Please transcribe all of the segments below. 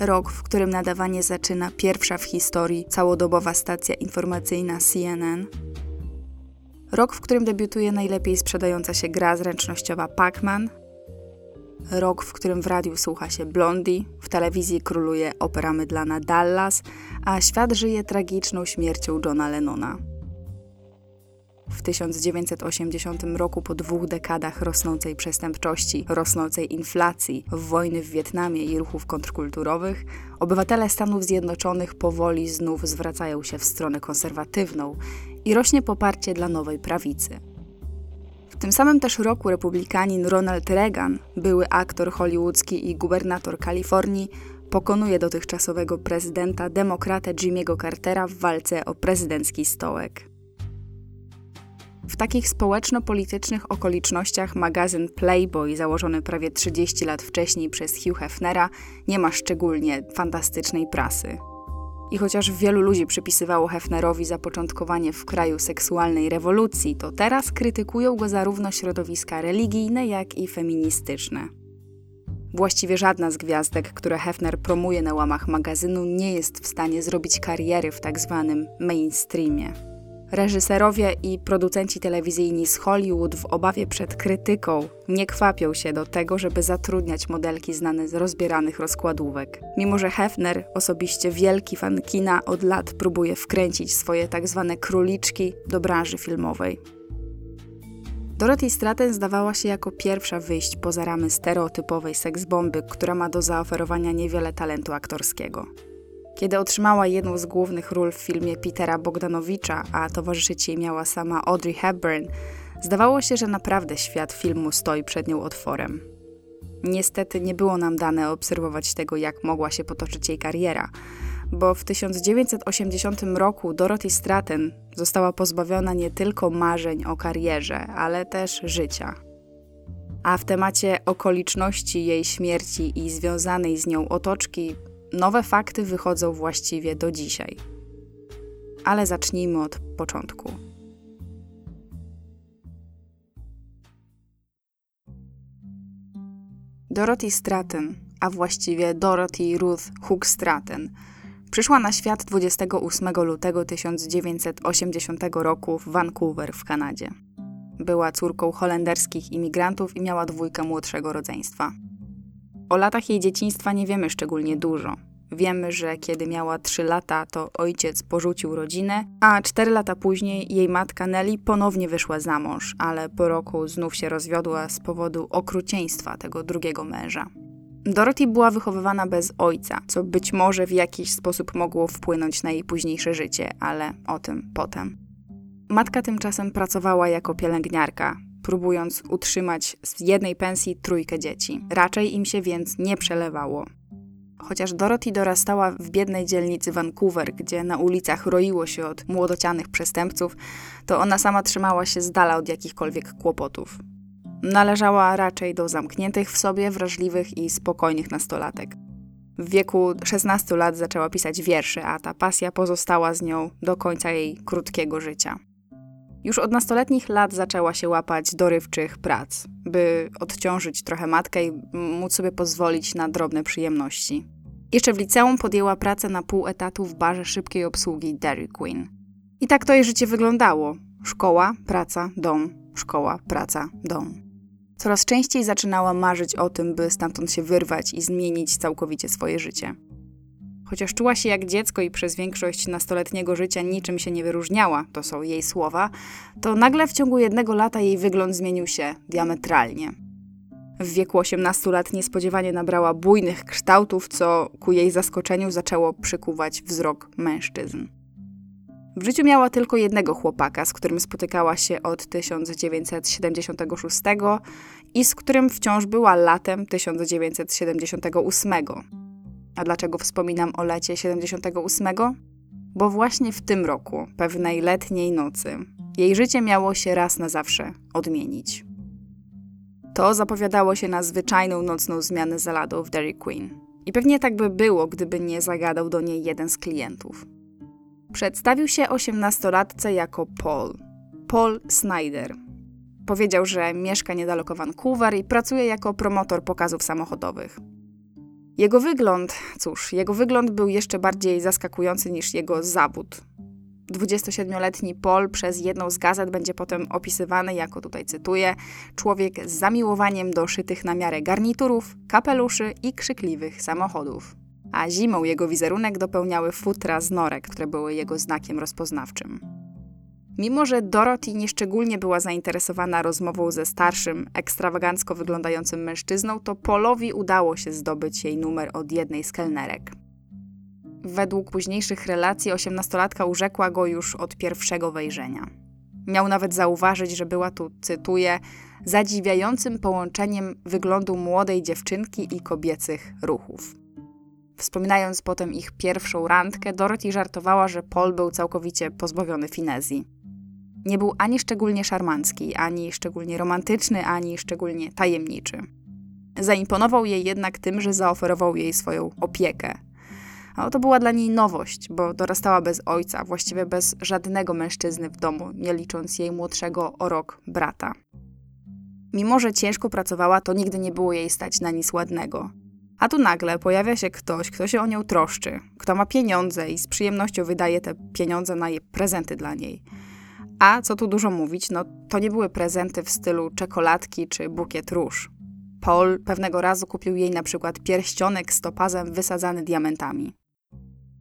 Rok, w którym nadawanie zaczyna pierwsza w historii całodobowa stacja informacyjna CNN. Rok, w którym debiutuje najlepiej sprzedająca się gra zręcznościowa Pac-Man. Rok, w którym w radiu słucha się Blondie, w telewizji króluje opera mydlana Dallas, a świat żyje tragiczną śmiercią Johna Lennona. W 1980 roku, po dwóch dekadach rosnącej przestępczości, rosnącej inflacji, wojny w Wietnamie i ruchów kontrkulturowych, obywatele Stanów Zjednoczonych powoli znów zwracają się w stronę konserwatywną i rośnie poparcie dla nowej prawicy. W tym samym też roku republikanin Ronald Reagan, były aktor hollywoodzki i gubernator Kalifornii, pokonuje dotychczasowego prezydenta demokratę Jimmy'ego Cartera w walce o prezydencki stołek. W takich społeczno-politycznych okolicznościach magazyn Playboy, założony prawie 30 lat wcześniej przez Hugh Hefnera, nie ma szczególnie fantastycznej prasy. I chociaż wielu ludzi przypisywało Hefnerowi zapoczątkowanie w kraju seksualnej rewolucji, to teraz krytykują go zarówno środowiska religijne, jak i feministyczne. Właściwie żadna z gwiazdek, które Hefner promuje na łamach magazynu, nie jest w stanie zrobić kariery w tak zwanym mainstreamie. Reżyserowie i producenci telewizyjni z Hollywood w obawie przed krytyką nie kwapią się do tego, żeby zatrudniać modelki znane z rozbieranych rozkładówek. Mimo, że Hefner, osobiście wielki fan kina, od lat próbuje wkręcić swoje tak zwane króliczki do branży filmowej. Dorothy Stratton zdawała się jako pierwsza wyjść poza ramy stereotypowej seksbomby, która ma do zaoferowania niewiele talentu aktorskiego. Kiedy otrzymała jedną z głównych ról w filmie Petera Bogdanowicza, a towarzyszyć jej miała sama Audrey Hepburn, zdawało się, że naprawdę świat filmu stoi przed nią otworem. Niestety nie było nam dane obserwować tego, jak mogła się potoczyć jej kariera, bo w 1980 roku Dorothy Stratton została pozbawiona nie tylko marzeń o karierze, ale też życia. A w temacie okoliczności jej śmierci i związanej z nią otoczki Nowe fakty wychodzą właściwie do dzisiaj. Ale zacznijmy od początku. Dorothy Stratton, a właściwie Dorothy Ruth Hook Stratton, przyszła na świat 28 lutego 1980 roku w Vancouver w Kanadzie. Była córką holenderskich imigrantów i miała dwójkę młodszego rodzeństwa. O latach jej dzieciństwa nie wiemy szczególnie dużo. Wiemy, że kiedy miała 3 lata, to ojciec porzucił rodzinę, a 4 lata później jej matka Nelly ponownie wyszła za mąż, ale po roku znów się rozwiodła z powodu okrucieństwa tego drugiego męża. Dorothy była wychowywana bez ojca, co być może w jakiś sposób mogło wpłynąć na jej późniejsze życie, ale o tym potem. Matka tymczasem pracowała jako pielęgniarka, próbując utrzymać z jednej pensji trójkę dzieci. Raczej im się więc nie przelewało. Chociaż Dorothy dorastała w biednej dzielnicy Vancouver, gdzie na ulicach roiło się od młodocianych przestępców, to ona sama trzymała się z dala od jakichkolwiek kłopotów. Należała raczej do zamkniętych w sobie, wrażliwych i spokojnych nastolatek. W wieku 16 lat zaczęła pisać wiersze, a ta pasja pozostała z nią do końca jej krótkiego życia. Już od nastoletnich lat zaczęła się łapać dorywczych prac, by odciążyć trochę matkę i móc sobie pozwolić na drobne przyjemności. Jeszcze w liceum podjęła pracę na pół etatu w barze szybkiej obsługi Dairy Queen. I tak to jej życie wyglądało. Szkoła, praca, dom, szkoła, praca, dom. Coraz częściej zaczynała marzyć o tym, by stamtąd się wyrwać i zmienić całkowicie swoje życie. Chociaż czuła się jak dziecko i przez większość nastoletniego życia niczym się nie wyróżniała, to są jej słowa, to nagle w ciągu jednego lata jej wygląd zmienił się diametralnie. W wieku 18 lat niespodziewanie nabrała bujnych kształtów, co ku jej zaskoczeniu zaczęło przykuwać wzrok mężczyzn. W życiu miała tylko jednego chłopaka, z którym spotykała się od 1976 i z którym wciąż była latem 1978. A dlaczego wspominam o lecie 78? Bo właśnie w tym roku, pewnej letniej nocy, jej życie miało się raz na zawsze odmienić. To zapowiadało się na zwyczajną nocną zmianę za ladą w Dairy Queen. I pewnie tak by było, gdyby nie zagadał do niej jeden z klientów. Przedstawił się osiemnastolatce jako Paul. Paul Snyder. Powiedział, że mieszka niedaleko Vancouver i pracuje jako promotor pokazów samochodowych. Jego wygląd, cóż, jego wygląd był jeszcze bardziej zaskakujący niż jego zawód. 27-letni Paul przez jedną z gazet będzie potem opisywany jako, tutaj cytuję, człowiek z zamiłowaniem do szytych na miarę garniturów, kapeluszy i krzykliwych samochodów. A zimą jego wizerunek dopełniały futra z norek, które były jego znakiem rozpoznawczym. Mimo, że Dorothy nieszczególnie była zainteresowana rozmową ze starszym, ekstrawagancko wyglądającym mężczyzną, to Polowi udało się zdobyć jej numer od jednej z kelnerek. Według późniejszych relacji osiemnastolatka urzekła go już od pierwszego wejrzenia. Miał nawet zauważyć, że była tu, cytuję, zadziwiającym połączeniem wyglądu młodej dziewczynki i kobiecych ruchów. Wspominając potem ich pierwszą randkę, Dorothy żartowała, że Paul był całkowicie pozbawiony finezji. Nie był ani szczególnie szarmancki, ani szczególnie romantyczny, ani szczególnie tajemniczy. Zaimponował jej jednak tym, że zaoferował jej swoją opiekę. A to była dla niej nowość, bo dorastała bez ojca, właściwie bez żadnego mężczyzny w domu, nie licząc jej młodszego o rok brata. Mimo, że ciężko pracowała, to nigdy nie było jej stać na nic ładnego. A tu nagle pojawia się ktoś, kto się o nią troszczy, kto ma pieniądze i z przyjemnością wydaje te pieniądze na jej prezenty dla niej. A co tu dużo mówić, no to nie były prezenty w stylu czekoladki czy bukiet róż. Paul pewnego razu kupił jej na przykład pierścionek z topazem wysadzany diamentami.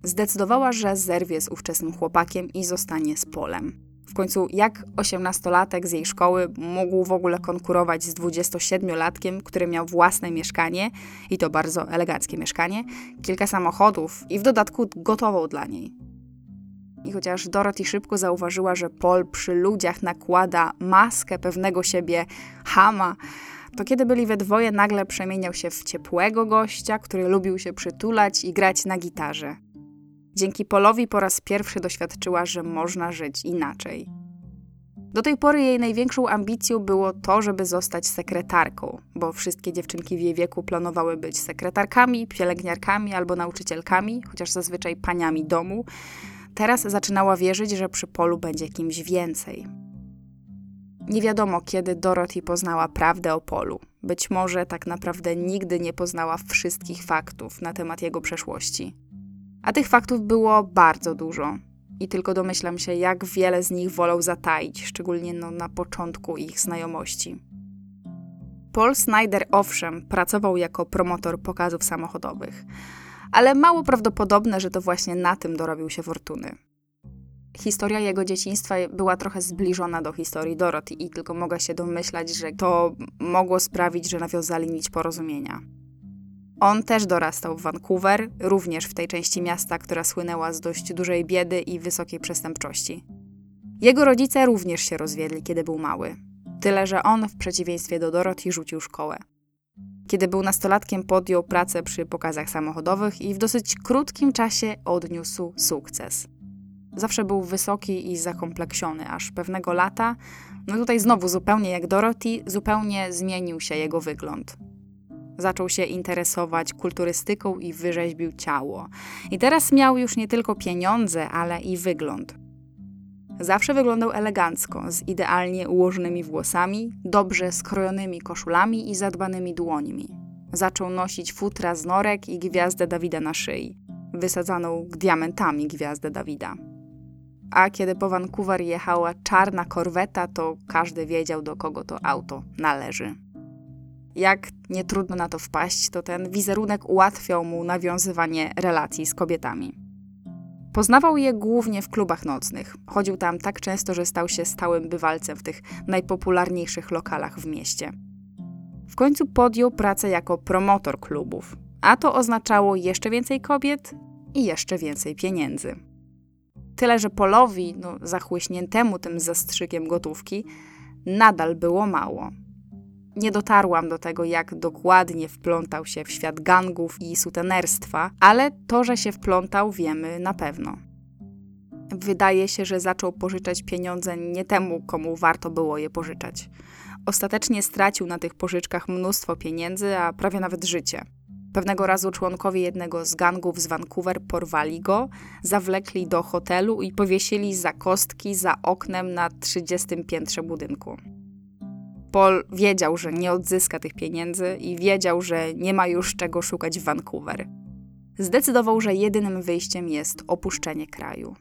Zdecydowała, że zerwie z ówczesnym chłopakiem i zostanie z Polem. W końcu, jak osiemnastolatek z jej szkoły mógł w ogóle konkurować z 27-latkiem, który miał własne mieszkanie, i to bardzo eleganckie mieszkanie, kilka samochodów i w dodatku gotową dla niej. I chociaż Dorothy szybko zauważyła, że Paul przy ludziach nakłada maskę pewnego siebie hama, to kiedy byli we dwoje, nagle przemieniał się w ciepłego gościa, który lubił się przytulać i grać na gitarze. Dzięki Polowi po raz pierwszy doświadczyła, że można żyć inaczej. Do tej pory jej największą ambicją było to, żeby zostać sekretarką, bo wszystkie dziewczynki w jej wieku planowały być sekretarkami, pielęgniarkami albo nauczycielkami, chociaż zazwyczaj paniami domu. Teraz zaczynała wierzyć, że przy Polu będzie kimś więcej. Nie wiadomo, kiedy Dorothy poznała prawdę o Polu. Być może tak naprawdę nigdy nie poznała wszystkich faktów na temat jego przeszłości. A tych faktów było bardzo dużo. I tylko domyślam się, jak wiele z nich wolał zataić, szczególnie no, na początku ich znajomości. Paul Snyder owszem pracował jako promotor pokazów samochodowych, ale mało prawdopodobne, że to właśnie na tym dorobił się fortuny. Historia jego dzieciństwa była trochę zbliżona do historii Dorothy i tylko mogę się domyślać, że to mogło sprawić, że nawiązali nić porozumienia. On też dorastał w Vancouver, również w tej części miasta, która słynęła z dość dużej biedy i wysokiej przestępczości. Jego rodzice również się rozwiedli, kiedy był mały. Tyle, że on, w przeciwieństwie do Dorothy, rzucił szkołę. Kiedy był nastolatkiem, podjął pracę przy pokazach samochodowych i w dosyć krótkim czasie odniósł sukces. Zawsze był wysoki i zakompleksiony, aż pewnego lata, no tutaj znowu zupełnie jak Dorothy, zupełnie zmienił się jego wygląd. Zaczął się interesować kulturystyką i wyrzeźbił ciało. I teraz miał już nie tylko pieniądze, ale i wygląd. Zawsze wyglądał elegancko, z idealnie ułożonymi włosami, dobrze skrojonymi koszulami i zadbanymi dłońmi. Zaczął nosić futra z norek i gwiazdę Dawida na szyi, wysadzaną diamentami gwiazdę Dawida. A kiedy po Vancouver jechała czarna korweta, to każdy wiedział, do kogo to auto należy. Jak nie trudno na to wpaść, to ten wizerunek ułatwiał mu nawiązywanie relacji z kobietami. Poznawał je głównie w klubach nocnych. Chodził tam tak często, że stał się stałym bywalcem w tych najpopularniejszych lokalach w mieście. W końcu podjął pracę jako promotor klubów, a to oznaczało jeszcze więcej kobiet i jeszcze więcej pieniędzy. Tyle, że Polowi, no, zachłyśniętemu tym zastrzykiem gotówki, nadal było mało. Nie dotarłam do tego, jak dokładnie wplątał się w świat gangów i sutenerstwa, ale to, że się wplątał, wiemy na pewno. Wydaje się, że zaczął pożyczać pieniądze nie temu, komu warto było je pożyczać. Ostatecznie stracił na tych pożyczkach mnóstwo pieniędzy, a prawie nawet życie. Pewnego razu członkowie jednego z gangów z Vancouver porwali go, zawlekli do hotelu i powiesili za kostki za oknem na 30 piętrze budynku. Paul wiedział, że nie odzyska tych pieniędzy i wiedział, że nie ma już czego szukać w Vancouver. Zdecydował, że jedynym wyjściem jest opuszczenie kraju.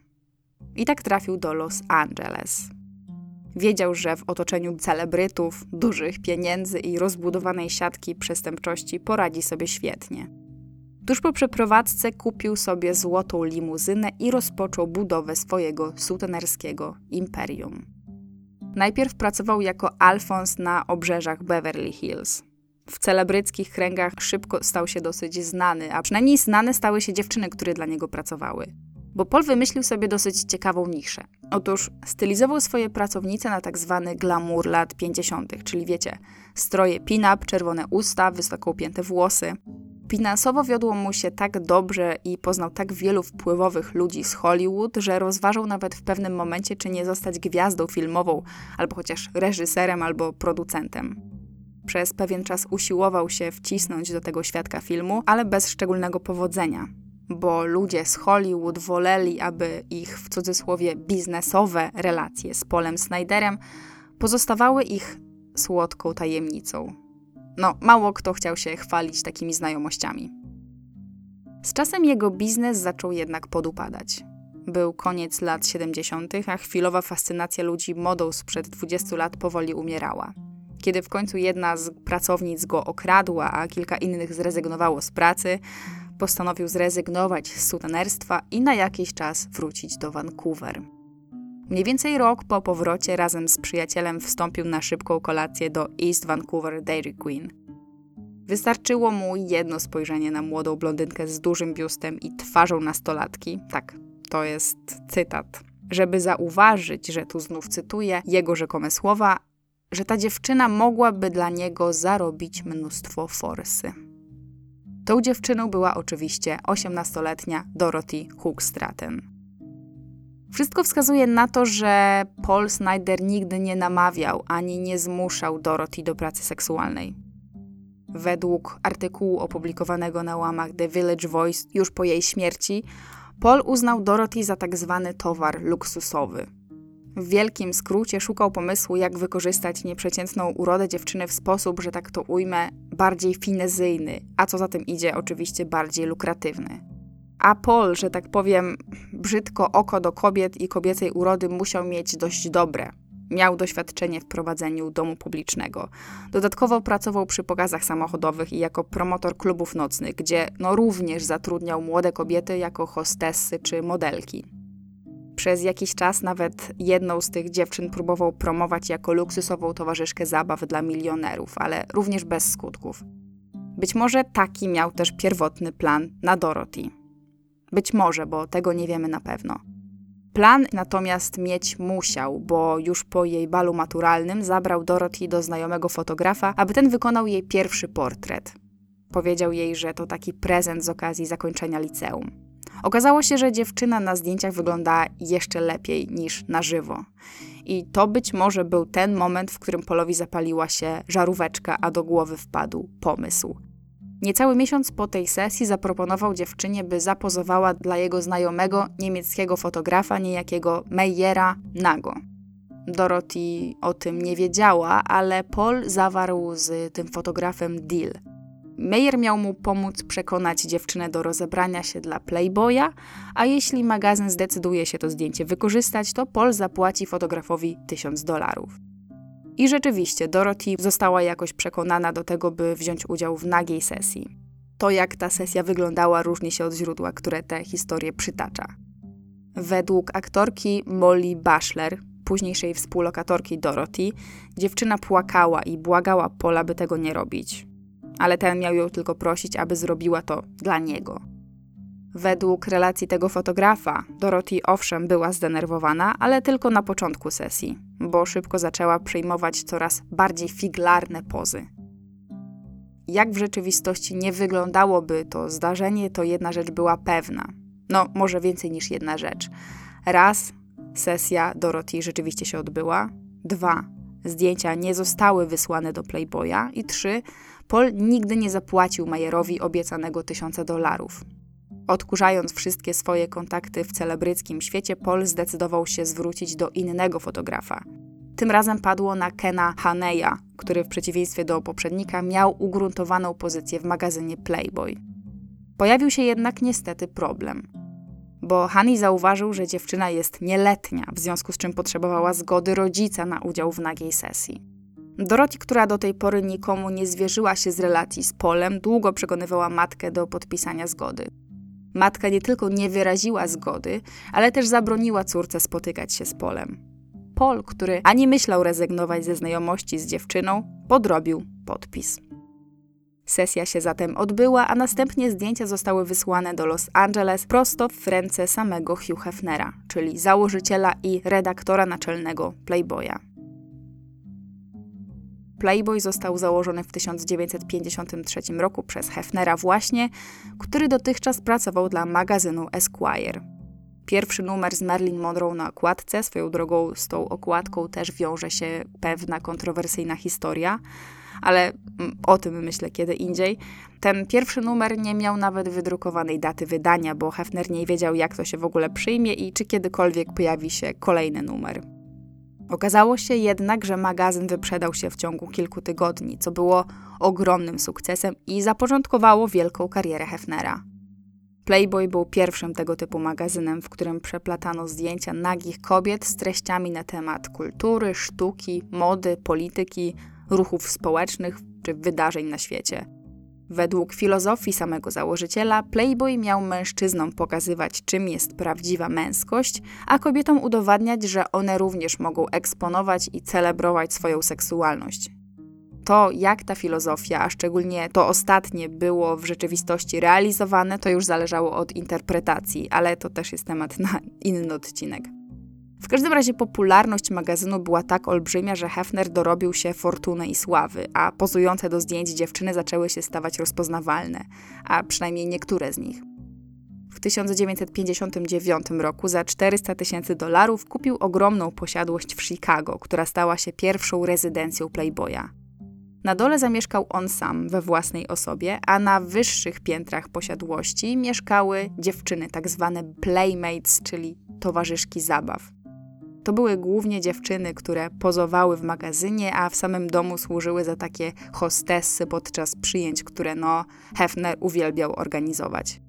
I tak trafił do Los Angeles. Wiedział, że w otoczeniu celebrytów, dużych pieniędzy i rozbudowanej siatki przestępczości poradzi sobie świetnie. Tuż po przeprowadzce kupił sobie złotą limuzynę i rozpoczął budowę swojego sutenerskiego imperium. Najpierw pracował jako Alfons na obrzeżach Beverly Hills. W celebryckich kręgach szybko stał się dosyć znany, a przynajmniej znane stały się dziewczyny, które dla niego pracowały bo Paul wymyślił sobie dosyć ciekawą niszę. Otóż stylizował swoje pracownice na tak zwany glamour lat 50., czyli wiecie, stroje pin-up, czerwone usta, wysoko upięte włosy. Finansowo wiodło mu się tak dobrze i poznał tak wielu wpływowych ludzi z Hollywood, że rozważał nawet w pewnym momencie, czy nie zostać gwiazdą filmową, albo chociaż reżyserem, albo producentem. Przez pewien czas usiłował się wcisnąć do tego świadka filmu, ale bez szczególnego powodzenia bo ludzie z Hollywood woleli, aby ich w cudzysłowie biznesowe relacje z Polem Snyderem pozostawały ich słodką tajemnicą. No, mało kto chciał się chwalić takimi znajomościami. Z czasem jego biznes zaczął jednak podupadać. Był koniec lat 70., a chwilowa fascynacja ludzi modą sprzed 20 lat powoli umierała. Kiedy w końcu jedna z pracownic go okradła, a kilka innych zrezygnowało z pracy, postanowił zrezygnować z sutenerstwa i na jakiś czas wrócić do Vancouver. Mniej więcej rok po powrocie razem z przyjacielem wstąpił na szybką kolację do East Vancouver Dairy Queen. Wystarczyło mu jedno spojrzenie na młodą blondynkę z dużym biustem i twarzą nastolatki, tak, to jest cytat, żeby zauważyć, że tu znów cytuję jego rzekome słowa, że ta dziewczyna mogłaby dla niego zarobić mnóstwo forsy. Tą dziewczyną była oczywiście 18-letnia Dorothy Hookstraten. Wszystko wskazuje na to, że Paul Snyder nigdy nie namawiał ani nie zmuszał Dorothy do pracy seksualnej. Według artykułu opublikowanego na łamach The Village Voice już po jej śmierci, Paul uznał Dorothy za tak zwany towar luksusowy – w wielkim skrócie szukał pomysłu, jak wykorzystać nieprzeciętną urodę dziewczyny w sposób, że tak to ujmę, bardziej finezyjny, a co za tym idzie, oczywiście bardziej lukratywny. A Paul, że tak powiem, brzydko oko do kobiet i kobiecej urody musiał mieć dość dobre. Miał doświadczenie w prowadzeniu domu publicznego. Dodatkowo pracował przy pokazach samochodowych i jako promotor klubów nocnych, gdzie no również zatrudniał młode kobiety jako hostessy czy modelki. Przez jakiś czas nawet jedną z tych dziewczyn próbował promować jako luksusową towarzyszkę zabaw dla milionerów, ale również bez skutków. Być może taki miał też pierwotny plan na Dorothy. Być może, bo tego nie wiemy na pewno. Plan natomiast mieć musiał, bo już po jej balu maturalnym zabrał Dorothy do znajomego fotografa, aby ten wykonał jej pierwszy portret. Powiedział jej, że to taki prezent z okazji zakończenia liceum. Okazało się, że dziewczyna na zdjęciach wygląda jeszcze lepiej niż na żywo. I to być może był ten moment, w którym Polowi zapaliła się żaróweczka, a do głowy wpadł pomysł. Niecały miesiąc po tej sesji zaproponował dziewczynie, by zapozowała dla jego znajomego niemieckiego fotografa, niejakiego Meyera Nago. Dorothy o tym nie wiedziała, ale Paul zawarł z tym fotografem deal – Meyer miał mu pomóc przekonać dziewczynę do rozebrania się dla Playboya, a jeśli magazyn zdecyduje się to zdjęcie wykorzystać, to Paul zapłaci fotografowi 1000 dolarów. I rzeczywiście Dorothy została jakoś przekonana do tego, by wziąć udział w nagiej sesji. To, jak ta sesja wyglądała, różni się od źródła, które tę historię przytacza. Według aktorki Molly Bachelor, późniejszej współlokatorki Dorothy, dziewczyna płakała i błagała Pola, by tego nie robić ale ten miał ją tylko prosić, aby zrobiła to dla niego. Według relacji tego fotografa, Dorothy owszem była zdenerwowana, ale tylko na początku sesji, bo szybko zaczęła przyjmować coraz bardziej figlarne pozy. Jak w rzeczywistości nie wyglądałoby to zdarzenie, to jedna rzecz była pewna. No, może więcej niż jedna rzecz. Raz, sesja Dorothy rzeczywiście się odbyła. Dwa, zdjęcia nie zostały wysłane do Playboya. I trzy, Paul nigdy nie zapłacił Majerowi obiecanego tysiąca dolarów. Odkurzając wszystkie swoje kontakty w celebryckim świecie, Paul zdecydował się zwrócić do innego fotografa. Tym razem padło na Kena Haneya, który w przeciwieństwie do poprzednika miał ugruntowaną pozycję w magazynie Playboy. Pojawił się jednak niestety problem, bo Hani zauważył, że dziewczyna jest nieletnia, w związku z czym potrzebowała zgody rodzica na udział w nagiej sesji. Dorothy, która do tej pory nikomu nie zwierzyła się z relacji z Polem, długo przekonywała matkę do podpisania zgody. Matka nie tylko nie wyraziła zgody, ale też zabroniła córce spotykać się z Polem. Pol, który ani myślał rezygnować ze znajomości z dziewczyną, podrobił podpis. Sesja się zatem odbyła, a następnie zdjęcia zostały wysłane do Los Angeles prosto w ręce samego Hugh Hefnera, czyli założyciela i redaktora naczelnego Playboya. Playboy został założony w 1953 roku przez Hefnera właśnie, który dotychczas pracował dla magazynu Esquire. Pierwszy numer z Marilyn Monroe na okładce, swoją drogą z tą okładką też wiąże się pewna kontrowersyjna historia, ale mm, o tym myślę kiedy indziej. Ten pierwszy numer nie miał nawet wydrukowanej daty wydania, bo Hefner nie wiedział, jak to się w ogóle przyjmie i czy kiedykolwiek pojawi się kolejny numer. Okazało się jednak, że magazyn wyprzedał się w ciągu kilku tygodni, co było ogromnym sukcesem i zapoczątkowało wielką karierę Hefnera. Playboy był pierwszym tego typu magazynem, w którym przeplatano zdjęcia nagich kobiet z treściami na temat kultury, sztuki, mody, polityki, ruchów społecznych czy wydarzeń na świecie. Według filozofii samego założyciela, Playboy miał mężczyznom pokazywać, czym jest prawdziwa męskość, a kobietom udowadniać, że one również mogą eksponować i celebrować swoją seksualność. To, jak ta filozofia, a szczególnie to ostatnie, było w rzeczywistości realizowane, to już zależało od interpretacji, ale to też jest temat na inny odcinek. W każdym razie popularność magazynu była tak olbrzymia, że Hefner dorobił się fortuny i sławy, a pozujące do zdjęć dziewczyny zaczęły się stawać rozpoznawalne, a przynajmniej niektóre z nich. W 1959 roku za 400 tysięcy dolarów kupił ogromną posiadłość w Chicago, która stała się pierwszą rezydencją Playboya. Na dole zamieszkał on sam we własnej osobie, a na wyższych piętrach posiadłości mieszkały dziewczyny, tak zwane playmates, czyli towarzyszki zabaw. To były głównie dziewczyny, które pozowały w magazynie, a w samym domu służyły za takie hostessy podczas przyjęć, które no Hefner uwielbiał organizować.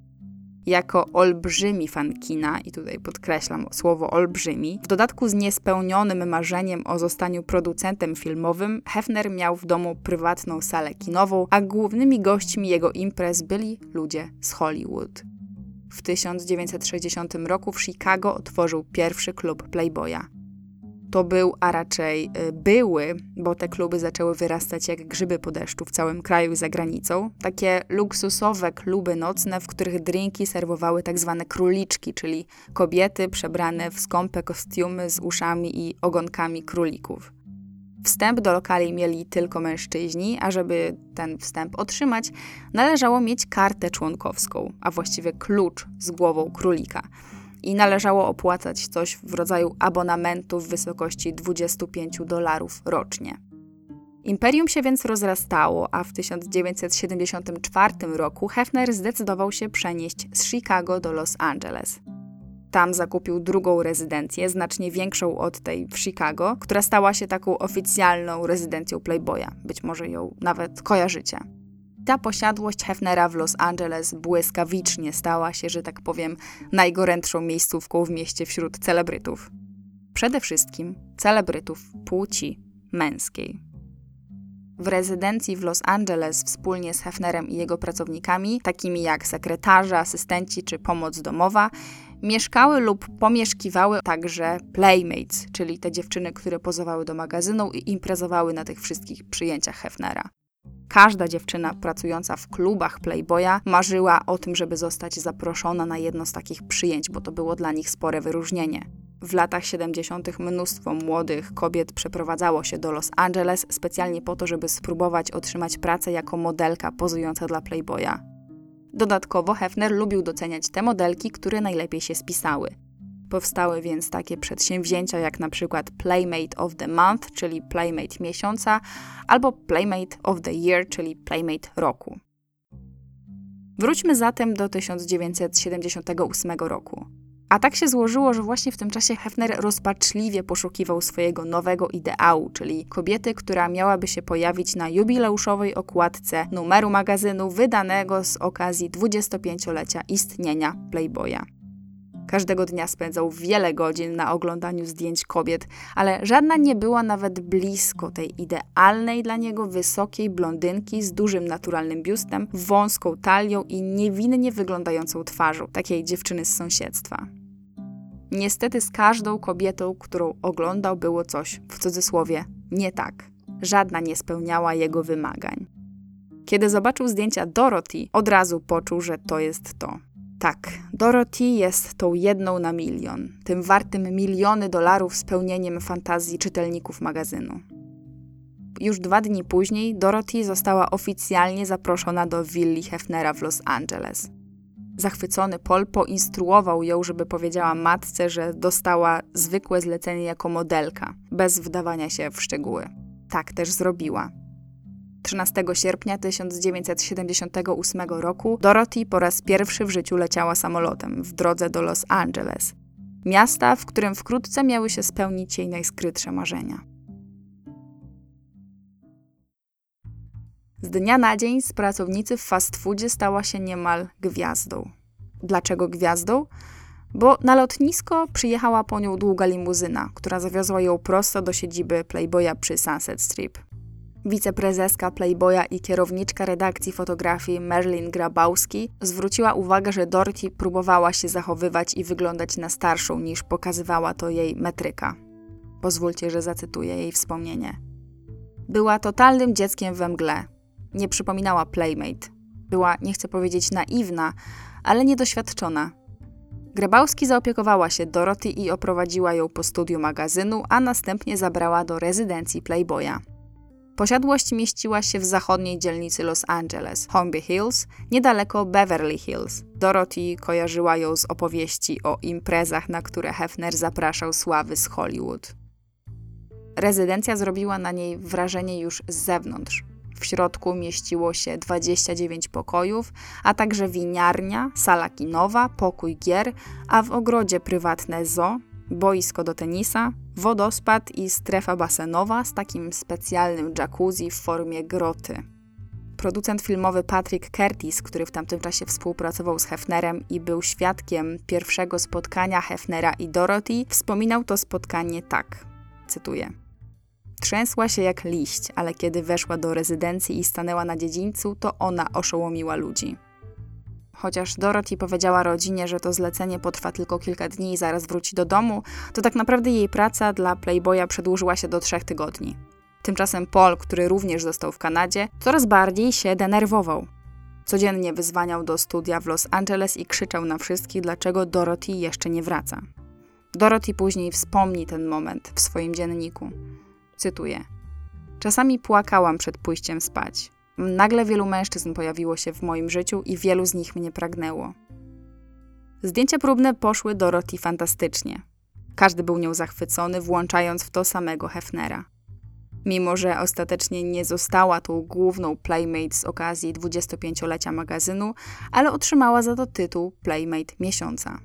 Jako olbrzymi fan kina, i tutaj podkreślam słowo olbrzymi, w dodatku z niespełnionym marzeniem o zostaniu producentem filmowym, Hefner miał w domu prywatną salę kinową, a głównymi gośćmi jego imprez byli ludzie z Hollywood. W 1960 roku w Chicago otworzył pierwszy klub Playboya. To był, a raczej y, były, bo te kluby zaczęły wyrastać jak grzyby po deszczu w całym kraju i za granicą. Takie luksusowe kluby nocne, w których drinki serwowały tak zwane króliczki, czyli kobiety przebrane w skąpe kostiumy z uszami i ogonkami królików. Wstęp do lokali mieli tylko mężczyźni, a żeby ten wstęp otrzymać, należało mieć kartę członkowską, a właściwie klucz z głową królika. I należało opłacać coś w rodzaju abonamentu w wysokości 25 dolarów rocznie. Imperium się więc rozrastało, a w 1974 roku Hefner zdecydował się przenieść z Chicago do Los Angeles. Tam zakupił drugą rezydencję, znacznie większą od tej w Chicago, która stała się taką oficjalną rezydencją Playboya. Być może ją nawet kojarzycie. Ta posiadłość Hefnera w Los Angeles błyskawicznie stała się, że tak powiem, najgorętszą miejscówką w mieście wśród celebrytów. Przede wszystkim celebrytów płci męskiej. W rezydencji w Los Angeles wspólnie z Hefnerem i jego pracownikami, takimi jak sekretarze, asystenci czy pomoc domowa, Mieszkały lub pomieszkiwały także playmates, czyli te dziewczyny, które pozowały do magazynu i imprezowały na tych wszystkich przyjęciach Hefnera. Każda dziewczyna pracująca w klubach Playboya marzyła o tym, żeby zostać zaproszona na jedno z takich przyjęć, bo to było dla nich spore wyróżnienie. W latach 70. mnóstwo młodych kobiet przeprowadzało się do Los Angeles specjalnie po to, żeby spróbować otrzymać pracę jako modelka pozująca dla Playboya. Dodatkowo Hefner lubił doceniać te modelki, które najlepiej się spisały. Powstały więc takie przedsięwzięcia jak na przykład Playmate of the Month, czyli Playmate miesiąca, albo Playmate of the Year, czyli Playmate roku. Wróćmy zatem do 1978 roku. A tak się złożyło, że właśnie w tym czasie Hefner rozpaczliwie poszukiwał swojego nowego ideału, czyli kobiety, która miałaby się pojawić na jubileuszowej okładce numeru magazynu wydanego z okazji 25-lecia istnienia Playboya. Każdego dnia spędzał wiele godzin na oglądaniu zdjęć kobiet, ale żadna nie była nawet blisko tej idealnej dla niego wysokiej blondynki z dużym naturalnym biustem, wąską talią i niewinnie wyglądającą twarzą, takiej dziewczyny z sąsiedztwa. Niestety z każdą kobietą, którą oglądał, było coś, w cudzysłowie, nie tak. Żadna nie spełniała jego wymagań. Kiedy zobaczył zdjęcia Dorothy, od razu poczuł, że to jest to. Tak, Dorothy jest tą jedną na milion, tym wartym miliony dolarów spełnieniem fantazji czytelników magazynu. Już dwa dni później Dorothy została oficjalnie zaproszona do willi Hefnera w Los Angeles. Zachwycony Paul poinstruował ją, żeby powiedziała matce, że dostała zwykłe zlecenie jako modelka, bez wdawania się w szczegóły. Tak też zrobiła. 13 sierpnia 1978 roku Dorothy po raz pierwszy w życiu leciała samolotem w drodze do Los Angeles, miasta, w którym wkrótce miały się spełnić jej najskrytsze marzenia. Z dnia na dzień z pracownicy w fast foodzie stała się niemal gwiazdą. Dlaczego gwiazdą? Bo na lotnisko przyjechała po nią długa limuzyna, która zawiozła ją prosto do siedziby Playboya przy Sunset Strip. Wiceprezeska Playboya i kierowniczka redakcji fotografii Merlin Grabowski zwróciła uwagę, że Dorothy próbowała się zachowywać i wyglądać na starszą niż pokazywała to jej metryka. Pozwólcie, że zacytuję jej wspomnienie. Była totalnym dzieckiem we mgle, nie przypominała Playmate. Była, nie chcę powiedzieć naiwna, ale niedoświadczona. Grabowski zaopiekowała się Dorothy i oprowadziła ją po studiu magazynu, a następnie zabrała do rezydencji Playboya. Posiadłość mieściła się w zachodniej dzielnicy Los Angeles, Holmby Hills, niedaleko Beverly Hills. Dorothy kojarzyła ją z opowieści o imprezach, na które Hefner zapraszał sławy z Hollywood. Rezydencja zrobiła na niej wrażenie już z zewnątrz. W środku mieściło się 29 pokojów, a także winiarnia, sala kinowa, pokój gier, a w ogrodzie prywatne zoo, boisko do tenisa, wodospad i strefa basenowa z takim specjalnym jacuzzi w formie groty. Producent filmowy Patrick Curtis, który w tamtym czasie współpracował z Hefnerem i był świadkiem pierwszego spotkania Hefnera i Dorothy, wspominał to spotkanie tak. Cytuję. Trzęsła się jak liść, ale kiedy weszła do rezydencji i stanęła na dziedzińcu, to ona oszołomiła ludzi. Chociaż Dorothy powiedziała rodzinie, że to zlecenie potrwa tylko kilka dni i zaraz wróci do domu, to tak naprawdę jej praca dla Playboya przedłużyła się do trzech tygodni. Tymczasem Paul, który również został w Kanadzie, coraz bardziej się denerwował. Codziennie wyzwaniał do studia w Los Angeles i krzyczał na wszystkich, dlaczego Dorothy jeszcze nie wraca. Dorothy później wspomni ten moment w swoim dzienniku. Cytuję: Czasami płakałam przed pójściem spać. Nagle wielu mężczyzn pojawiło się w moim życiu i wielu z nich mnie pragnęło. Zdjęcia próbne poszły Dorothy fantastycznie. Każdy był nią zachwycony, włączając w to samego Hefnera. Mimo, że ostatecznie nie została tą główną Playmate z okazji 25-lecia magazynu, ale otrzymała za to tytuł Playmate Miesiąca.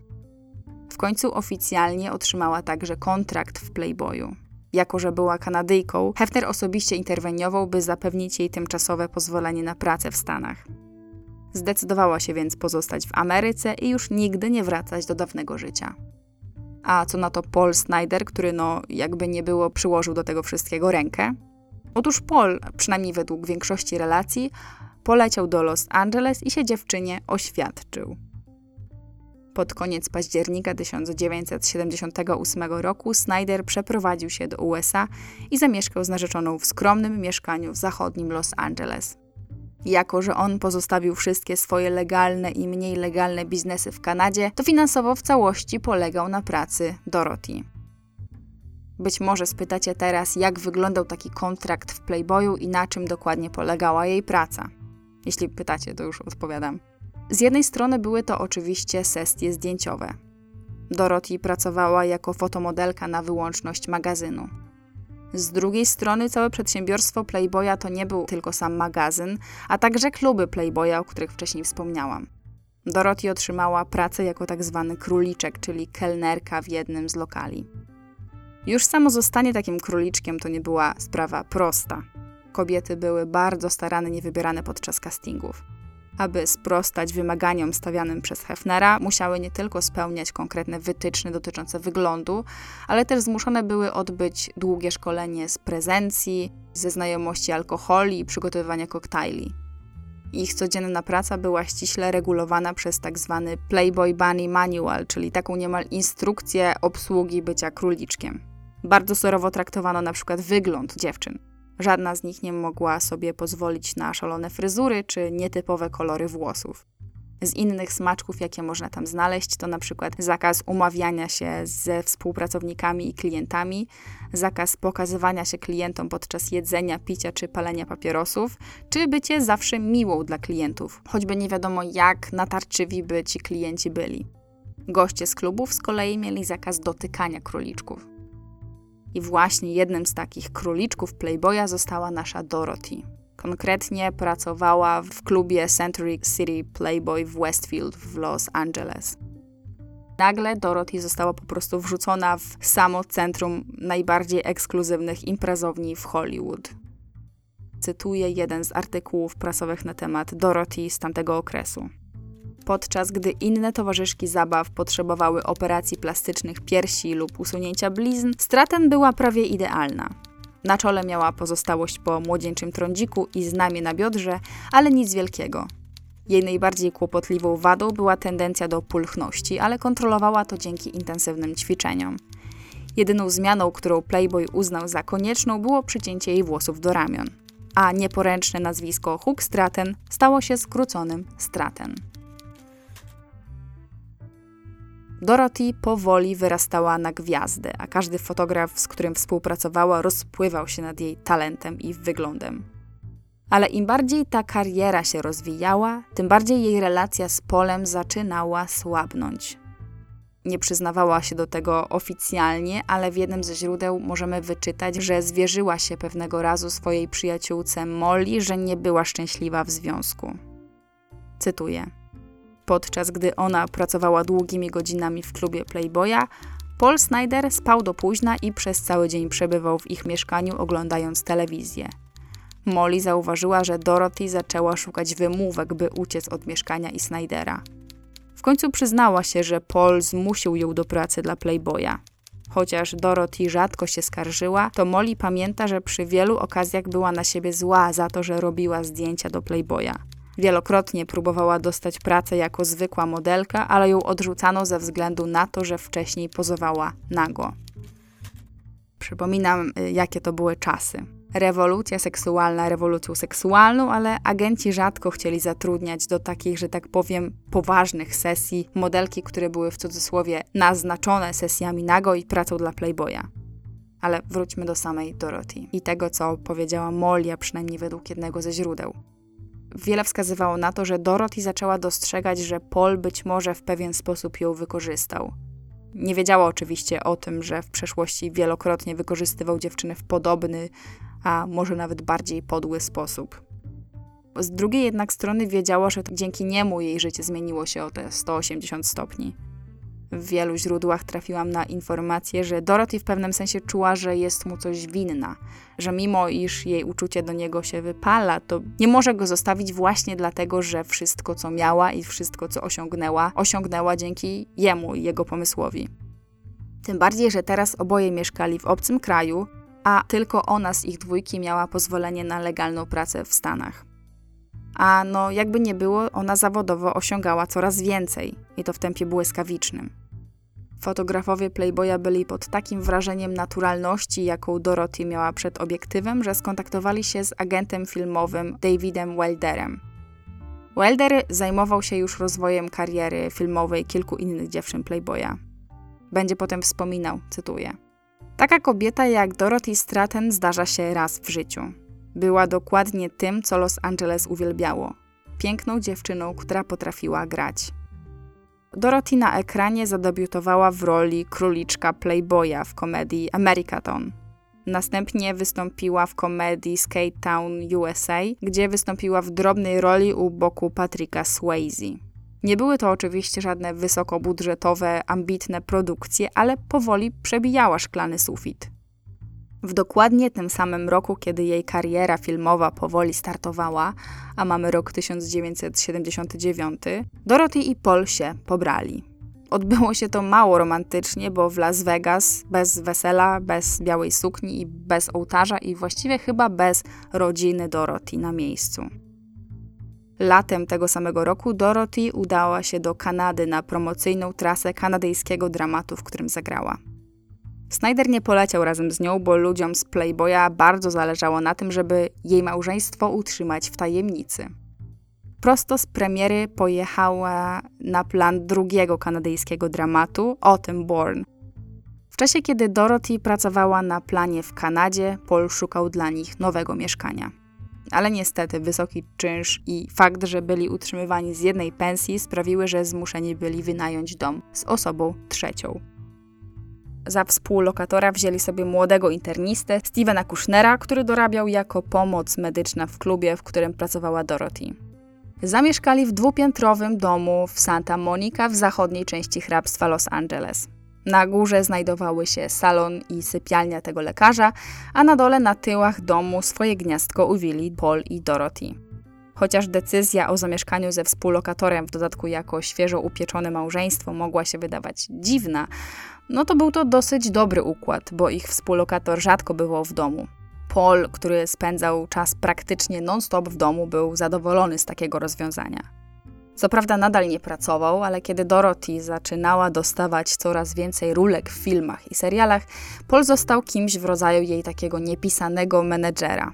W końcu oficjalnie otrzymała także kontrakt w Playboyu. Jako, że była Kanadyjką, Hefner osobiście interweniował, by zapewnić jej tymczasowe pozwolenie na pracę w Stanach. Zdecydowała się więc pozostać w Ameryce i już nigdy nie wracać do dawnego życia. A co na to Paul Snyder, który no jakby nie było przyłożył do tego wszystkiego rękę? Otóż Paul, przynajmniej według większości relacji, poleciał do Los Angeles i się dziewczynie oświadczył. Pod koniec października 1978 roku Snyder przeprowadził się do USA i zamieszkał z narzeczoną w skromnym mieszkaniu w zachodnim Los Angeles. Jako, że on pozostawił wszystkie swoje legalne i mniej legalne biznesy w Kanadzie, to finansowo w całości polegał na pracy Dorothy. Być może spytacie teraz, jak wyglądał taki kontrakt w Playboyu i na czym dokładnie polegała jej praca. Jeśli pytacie, to już odpowiadam. Z jednej strony były to oczywiście sesje zdjęciowe. Dorothy pracowała jako fotomodelka na wyłączność magazynu. Z drugiej strony całe przedsiębiorstwo Playboya to nie był tylko sam magazyn, a także kluby Playboya, o których wcześniej wspomniałam. Dorothy otrzymała pracę jako tak zwany króliczek, czyli kelnerka w jednym z lokali. Już samo zostanie takim króliczkiem to nie była sprawa prosta. Kobiety były bardzo starannie wybierane podczas castingów. Aby sprostać wymaganiom stawianym przez Hefnera, musiały nie tylko spełniać konkretne wytyczne dotyczące wyglądu, ale też zmuszone były odbyć długie szkolenie z prezencji, ze znajomości alkoholi i przygotowywania koktajli. Ich codzienna praca była ściśle regulowana przez tak zwany Playboy Bunny Manual, czyli taką niemal instrukcję obsługi bycia króliczkiem. Bardzo surowo traktowano na przykład wygląd dziewczyn. Żadna z nich nie mogła sobie pozwolić na szalone fryzury czy nietypowe kolory włosów. Z innych smaczków, jakie można tam znaleźć, to na przykład zakaz umawiania się ze współpracownikami i klientami, zakaz pokazywania się klientom podczas jedzenia, picia czy palenia papierosów, czy bycie zawsze miłą dla klientów, choćby nie wiadomo jak natarczywi by ci klienci byli. Goście z klubów z kolei mieli zakaz dotykania króliczków. I właśnie jednym z takich króliczków Playboya została nasza Dorothy. Konkretnie pracowała w klubie Century City Playboy w Westfield w Los Angeles. Nagle Dorothy została po prostu wrzucona w samo centrum najbardziej ekskluzywnych imprezowni w Hollywood. Cytuję jeden z artykułów prasowych na temat Dorothy z tamtego okresu podczas gdy inne towarzyszki zabaw potrzebowały operacji plastycznych piersi lub usunięcia blizn, Straten była prawie idealna. Na czole miała pozostałość po młodzieńczym trądziku i znamie na biodrze, ale nic wielkiego. Jej najbardziej kłopotliwą wadą była tendencja do pulchności, ale kontrolowała to dzięki intensywnym ćwiczeniom. Jedyną zmianą, którą Playboy uznał za konieczną, było przycięcie jej włosów do ramion, a nieporęczne nazwisko Hook Straten stało się skróconym Straten. Dorothy powoli wyrastała na gwiazdę, a każdy fotograf, z którym współpracowała, rozpływał się nad jej talentem i wyglądem. Ale im bardziej ta kariera się rozwijała, tym bardziej jej relacja z Polem zaczynała słabnąć. Nie przyznawała się do tego oficjalnie, ale w jednym ze źródeł możemy wyczytać, że zwierzyła się pewnego razu swojej przyjaciółce Molly, że nie była szczęśliwa w związku. Cytuję podczas gdy ona pracowała długimi godzinami w klubie Playboya, Paul Snyder spał do późna i przez cały dzień przebywał w ich mieszkaniu oglądając telewizję. Molly zauważyła, że Dorothy zaczęła szukać wymówek, by uciec od mieszkania i Snydera. W końcu przyznała się, że Paul zmusił ją do pracy dla Playboya. Chociaż Dorothy rzadko się skarżyła, to Molly pamięta, że przy wielu okazjach była na siebie zła za to, że robiła zdjęcia do Playboya. Wielokrotnie próbowała dostać pracę jako zwykła modelka, ale ją odrzucano ze względu na to, że wcześniej pozowała nago. Przypominam, y, jakie to były czasy. Rewolucja seksualna rewolucją seksualną, ale agenci rzadko chcieli zatrudniać do takich, że tak powiem, poważnych sesji modelki, które były w cudzysłowie naznaczone sesjami nago i pracą dla Playboya. Ale wróćmy do samej Dorothy i tego, co powiedziała Molly, a przynajmniej według jednego ze źródeł. Wiele wskazywało na to, że Dorothy zaczęła dostrzegać, że Paul być może w pewien sposób ją wykorzystał. Nie wiedziała oczywiście o tym, że w przeszłości wielokrotnie wykorzystywał dziewczyny w podobny, a może nawet bardziej podły sposób. Z drugiej jednak strony wiedziała, że dzięki niemu jej życie zmieniło się o te 180 stopni. W wielu źródłach trafiłam na informację, że Dorothy w pewnym sensie czuła, że jest mu coś winna, że mimo iż jej uczucie do niego się wypala, to nie może go zostawić właśnie dlatego, że wszystko co miała i wszystko co osiągnęła, osiągnęła dzięki jemu i jego pomysłowi. Tym bardziej, że teraz oboje mieszkali w obcym kraju, a tylko ona z ich dwójki miała pozwolenie na legalną pracę w Stanach. A no, jakby nie było, ona zawodowo osiągała coraz więcej i to w tempie błyskawicznym. Fotografowie Playboya byli pod takim wrażeniem naturalności, jaką Dorothy miała przed obiektywem, że skontaktowali się z agentem filmowym Davidem Wilderem. Wilder zajmował się już rozwojem kariery filmowej kilku innych dziewczyn Playboya. Będzie potem wspominał, cytuję. Taka kobieta jak Dorothy Stratton zdarza się raz w życiu. Była dokładnie tym, co Los Angeles uwielbiało. Piękną dziewczyną, która potrafiła grać. Dorothy na ekranie zadebiutowała w roli króliczka Playboya w komedii Americaton. Następnie wystąpiła w komedii Skate Town USA, gdzie wystąpiła w drobnej roli u boku Patricka Swayze. Nie były to oczywiście żadne wysokobudżetowe, ambitne produkcje, ale powoli przebijała szklany sufit. W dokładnie tym samym roku, kiedy jej kariera filmowa powoli startowała, a mamy rok 1979, Dorothy i Paul się pobrali. Odbyło się to mało romantycznie, bo w Las Vegas bez wesela, bez białej sukni i bez ołtarza i właściwie chyba bez rodziny Dorothy na miejscu. Latem tego samego roku Dorothy udała się do Kanady na promocyjną trasę kanadyjskiego dramatu, w którym zagrała. Snyder nie poleciał razem z nią, bo ludziom z Playboya bardzo zależało na tym, żeby jej małżeństwo utrzymać w tajemnicy. Prosto z premiery pojechała na plan drugiego kanadyjskiego dramatu, Autumn Born. W czasie, kiedy Dorothy pracowała na planie w Kanadzie, Paul szukał dla nich nowego mieszkania. Ale niestety wysoki czynsz i fakt, że byli utrzymywani z jednej pensji sprawiły, że zmuszeni byli wynająć dom z osobą trzecią. Za współlokatora wzięli sobie młodego internistę, Stevena Kushnera, który dorabiał jako pomoc medyczna w klubie, w którym pracowała Dorothy. Zamieszkali w dwupiętrowym domu w Santa Monica w zachodniej części hrabstwa Los Angeles. Na górze znajdowały się salon i sypialnia tego lekarza, a na dole na tyłach domu swoje gniazdko uwili Paul i Dorothy. Chociaż decyzja o zamieszkaniu ze współlokatorem, w dodatku jako świeżo upieczone małżeństwo, mogła się wydawać dziwna, no to był to dosyć dobry układ, bo ich współlokator rzadko bywał w domu. Paul, który spędzał czas praktycznie non-stop w domu, był zadowolony z takiego rozwiązania. Co prawda nadal nie pracował, ale kiedy Dorothy zaczynała dostawać coraz więcej rulek w filmach i serialach, Paul został kimś w rodzaju jej takiego niepisanego menedżera.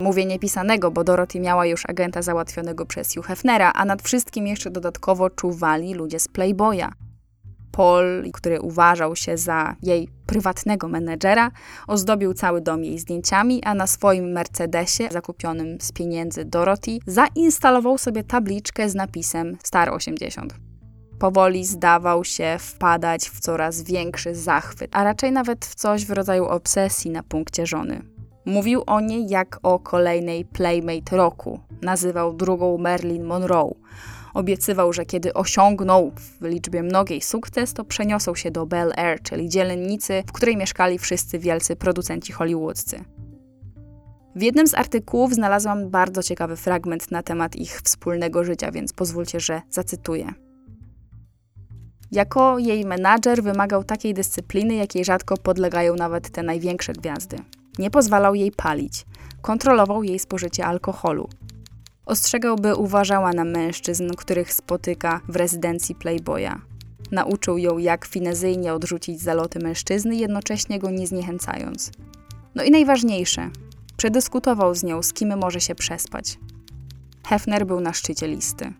Mówię niepisanego, bo Dorothy miała już agenta załatwionego przez Hugh Hefnera, a nad wszystkim jeszcze dodatkowo czuwali ludzie z Playboya – Paul, który uważał się za jej prywatnego menedżera, ozdobił cały dom jej zdjęciami, a na swoim Mercedesie, zakupionym z pieniędzy Dorothy, zainstalował sobie tabliczkę z napisem Star 80. Powoli zdawał się wpadać w coraz większy zachwyt, a raczej nawet w coś w rodzaju obsesji na punkcie żony. Mówił o niej jak o kolejnej Playmate roku. Nazywał drugą Marilyn Monroe. Obiecywał, że kiedy osiągnął w liczbie mnogiej sukces, to przeniosą się do Bel Air, czyli dzielnicy, w której mieszkali wszyscy wielcy producenci hollywoodzcy. W jednym z artykułów znalazłam bardzo ciekawy fragment na temat ich wspólnego życia, więc pozwólcie, że zacytuję. Jako jej menadżer wymagał takiej dyscypliny, jakiej rzadko podlegają nawet te największe gwiazdy. Nie pozwalał jej palić, kontrolował jej spożycie alkoholu, Ostrzegał, by uważała na mężczyzn, których spotyka w rezydencji Playboya. Nauczył ją, jak finezyjnie odrzucić zaloty mężczyzny, jednocześnie go nie zniechęcając. No i najważniejsze, przedyskutował z nią, z kim może się przespać. Hefner był na szczycie listy.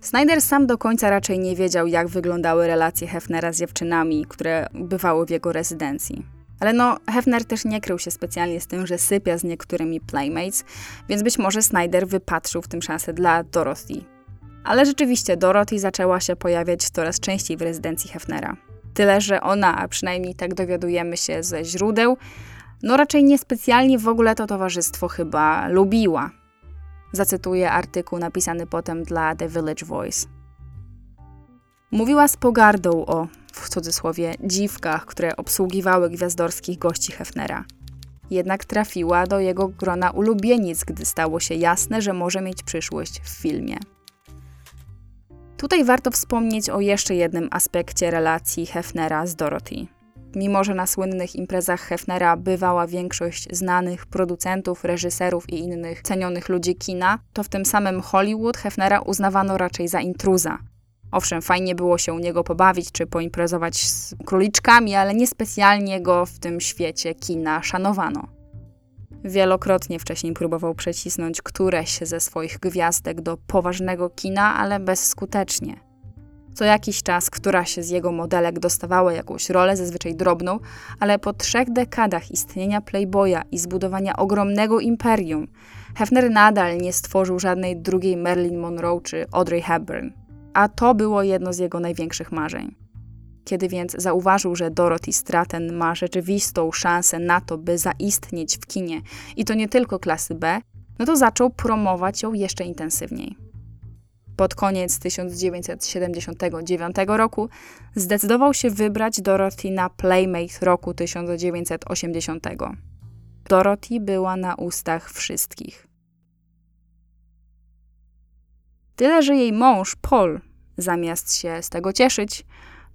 Snyder sam do końca raczej nie wiedział, jak wyglądały relacje Hefnera z dziewczynami, które bywały w jego rezydencji. Ale no, Hefner też nie krył się specjalnie z tym, że sypia z niektórymi Playmates, więc być może Snyder wypatrzył w tym szansę dla Dorothy. Ale rzeczywiście Dorothy zaczęła się pojawiać coraz częściej w rezydencji Hefnera. Tyle, że ona, a przynajmniej tak dowiadujemy się ze źródeł, no raczej niespecjalnie w ogóle to towarzystwo chyba lubiła. Zacytuję artykuł napisany potem dla The Village Voice. Mówiła z pogardą o w cudzysłowie dziwkach, które obsługiwały gwiazdorskich gości Hefnera. Jednak trafiła do jego grona ulubienic, gdy stało się jasne, że może mieć przyszłość w filmie. Tutaj warto wspomnieć o jeszcze jednym aspekcie relacji Hefnera z Dorothy. Mimo, że na słynnych imprezach Hefnera bywała większość znanych producentów, reżyserów i innych cenionych ludzi kina, to w tym samym Hollywood Hefnera uznawano raczej za intruza, Owszem, fajnie było się u niego pobawić czy poimprezować z króliczkami, ale niespecjalnie go w tym świecie kina szanowano. Wielokrotnie wcześniej próbował przecisnąć któreś ze swoich gwiazdek do poważnego kina, ale bezskutecznie. Co jakiś czas któraś z jego modelek dostawała jakąś rolę, zazwyczaj drobną, ale po trzech dekadach istnienia Playboya i zbudowania ogromnego imperium, Hefner nadal nie stworzył żadnej drugiej Marilyn Monroe czy Audrey Hepburn. A to było jedno z jego największych marzeń. Kiedy więc zauważył, że Dorothy Stratton ma rzeczywistą szansę na to, by zaistnieć w kinie i to nie tylko klasy B, no to zaczął promować ją jeszcze intensywniej. Pod koniec 1979 roku zdecydował się wybrać Dorothy na Playmate roku 1980. Dorothy była na ustach wszystkich. Tyle, że jej mąż, Paul, zamiast się z tego cieszyć,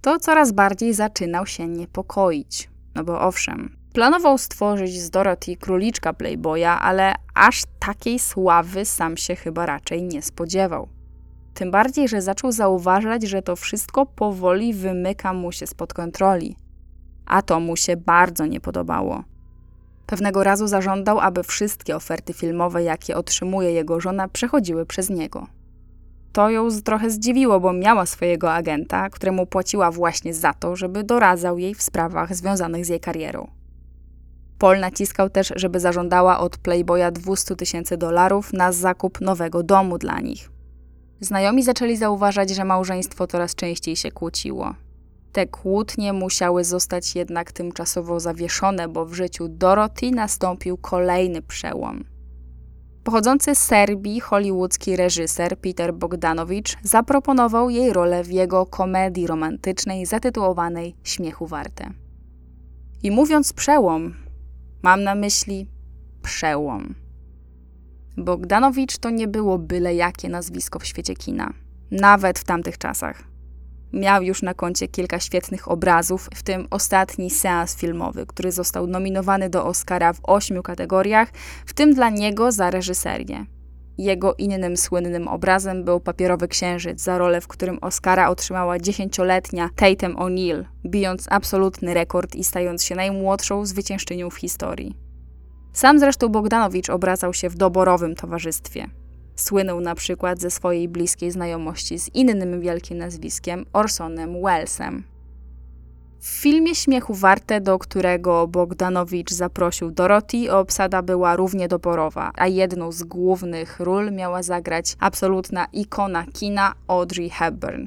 to coraz bardziej zaczynał się niepokoić. No bo owszem, planował stworzyć z Dorothy króliczka Playboya, ale aż takiej sławy sam się chyba raczej nie spodziewał. Tym bardziej, że zaczął zauważać, że to wszystko powoli wymyka mu się spod kontroli. A to mu się bardzo nie podobało. Pewnego razu zażądał, aby wszystkie oferty filmowe, jakie otrzymuje jego żona, przechodziły przez niego. To ją trochę zdziwiło, bo miała swojego agenta, któremu płaciła właśnie za to, żeby doradzał jej w sprawach związanych z jej karierą. Paul naciskał też, żeby zażądała od Playboya 200 tysięcy dolarów na zakup nowego domu dla nich. Znajomi zaczęli zauważać, że małżeństwo coraz częściej się kłóciło. Te kłótnie musiały zostać jednak tymczasowo zawieszone, bo w życiu Dorothy nastąpił kolejny przełom. Pochodzący z Serbii hollywoodzki reżyser Peter Bogdanowicz zaproponował jej rolę w jego komedii romantycznej zatytułowanej Śmiechu Warte. I mówiąc przełom, mam na myśli przełom. Bogdanowicz to nie było byle jakie nazwisko w świecie kina, nawet w tamtych czasach. Miał już na koncie kilka świetnych obrazów, w tym ostatni seans filmowy, który został nominowany do Oscara w ośmiu kategoriach, w tym dla niego za reżyserię. Jego innym słynnym obrazem był Papierowy Księżyc, za rolę, w którym Oscara otrzymała dziesięcioletnia Tatum O'Neill, bijąc absolutny rekord i stając się najmłodszą zwyciężczynią w historii. Sam zresztą Bogdanowicz obracał się w doborowym towarzystwie. Słynął na przykład ze swojej bliskiej znajomości z innym wielkim nazwiskiem Orsonem Wellesem. W filmie Śmiechu Warte, do którego Bogdanowicz zaprosił Dorothy, obsada była równie doborowa, a jedną z głównych ról miała zagrać absolutna ikona kina Audrey Hepburn.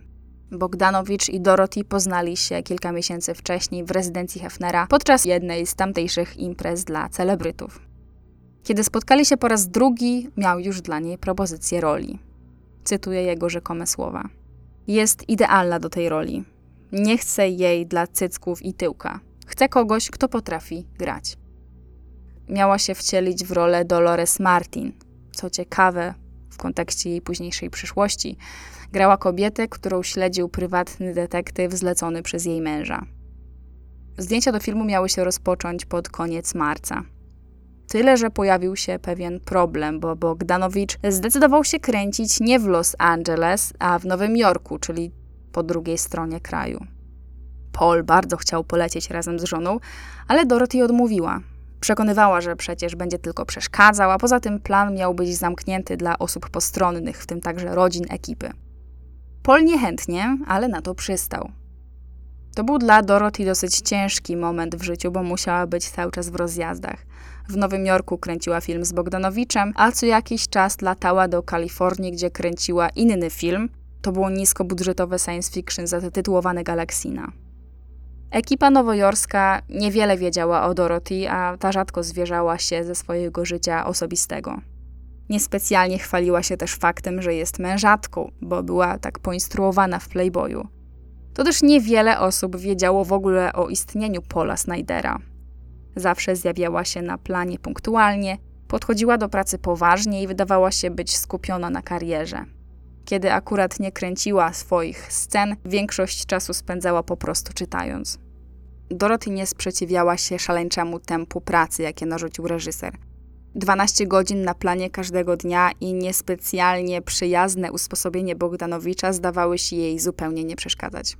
Bogdanowicz i Dorothy poznali się kilka miesięcy wcześniej w rezydencji Hefnera podczas jednej z tamtejszych imprez dla celebrytów. Kiedy spotkali się po raz drugi, miał już dla niej propozycję roli. Cytuję jego rzekome słowa. Jest idealna do tej roli. Nie chcę jej dla cycków i tyłka. Chcę kogoś, kto potrafi grać. Miała się wcielić w rolę Dolores Martin. Co ciekawe, w kontekście jej późniejszej przyszłości, grała kobietę, którą śledził prywatny detektyw zlecony przez jej męża. Zdjęcia do filmu miały się rozpocząć pod koniec marca. Tyle, że pojawił się pewien problem, bo Bogdanowicz zdecydował się kręcić nie w Los Angeles, a w Nowym Jorku, czyli po drugiej stronie kraju. Paul bardzo chciał polecieć razem z żoną, ale Dorothy odmówiła. Przekonywała, że przecież będzie tylko przeszkadzał, a poza tym plan miał być zamknięty dla osób postronnych, w tym także rodzin ekipy. Paul niechętnie, ale na to przystał. To był dla Dorothy dosyć ciężki moment w życiu, bo musiała być cały czas w rozjazdach. W Nowym Jorku kręciła film z Bogdanowiczem, a co jakiś czas latała do Kalifornii, gdzie kręciła inny film. To było niskobudżetowe science fiction zatytułowane Galaksina. Ekipa nowojorska niewiele wiedziała o Dorothy, a ta rzadko zwierzała się ze swojego życia osobistego. Niespecjalnie chwaliła się też faktem, że jest mężatką, bo była tak poinstruowana w Playboyu. To też niewiele osób wiedziało w ogóle o istnieniu Paula Snydera. Zawsze zjawiała się na planie punktualnie, podchodziła do pracy poważnie i wydawała się być skupiona na karierze. Kiedy akurat nie kręciła swoich scen, większość czasu spędzała po prostu czytając. Dorothy nie sprzeciwiała się szaleńczemu tempu pracy, jakie narzucił reżyser – 12 godzin na planie każdego dnia i niespecjalnie przyjazne usposobienie Bogdanowicza zdawały się jej zupełnie nie przeszkadzać.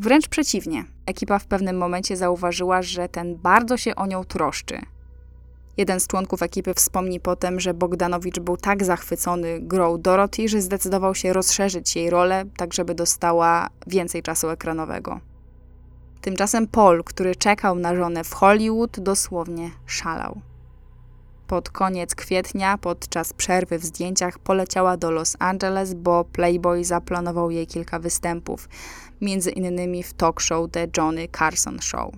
Wręcz przeciwnie, ekipa w pewnym momencie zauważyła, że ten bardzo się o nią troszczy. Jeden z członków ekipy wspomni potem, że Bogdanowicz był tak zachwycony grą Dorothy, że zdecydował się rozszerzyć jej rolę, tak żeby dostała więcej czasu ekranowego. Tymczasem Paul, który czekał na żonę w Hollywood, dosłownie szalał. Pod koniec kwietnia, podczas przerwy w zdjęciach, poleciała do Los Angeles, bo Playboy zaplanował jej kilka występów, między innymi w talk show The Johnny Carson Show.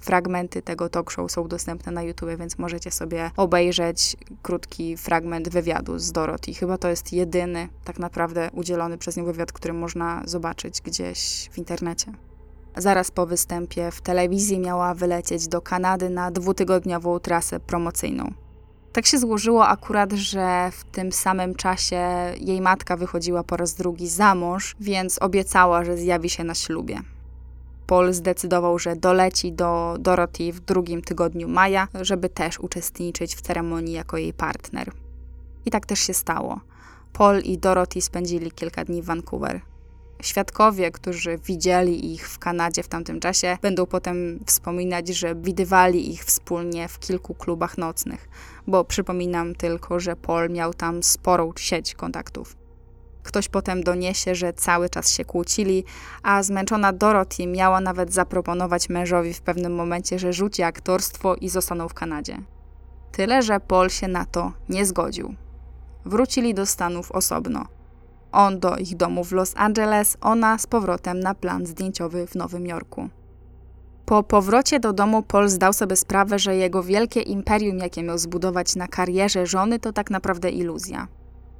Fragmenty tego talk show są dostępne na YouTube, więc możecie sobie obejrzeć krótki fragment wywiadu z Dorothy. Chyba to jest jedyny tak naprawdę udzielony przez nią wywiad, który można zobaczyć gdzieś w internecie. Zaraz po występie w telewizji miała wylecieć do Kanady na dwutygodniową trasę promocyjną. Tak się złożyło akurat, że w tym samym czasie jej matka wychodziła po raz drugi za mąż, więc obiecała, że zjawi się na ślubie. Paul zdecydował, że doleci do Dorothy w drugim tygodniu maja, żeby też uczestniczyć w ceremonii jako jej partner. I tak też się stało. Paul i Dorothy spędzili kilka dni w Vancouver. Świadkowie, którzy widzieli ich w Kanadzie w tamtym czasie, będą potem wspominać, że widywali ich wspólnie w kilku klubach nocnych, bo przypominam tylko, że Paul miał tam sporą sieć kontaktów. Ktoś potem doniesie, że cały czas się kłócili, a zmęczona Dorothy miała nawet zaproponować mężowi w pewnym momencie, że rzuci aktorstwo i zostaną w Kanadzie. Tyle, że Paul się na to nie zgodził. Wrócili do Stanów osobno. On do ich domu w Los Angeles, ona z powrotem na plan zdjęciowy w Nowym Jorku. Po powrocie do domu Paul zdał sobie sprawę, że jego wielkie imperium, jakie miał zbudować na karierze żony, to tak naprawdę iluzja.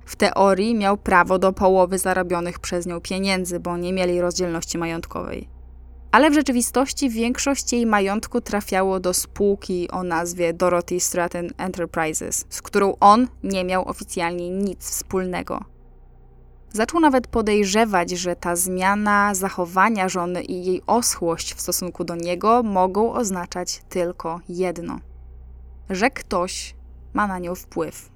W teorii miał prawo do połowy zarobionych przez nią pieniędzy, bo nie mieli rozdzielności majątkowej. Ale w rzeczywistości większość jej majątku trafiało do spółki o nazwie Dorothy Stratton Enterprises, z którą on nie miał oficjalnie nic wspólnego. Zaczął nawet podejrzewać, że ta zmiana zachowania żony i jej oschłość w stosunku do niego mogą oznaczać tylko jedno: że ktoś ma na nią wpływ.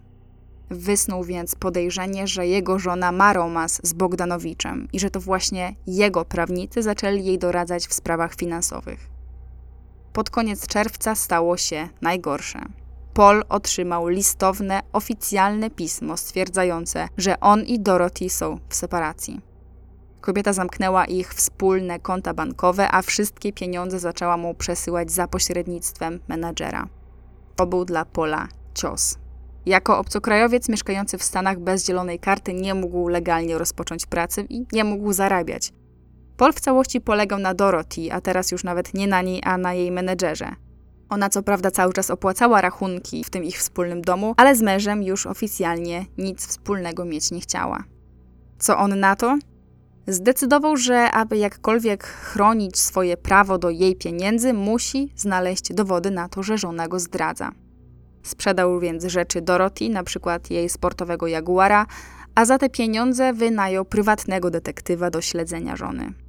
Wysnuł więc podejrzenie, że jego żona ma romans z Bogdanowiczem i że to właśnie jego prawnicy zaczęli jej doradzać w sprawach finansowych. Pod koniec czerwca stało się najgorsze. Paul otrzymał listowne, oficjalne pismo stwierdzające, że on i Dorothy są w separacji. Kobieta zamknęła ich wspólne konta bankowe, a wszystkie pieniądze zaczęła mu przesyłać za pośrednictwem menadżera. To był dla Pola cios. Jako obcokrajowiec mieszkający w Stanach bez zielonej karty nie mógł legalnie rozpocząć pracy i nie mógł zarabiać. Paul w całości polegał na Dorothy, a teraz już nawet nie na niej, a na jej menedżerze. Ona co prawda cały czas opłacała rachunki w tym ich wspólnym domu, ale z mężem już oficjalnie nic wspólnego mieć nie chciała. Co on na to? Zdecydował, że aby jakkolwiek chronić swoje prawo do jej pieniędzy, musi znaleźć dowody na to, że żona go zdradza. Sprzedał więc rzeczy Dorothy, na przykład jej sportowego Jaguara, a za te pieniądze wynajął prywatnego detektywa do śledzenia żony.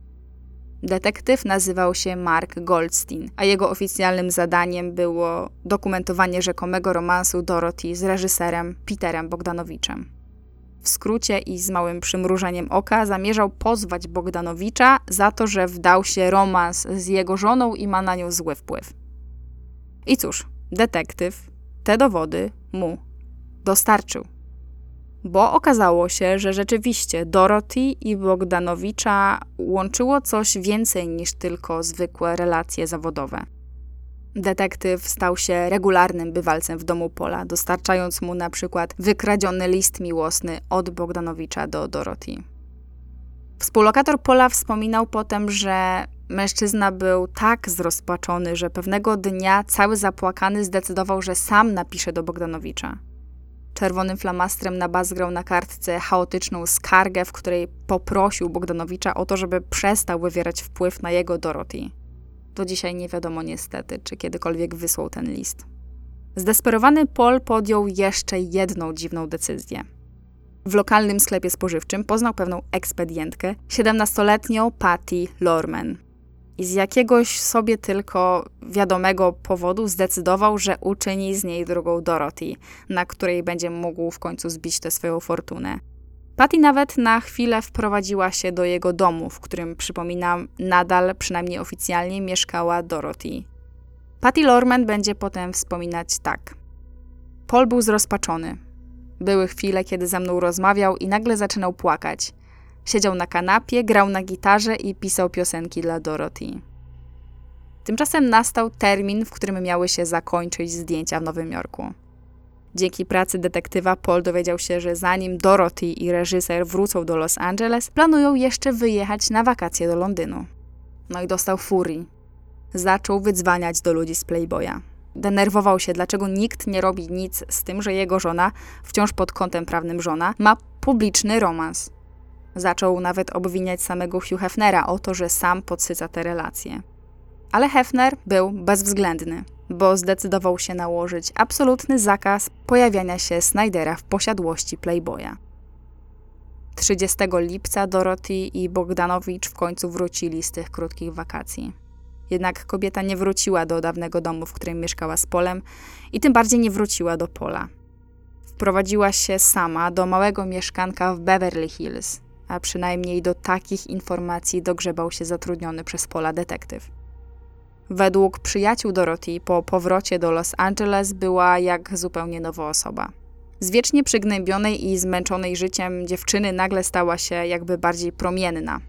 Detektyw nazywał się Mark Goldstein, a jego oficjalnym zadaniem było dokumentowanie rzekomego romansu Dorothy z reżyserem Peterem Bogdanowiczem. W skrócie i z małym przymrużeniem oka zamierzał pozwać Bogdanowicza za to, że wdał się romans z jego żoną i ma na nią zły wpływ. I cóż, detektyw te dowody mu dostarczył bo okazało się, że rzeczywiście Dorothy i Bogdanowicza łączyło coś więcej niż tylko zwykłe relacje zawodowe. Detektyw stał się regularnym bywalcem w domu Pola, dostarczając mu na przykład wykradziony list miłosny od Bogdanowicza do Dorothy. Współlokator Pola wspominał potem, że mężczyzna był tak zrozpaczony, że pewnego dnia cały zapłakany zdecydował, że sam napisze do Bogdanowicza. Czerwonym flamastrem nabazgrał na kartce chaotyczną skargę, w której poprosił Bogdanowicza o to, żeby przestał wywierać wpływ na jego Dorothy. Do dzisiaj nie wiadomo niestety, czy kiedykolwiek wysłał ten list. Zdesperowany Paul podjął jeszcze jedną dziwną decyzję. W lokalnym sklepie spożywczym poznał pewną ekspedientkę, 17-letnią Patty Lorman. I z jakiegoś sobie tylko wiadomego powodu zdecydował, że uczyni z niej drugą Dorothy, na której będzie mógł w końcu zbić tę swoją fortunę. Patty nawet na chwilę wprowadziła się do jego domu, w którym, przypominam, nadal, przynajmniej oficjalnie, mieszkała Dorothy. Patty Lorman będzie potem wspominać tak. Paul był zrozpaczony. Były chwile, kiedy ze mną rozmawiał i nagle zaczynał płakać. Siedział na kanapie, grał na gitarze i pisał piosenki dla Dorothy. Tymczasem nastał termin, w którym miały się zakończyć zdjęcia w Nowym Jorku. Dzięki pracy detektywa Paul dowiedział się, że zanim Dorothy i reżyser wrócą do Los Angeles, planują jeszcze wyjechać na wakacje do Londynu. No i dostał furii. Zaczął wydzwaniać do ludzi z Playboya. Denerwował się, dlaczego nikt nie robi nic z tym, że jego żona, wciąż pod kątem prawnym żona, ma publiczny romans. Zaczął nawet obwiniać samego Hugh Hefnera o to, że sam podsyca te relacje. Ale Hefner był bezwzględny, bo zdecydował się nałożyć absolutny zakaz pojawiania się Snydera w posiadłości Playboya. 30 lipca Dorothy i Bogdanowicz w końcu wrócili z tych krótkich wakacji. Jednak kobieta nie wróciła do dawnego domu, w którym mieszkała z Polem i tym bardziej nie wróciła do Pola. Wprowadziła się sama do małego mieszkanka w Beverly Hills, a przynajmniej do takich informacji dogrzebał się zatrudniony przez Pola detektyw. Według przyjaciół Dorothy po powrocie do Los Angeles była jak zupełnie nowa osoba. Z wiecznie przygnębionej i zmęczonej życiem dziewczyny nagle stała się jakby bardziej promienna.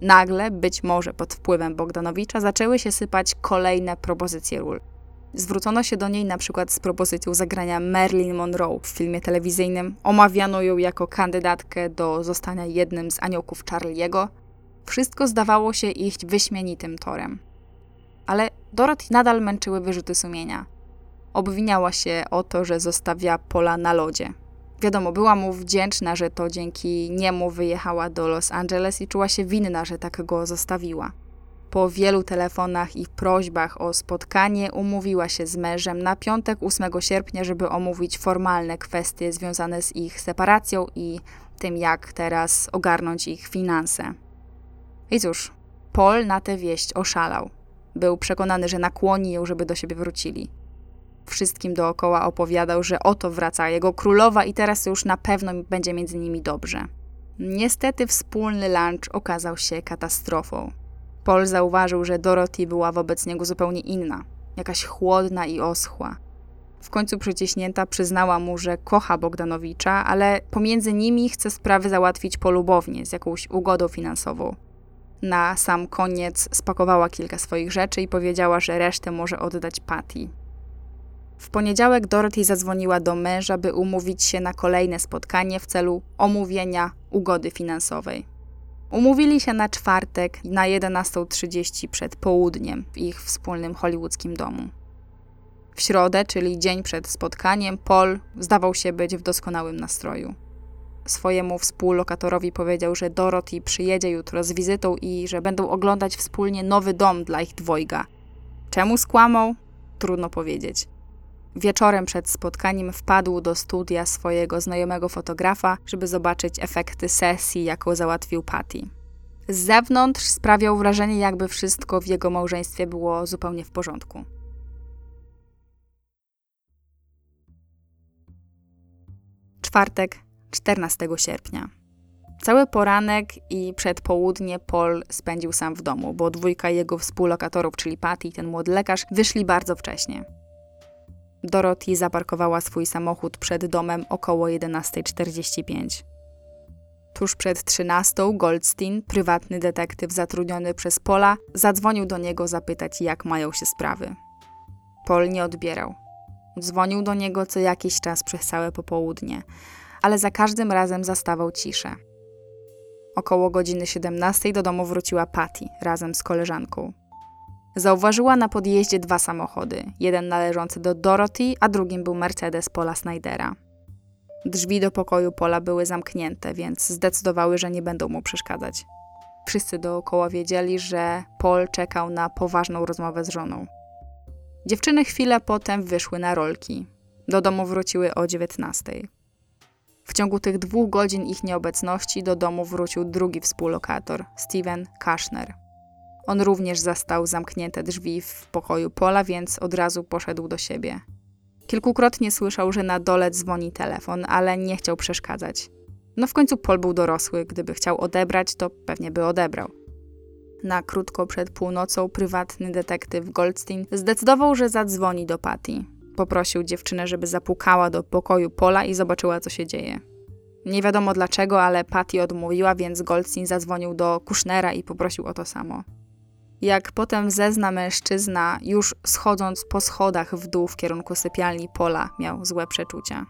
Nagle, być może pod wpływem Bogdanowicza, zaczęły się sypać kolejne propozycje ról. Zwrócono się do niej na przykład z propozycją zagrania Marilyn Monroe w filmie telewizyjnym. Omawiano ją jako kandydatkę do zostania jednym z aniołków Charlie'ego. Wszystko zdawało się iść wyśmienitym torem. Ale Dorothy nadal męczyły wyrzuty sumienia. Obwiniała się o to, że zostawia Pola na lodzie. Wiadomo, była mu wdzięczna, że to dzięki niemu wyjechała do Los Angeles i czuła się winna, że tak go zostawiła. Po wielu telefonach i prośbach o spotkanie umówiła się z mężem na piątek 8 sierpnia, żeby omówić formalne kwestie związane z ich separacją i tym, jak teraz ogarnąć ich finanse. I cóż, Paul na tę wieść oszalał. Był przekonany, że nakłoni ją, żeby do siebie wrócili. Wszystkim dookoła opowiadał, że oto wraca jego królowa i teraz już na pewno będzie między nimi dobrze. Niestety wspólny lunch okazał się katastrofą. Paul zauważył, że Dorothy była wobec niego zupełnie inna, jakaś chłodna i oschła. W końcu przyciśnięta przyznała mu, że kocha Bogdanowicza, ale pomiędzy nimi chce sprawy załatwić polubownie, z jakąś ugodą finansową. Na sam koniec spakowała kilka swoich rzeczy i powiedziała, że resztę może oddać Patty. W poniedziałek Dorothy zadzwoniła do męża, by umówić się na kolejne spotkanie w celu omówienia ugody finansowej. Umówili się na czwartek na 11.30 przed południem w ich wspólnym hollywoodzkim domu. W środę, czyli dzień przed spotkaniem, Paul zdawał się być w doskonałym nastroju. Swojemu współlokatorowi powiedział, że Dorothy przyjedzie jutro z wizytą i że będą oglądać wspólnie nowy dom dla ich dwojga. Czemu skłamał? Trudno powiedzieć. Wieczorem przed spotkaniem wpadł do studia swojego znajomego fotografa, żeby zobaczyć efekty sesji, jaką załatwił Patty. Z zewnątrz sprawiał wrażenie, jakby wszystko w jego małżeństwie było zupełnie w porządku. Czwartek, 14 sierpnia. Cały poranek i przedpołudnie Paul spędził sam w domu, bo dwójka jego współlokatorów, czyli Patty i ten młody lekarz, wyszli bardzo wcześnie. Dorothy zaparkowała swój samochód przed domem około 11.45. Tuż przed 13 Goldstein, prywatny detektyw zatrudniony przez Pola, zadzwonił do niego zapytać, jak mają się sprawy. Paul nie odbierał. Dzwonił do niego co jakiś czas przez całe popołudnie, ale za każdym razem zastawał ciszę. Około godziny 17 do domu wróciła Patty razem z koleżanką. Zauważyła na podjeździe dwa samochody, jeden należący do Dorothy, a drugim był Mercedes Paula Snydera. Drzwi do pokoju Pola były zamknięte, więc zdecydowały, że nie będą mu przeszkadzać. Wszyscy dookoła wiedzieli, że Paul czekał na poważną rozmowę z żoną. Dziewczyny chwilę potem wyszły na rolki. Do domu wróciły o 19. W ciągu tych dwóch godzin ich nieobecności do domu wrócił drugi współlokator, Steven Kashner. On również zastał zamknięte drzwi w pokoju Pola, więc od razu poszedł do siebie. Kilkukrotnie słyszał, że na dole dzwoni telefon, ale nie chciał przeszkadzać. No w końcu Paul był dorosły, gdyby chciał odebrać, to pewnie by odebrał. Na krótko przed północą prywatny detektyw Goldstein zdecydował, że zadzwoni do Patty. Poprosił dziewczynę, żeby zapukała do pokoju Pola i zobaczyła, co się dzieje. Nie wiadomo dlaczego, ale Patty odmówiła, więc Goldstein zadzwonił do Kushnera i poprosił o to samo. Jak potem zezna mężczyzna, już schodząc po schodach w dół w kierunku sypialni Pola, miał złe przeczucia.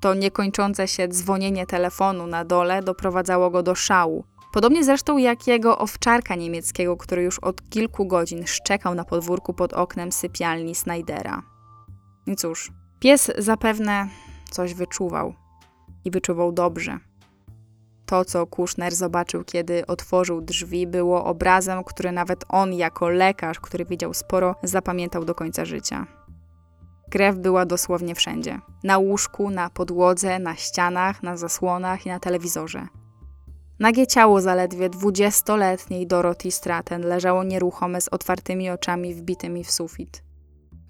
To niekończące się dzwonienie telefonu na dole doprowadzało go do szału. Podobnie zresztą jak jego owczarka niemieckiego, który już od kilku godzin szczekał na podwórku pod oknem sypialni Snydera. I cóż, pies zapewne coś wyczuwał. I wyczuwał dobrze. To, co Kushner zobaczył, kiedy otworzył drzwi, było obrazem, który nawet on, jako lekarz, który wiedział sporo, zapamiętał do końca życia. Krew była dosłownie wszędzie: na łóżku, na podłodze, na ścianach, na zasłonach i na telewizorze. Nagie ciało zaledwie dwudziestoletniej Dorothy Stratton leżało nieruchome z otwartymi oczami wbitymi w sufit.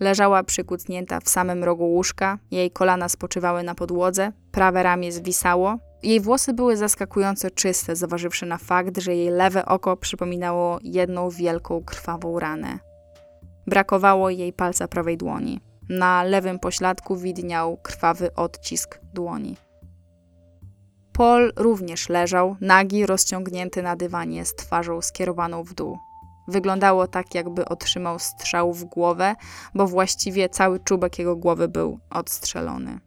Leżała przykucnięta w samym rogu łóżka, jej kolana spoczywały na podłodze, prawe ramię zwisało, jej włosy były zaskakująco czyste, zważywszy na fakt, że jej lewe oko przypominało jedną wielką krwawą ranę. Brakowało jej palca prawej dłoni. Na lewym pośladku widniał krwawy odcisk dłoni. Paul również leżał, nagi, rozciągnięty na dywanie, z twarzą skierowaną w dół. Wyglądało tak, jakby otrzymał strzał w głowę, bo właściwie cały czubek jego głowy był odstrzelony.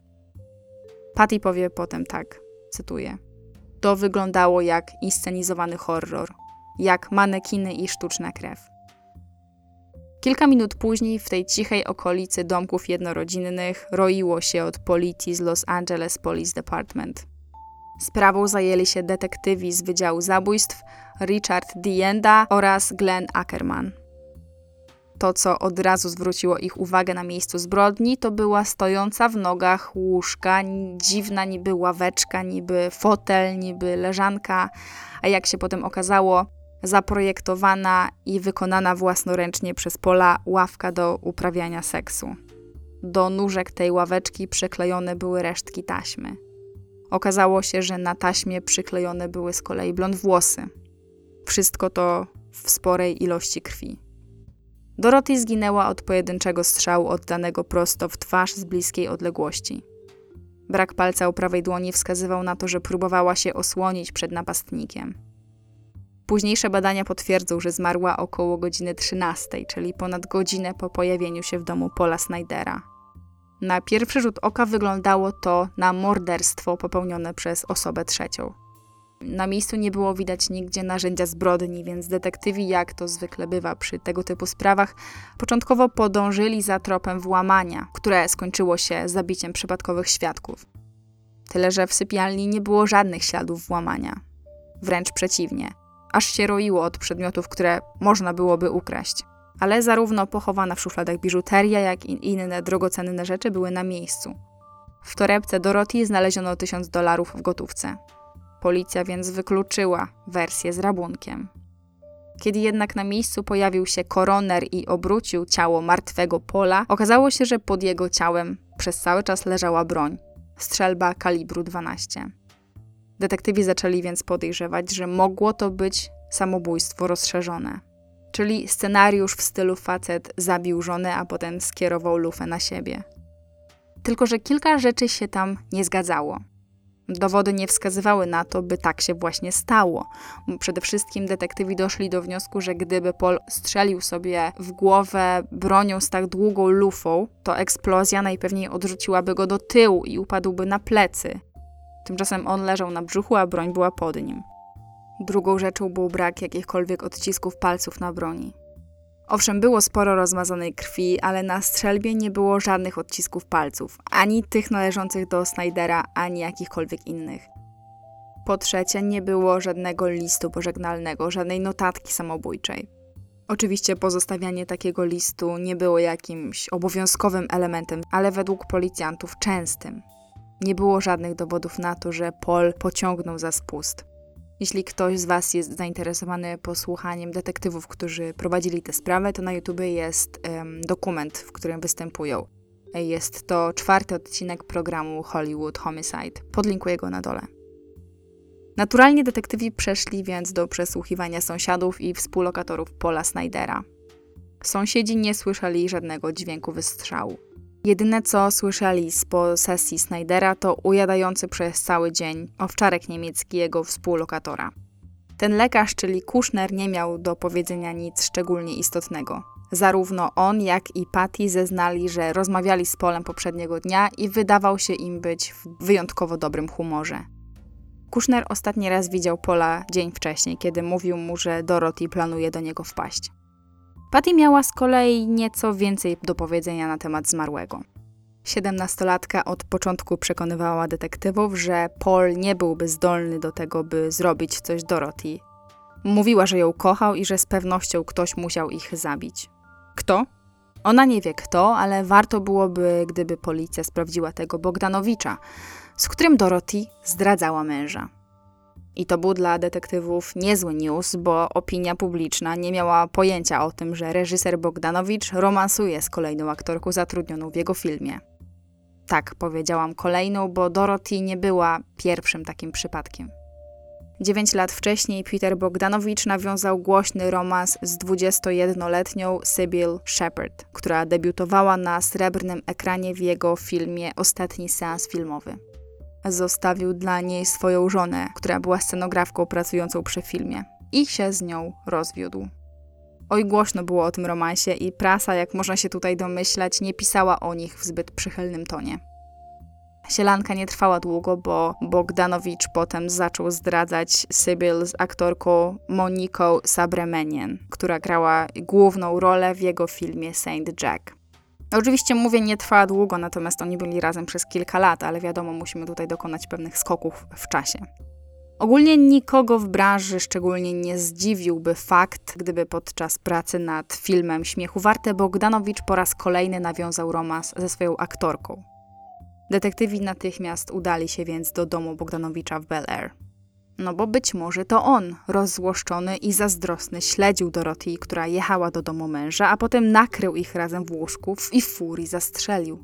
Patty powie potem tak, cytuję. To wyglądało jak inscenizowany horror, jak manekiny i sztuczna krew. Kilka minut później w tej cichej okolicy domków jednorodzinnych roiło się od policji z Los Angeles Police Department. Sprawą zajęli się detektywi z Wydziału Zabójstw Richard Dienda oraz Glenn Ackerman. To, co od razu zwróciło ich uwagę na miejscu zbrodni, to była stojąca w nogach łóżka, dziwna niby ławeczka, niby fotel, niby leżanka, a jak się potem okazało, zaprojektowana i wykonana własnoręcznie przez Pola ławka do uprawiania seksu. Do nóżek tej ławeczki przyklejone były resztki taśmy. Okazało się, że na taśmie przyklejone były z kolei blond włosy. Wszystko to w sporej ilości krwi. Dorothy zginęła od pojedynczego strzału oddanego prosto w twarz z bliskiej odległości. Brak palca u prawej dłoni wskazywał na to, że próbowała się osłonić przed napastnikiem. Późniejsze badania potwierdzą, że zmarła około godziny 13, czyli ponad godzinę po pojawieniu się w domu Paula Snydera. Na pierwszy rzut oka wyglądało to na morderstwo popełnione przez osobę trzecią. Na miejscu nie było widać nigdzie narzędzia zbrodni, więc detektywi, jak to zwykle bywa przy tego typu sprawach, początkowo podążyli za tropem włamania, które skończyło się zabiciem przypadkowych świadków. Tyle, że w sypialni nie było żadnych śladów włamania. Wręcz przeciwnie, aż się roiło od przedmiotów, które można byłoby ukraść ale zarówno pochowana w szufladach biżuteria, jak i inne drogocenne rzeczy były na miejscu. W torebce Dorothy znaleziono tysiąc dolarów w gotówce. Policja więc wykluczyła wersję z rabunkiem. Kiedy jednak na miejscu pojawił się koroner i obrócił ciało martwego Pola, okazało się, że pod jego ciałem przez cały czas leżała broń strzelba kalibru 12. Detektywi zaczęli więc podejrzewać, że mogło to być samobójstwo rozszerzone czyli scenariusz w stylu facet zabił żonę, a potem skierował lufę na siebie. Tylko, że kilka rzeczy się tam nie zgadzało. Dowody nie wskazywały na to, by tak się właśnie stało. Przede wszystkim detektywi doszli do wniosku, że gdyby Paul strzelił sobie w głowę bronią z tak długą lufą, to eksplozja najpewniej odrzuciłaby go do tyłu i upadłby na plecy. Tymczasem on leżał na brzuchu, a broń była pod nim. Drugą rzeczą był brak jakichkolwiek odcisków palców na broni. Owszem, było sporo rozmazanej krwi, ale na strzelbie nie było żadnych odcisków palców, ani tych należących do Snydera, ani jakichkolwiek innych. Po trzecie, nie było żadnego listu pożegnalnego, żadnej notatki samobójczej. Oczywiście pozostawianie takiego listu nie było jakimś obowiązkowym elementem, ale według policjantów częstym. Nie było żadnych dowodów na to, że Paul pociągnął za spust. Jeśli ktoś z Was jest zainteresowany posłuchaniem detektywów, którzy prowadzili tę sprawę, to na YouTube jest um, dokument, w którym występują. Jest to czwarty odcinek programu Hollywood Homicide. Podlinkuję go na dole. Naturalnie detektywi przeszli więc do przesłuchiwania sąsiadów i współlokatorów Paula Snydera. Sąsiedzi nie słyszeli żadnego dźwięku wystrzału. Jedyne co słyszeli z posesji Snydera to ujadający przez cały dzień owczarek niemiecki jego współlokatora. Ten lekarz, czyli Kushner, nie miał do powiedzenia nic szczególnie istotnego. Zarówno on, jak i Patty zeznali, że rozmawiali z Polem poprzedniego dnia i wydawał się im być w wyjątkowo dobrym humorze. Kushner ostatni raz widział Pola dzień wcześniej, kiedy mówił mu, że Dorothy planuje do niego wpaść. Patty miała z kolei nieco więcej do powiedzenia na temat zmarłego. Siedemnastolatka od początku przekonywała detektywów, że Paul nie byłby zdolny do tego, by zrobić coś Dorothy. Mówiła, że ją kochał i że z pewnością ktoś musiał ich zabić. Kto? Ona nie wie kto, ale warto byłoby, gdyby policja sprawdziła tego Bogdanowicza, z którym Dorothy zdradzała męża. I to był dla detektywów niezły news, bo opinia publiczna nie miała pojęcia o tym, że reżyser Bogdanowicz romansuje z kolejną aktorką zatrudnioną w jego filmie. Tak, powiedziałam kolejną, bo Dorothy nie była pierwszym takim przypadkiem. Dziewięć lat wcześniej Peter Bogdanowicz nawiązał głośny romans z 21-letnią Sybil Shepard, która debiutowała na srebrnym ekranie w jego filmie Ostatni seans filmowy zostawił dla niej swoją żonę, która była scenografką pracującą przy filmie, i się z nią rozwiódł. Oj, głośno było o tym romansie i prasa, jak można się tutaj domyślać, nie pisała o nich w zbyt przychylnym tonie. Sielanka nie trwała długo, bo Bogdanowicz potem zaczął zdradzać Sybil z aktorką Moniką Sabremenian, która grała główną rolę w jego filmie Saint Jack. Oczywiście mówię, nie trwała długo, natomiast oni byli razem przez kilka lat, ale wiadomo, musimy tutaj dokonać pewnych skoków w czasie. Ogólnie nikogo w branży szczególnie nie zdziwiłby fakt, gdyby podczas pracy nad filmem Śmiechu Warte Bogdanowicz po raz kolejny nawiązał romans ze swoją aktorką. Detektywi natychmiast udali się więc do domu Bogdanowicza w Bel Air. No bo być może to on, rozzłoszczony i zazdrosny, śledził Dorothy, która jechała do domu męża, a potem nakrył ich razem w łóżku i w furii zastrzelił.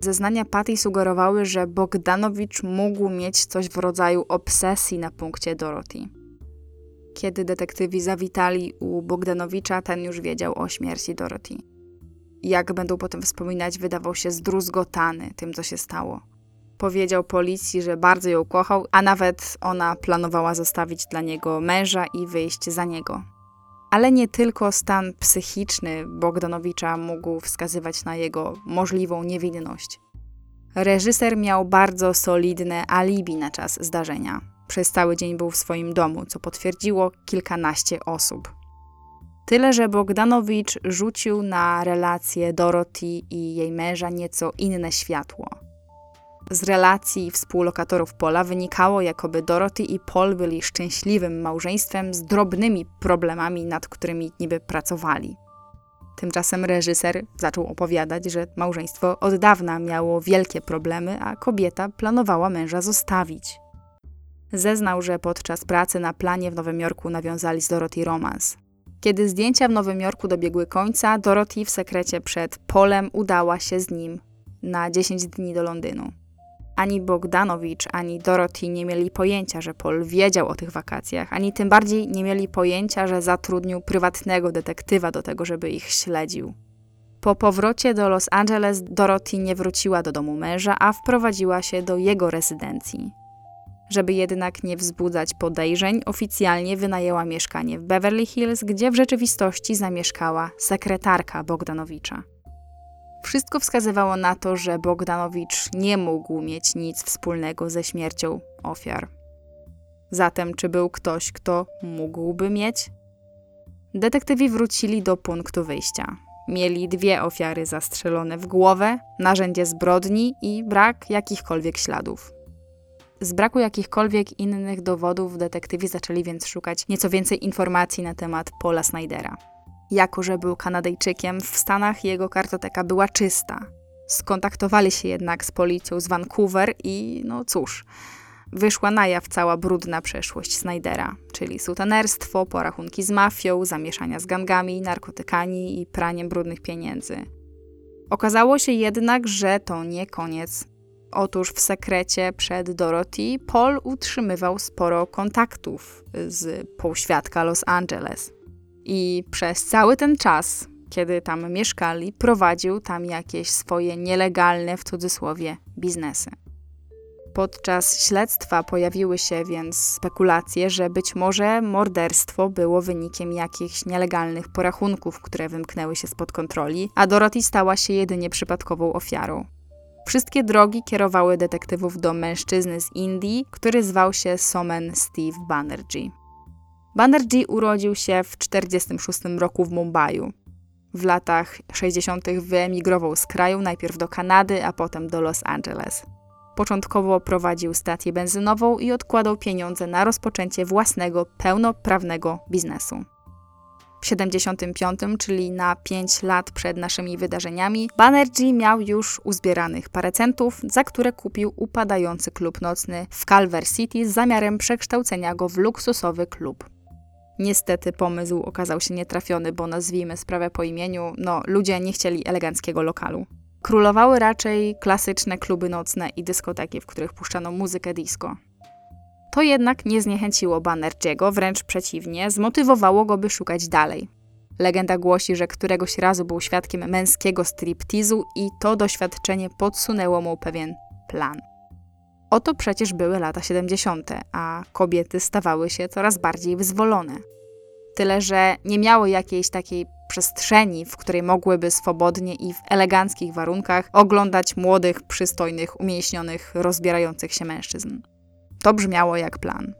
Zeznania Patty sugerowały, że Bogdanowicz mógł mieć coś w rodzaju obsesji na punkcie Dorothy. Kiedy detektywi zawitali u Bogdanowicza, ten już wiedział o śmierci Dorothy. Jak będą potem wspominać, wydawał się zdruzgotany tym, co się stało. Powiedział policji, że bardzo ją kochał, a nawet ona planowała zostawić dla niego męża i wyjść za niego. Ale nie tylko stan psychiczny Bogdanowicza mógł wskazywać na jego możliwą niewinność. Reżyser miał bardzo solidne alibi na czas zdarzenia. Przez cały dzień był w swoim domu, co potwierdziło kilkanaście osób. Tyle, że Bogdanowicz rzucił na relacje Dorothy i jej męża nieco inne światło. Z relacji współlokatorów Pola wynikało, jakoby Dorothy i Paul byli szczęśliwym małżeństwem z drobnymi problemami, nad którymi niby pracowali. Tymczasem reżyser zaczął opowiadać, że małżeństwo od dawna miało wielkie problemy, a kobieta planowała męża zostawić. Zeznał, że podczas pracy na planie w Nowym Jorku nawiązali z Dorothy romans. Kiedy zdjęcia w Nowym Jorku dobiegły końca, Dorothy w sekrecie przed Polem udała się z nim na 10 dni do Londynu. Ani Bogdanowicz, ani Dorothy nie mieli pojęcia, że Paul wiedział o tych wakacjach, ani tym bardziej nie mieli pojęcia, że zatrudnił prywatnego detektywa do tego, żeby ich śledził. Po powrocie do Los Angeles Dorothy nie wróciła do domu męża, a wprowadziła się do jego rezydencji. Żeby jednak nie wzbudzać podejrzeń, oficjalnie wynajęła mieszkanie w Beverly Hills, gdzie w rzeczywistości zamieszkała sekretarka Bogdanowicza. Wszystko wskazywało na to, że Bogdanowicz nie mógł mieć nic wspólnego ze śmiercią ofiar. Zatem, czy był ktoś, kto mógłby mieć? Detektywi wrócili do punktu wyjścia. Mieli dwie ofiary zastrzelone w głowę, narzędzie zbrodni i brak jakichkolwiek śladów. Z braku jakichkolwiek innych dowodów detektywi zaczęli więc szukać nieco więcej informacji na temat Paula Snydera. Jako, że był Kanadyjczykiem, w Stanach jego kartoteka była czysta. Skontaktowali się jednak z policją z Vancouver i no cóż, wyszła na jaw cała brudna przeszłość Snydera, czyli sutanerstwo, porachunki z mafią, zamieszania z gangami, narkotykami i praniem brudnych pieniędzy. Okazało się jednak, że to nie koniec. Otóż w sekrecie przed Dorothy Paul utrzymywał sporo kontaktów z półświadka Los Angeles. I przez cały ten czas, kiedy tam mieszkali, prowadził tam jakieś swoje nielegalne, w cudzysłowie, biznesy. Podczas śledztwa pojawiły się więc spekulacje, że być może morderstwo było wynikiem jakichś nielegalnych porachunków, które wymknęły się spod kontroli, a Dorothy stała się jedynie przypadkową ofiarą. Wszystkie drogi kierowały detektywów do mężczyzny z Indii, który zwał się Somen Steve Banerjee. Banerjee urodził się w 1946 roku w Mumbai. W latach 60. wyemigrował z kraju najpierw do Kanady, a potem do Los Angeles. Początkowo prowadził stację benzynową i odkładał pieniądze na rozpoczęcie własnego, pełnoprawnego biznesu. W 75, czyli na 5 lat przed naszymi wydarzeniami, Banerjee miał już uzbieranych parę centów, za które kupił upadający klub nocny w Calver City z zamiarem przekształcenia go w luksusowy klub. Niestety pomysł okazał się nietrafiony, bo nazwijmy sprawę po imieniu, no ludzie nie chcieli eleganckiego lokalu. Królowały raczej klasyczne kluby nocne i dyskoteki, w których puszczano muzykę disco. To jednak nie zniechęciło Banerjeego, wręcz przeciwnie, zmotywowało go, by szukać dalej. Legenda głosi, że któregoś razu był świadkiem męskiego striptizu i to doświadczenie podsunęło mu pewien plan. Oto przecież były lata 70., a kobiety stawały się coraz bardziej wyzwolone. Tyle, że nie miały jakiejś takiej przestrzeni, w której mogłyby swobodnie i w eleganckich warunkach oglądać młodych, przystojnych, umięśnionych, rozbierających się mężczyzn. To brzmiało jak plan.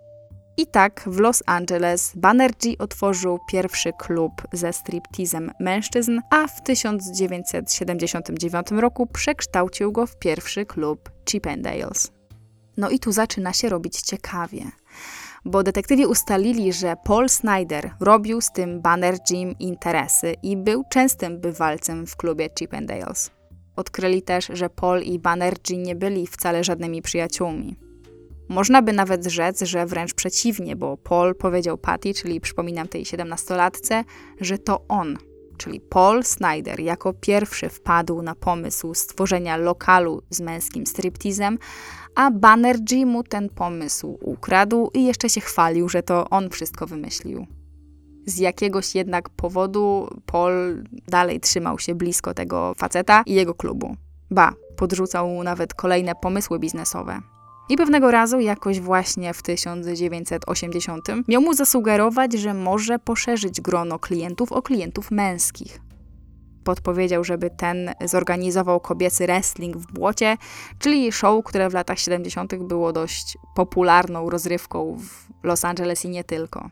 I tak w Los Angeles Banerjee otworzył pierwszy klub ze striptizem mężczyzn, a w 1979 roku przekształcił go w pierwszy klub Chippendales. No i tu zaczyna się robić ciekawie bo detektywi ustalili, że Paul Snyder robił z tym Banerjeem interesy i był częstym bywalcem w klubie Chippendales. Odkryli też, że Paul i Banerjee nie byli wcale żadnymi przyjaciółmi. Można by nawet rzec, że wręcz przeciwnie, bo Paul powiedział Patty, czyli przypominam tej siedemnastolatce, że to on, czyli Paul Snyder, jako pierwszy wpadł na pomysł stworzenia lokalu z męskim striptizem, a Banerjee mu ten pomysł ukradł i jeszcze się chwalił, że to on wszystko wymyślił. Z jakiegoś jednak powodu Paul dalej trzymał się blisko tego faceta i jego klubu. Ba, podrzucał mu nawet kolejne pomysły biznesowe. I pewnego razu, jakoś właśnie w 1980, miał mu zasugerować, że może poszerzyć grono klientów o klientów męskich podpowiedział, żeby ten zorganizował kobiecy wrestling w błocie, czyli show, które w latach 70. było dość popularną rozrywką w Los Angeles i nie tylko.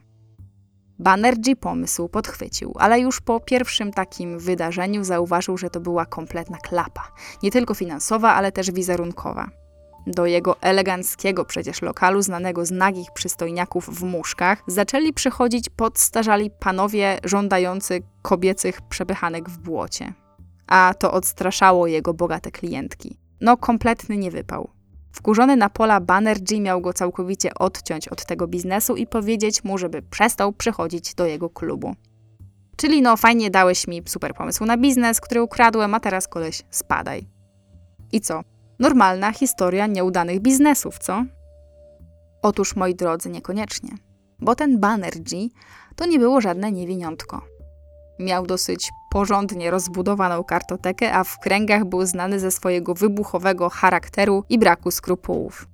Banerjee pomysł podchwycił, ale już po pierwszym takim wydarzeniu zauważył, że to była kompletna klapa. Nie tylko finansowa, ale też wizerunkowa. Do jego eleganckiego przecież lokalu, znanego z nagich przystojniaków w muszkach, zaczęli przychodzić podstarzali panowie żądający kobiecych przepychanek w błocie. A to odstraszało jego bogate klientki. No, kompletny nie wypał. Wkurzony na pola Banerjee miał go całkowicie odciąć od tego biznesu i powiedzieć mu, żeby przestał przychodzić do jego klubu. Czyli no, fajnie dałeś mi super pomysł na biznes, który ukradłem, a teraz koleś spadaj. I co? Normalna historia nieudanych biznesów, co? Otóż, moi drodzy, niekoniecznie. Bo ten Banerjee to nie było żadne niewiniątko. Miał dosyć porządnie rozbudowaną kartotekę, a w kręgach był znany ze swojego wybuchowego charakteru i braku skrupułów.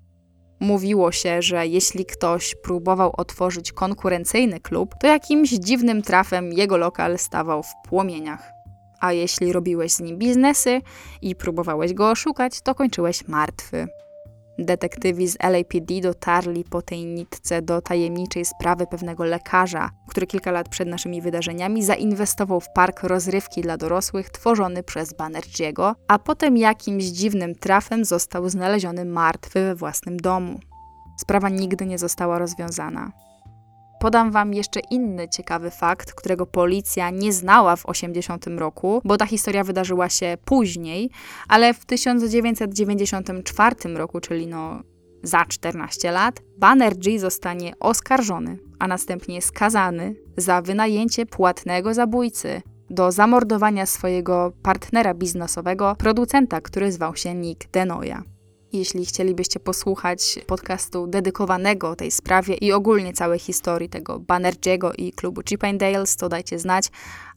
Mówiło się, że jeśli ktoś próbował otworzyć konkurencyjny klub, to jakimś dziwnym trafem jego lokal stawał w płomieniach a jeśli robiłeś z nim biznesy i próbowałeś go oszukać, to kończyłeś martwy. Detektywi z LAPD dotarli po tej nitce do tajemniczej sprawy pewnego lekarza, który kilka lat przed naszymi wydarzeniami zainwestował w park rozrywki dla dorosłych tworzony przez Banerjeego, a potem jakimś dziwnym trafem został znaleziony martwy we własnym domu. Sprawa nigdy nie została rozwiązana. Podam Wam jeszcze inny ciekawy fakt, którego policja nie znała w 80 roku, bo ta historia wydarzyła się później, ale w 1994 roku, czyli no za 14 lat, Banerjee zostanie oskarżony, a następnie skazany za wynajęcie płatnego zabójcy do zamordowania swojego partnera biznesowego, producenta, który zwał się Nick Denoya. Jeśli chcielibyście posłuchać podcastu dedykowanego tej sprawie i ogólnie całej historii tego Banerjeego i klubu Chippendales, to dajcie znać,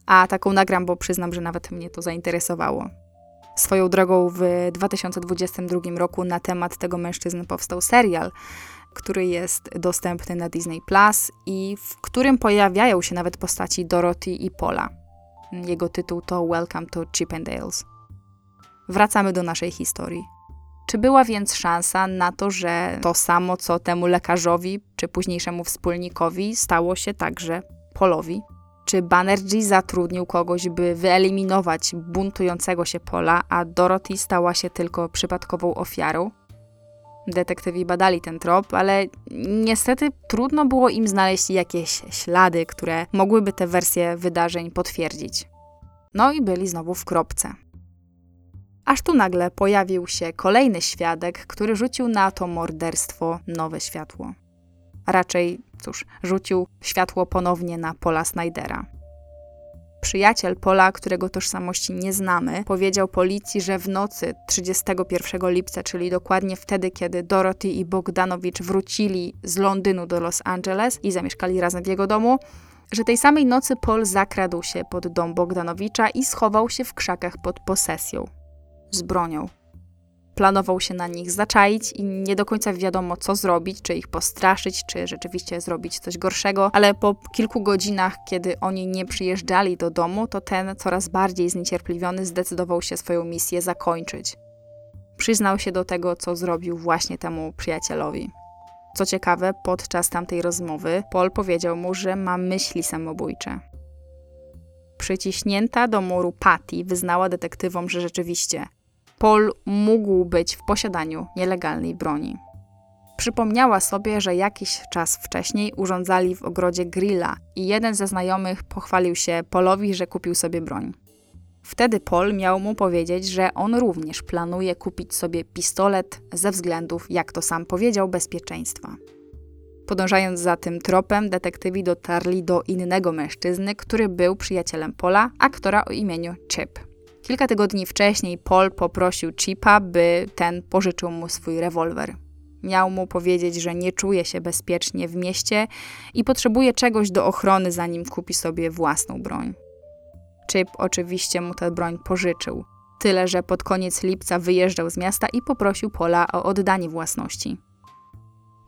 a taką nagram, bo przyznam, że nawet mnie to zainteresowało. Swoją drogą w 2022 roku na temat tego mężczyzny powstał serial, który jest dostępny na Disney Plus i w którym pojawiają się nawet postaci Dorothy i Paula. Jego tytuł to Welcome to Chippendales. Wracamy do naszej historii. Czy była więc szansa na to, że to samo, co temu lekarzowi czy późniejszemu wspólnikowi, stało się także Polowi? Czy Banerjee zatrudnił kogoś, by wyeliminować buntującego się Pola, a Dorothy stała się tylko przypadkową ofiarą? Detektywi badali ten trop, ale niestety trudno było im znaleźć jakieś ślady, które mogłyby te wersje wydarzeń potwierdzić. No i byli znowu w kropce. Aż tu nagle pojawił się kolejny świadek, który rzucił na to morderstwo nowe światło. Raczej, cóż, rzucił światło ponownie na Pola Snydera. Przyjaciel Pola, którego tożsamości nie znamy, powiedział policji, że w nocy 31 lipca, czyli dokładnie wtedy, kiedy Dorothy i Bogdanowicz wrócili z Londynu do Los Angeles i zamieszkali razem w jego domu, że tej samej nocy Paul zakradł się pod dom Bogdanowicza i schował się w krzakach pod posesją z bronią. Planował się na nich zaczaić i nie do końca wiadomo, co zrobić, czy ich postraszyć, czy rzeczywiście zrobić coś gorszego, ale po kilku godzinach, kiedy oni nie przyjeżdżali do domu, to ten coraz bardziej zniecierpliwiony zdecydował się swoją misję zakończyć. Przyznał się do tego, co zrobił właśnie temu przyjacielowi. Co ciekawe, podczas tamtej rozmowy Paul powiedział mu, że ma myśli samobójcze. Przyciśnięta do muru Patty wyznała detektywom, że rzeczywiście Paul mógł być w posiadaniu nielegalnej broni. Przypomniała sobie, że jakiś czas wcześniej urządzali w ogrodzie grilla i jeden ze znajomych pochwalił się Polowi, że kupił sobie broń. Wtedy Paul miał mu powiedzieć, że on również planuje kupić sobie pistolet ze względów, jak to sam powiedział, bezpieczeństwa. Podążając za tym tropem, detektywi dotarli do innego mężczyzny, który był przyjacielem Pola, aktora o imieniu Chip. Kilka tygodni wcześniej Paul poprosił Chipa, by ten pożyczył mu swój rewolwer. Miał mu powiedzieć, że nie czuje się bezpiecznie w mieście i potrzebuje czegoś do ochrony, zanim kupi sobie własną broń. Chip oczywiście mu tę broń pożyczył. Tyle, że pod koniec lipca wyjeżdżał z miasta i poprosił Pola o oddanie własności.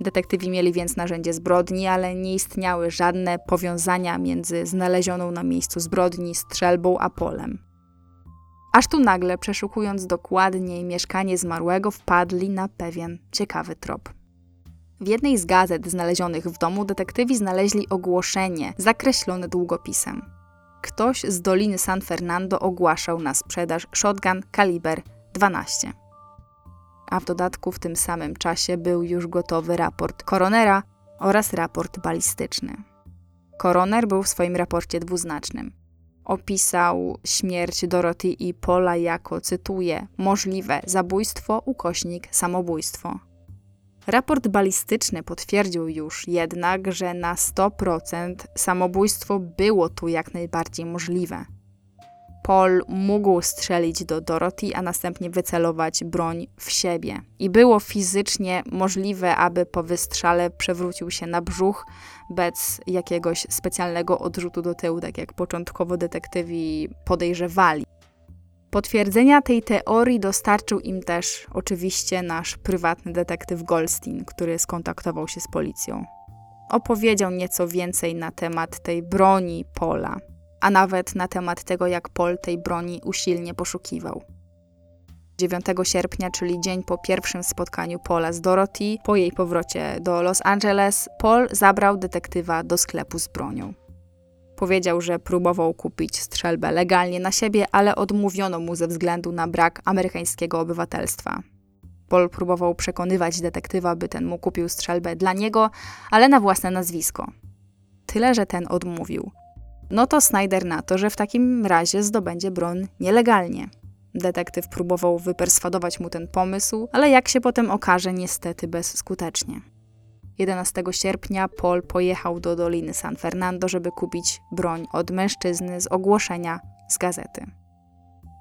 Detektywi mieli więc narzędzie zbrodni, ale nie istniały żadne powiązania między znalezioną na miejscu zbrodni strzelbą a polem. Aż tu nagle, przeszukując dokładniej mieszkanie zmarłego, wpadli na pewien ciekawy trop. W jednej z gazet znalezionych w domu detektywi znaleźli ogłoszenie zakreślone długopisem. Ktoś z Doliny San Fernando ogłaszał na sprzedaż shotgun kaliber 12. A w dodatku w tym samym czasie był już gotowy raport koronera oraz raport balistyczny. Koroner był w swoim raporcie dwuznacznym opisał śmierć Dorothy i Paula jako, cytuję, możliwe zabójstwo, ukośnik, samobójstwo. Raport balistyczny potwierdził już jednak, że na 100% samobójstwo było tu jak najbardziej możliwe. Paul mógł strzelić do Dorothy, a następnie wycelować broń w siebie. I było fizycznie możliwe, aby po wystrzale przewrócił się na brzuch bez jakiegoś specjalnego odrzutu do tyłu, tak jak początkowo detektywi podejrzewali. Potwierdzenia tej teorii dostarczył im też oczywiście nasz prywatny detektyw Goldstein, który skontaktował się z policją. Opowiedział nieco więcej na temat tej broni Pola, a nawet na temat tego, jak Paul tej broni usilnie poszukiwał. 9 sierpnia, czyli dzień po pierwszym spotkaniu Paula z Dorothy, po jej powrocie do Los Angeles, Paul zabrał detektywa do sklepu z bronią. Powiedział, że próbował kupić strzelbę legalnie na siebie, ale odmówiono mu ze względu na brak amerykańskiego obywatelstwa. Paul próbował przekonywać detektywa, by ten mu kupił strzelbę dla niego, ale na własne nazwisko. Tyle, że ten odmówił. No to Snyder na to, że w takim razie zdobędzie broń nielegalnie. Detektyw próbował wyperswadować mu ten pomysł, ale jak się potem okaże, niestety bezskutecznie. 11 sierpnia Paul pojechał do Doliny San Fernando, żeby kupić broń od mężczyzny z ogłoszenia z gazety.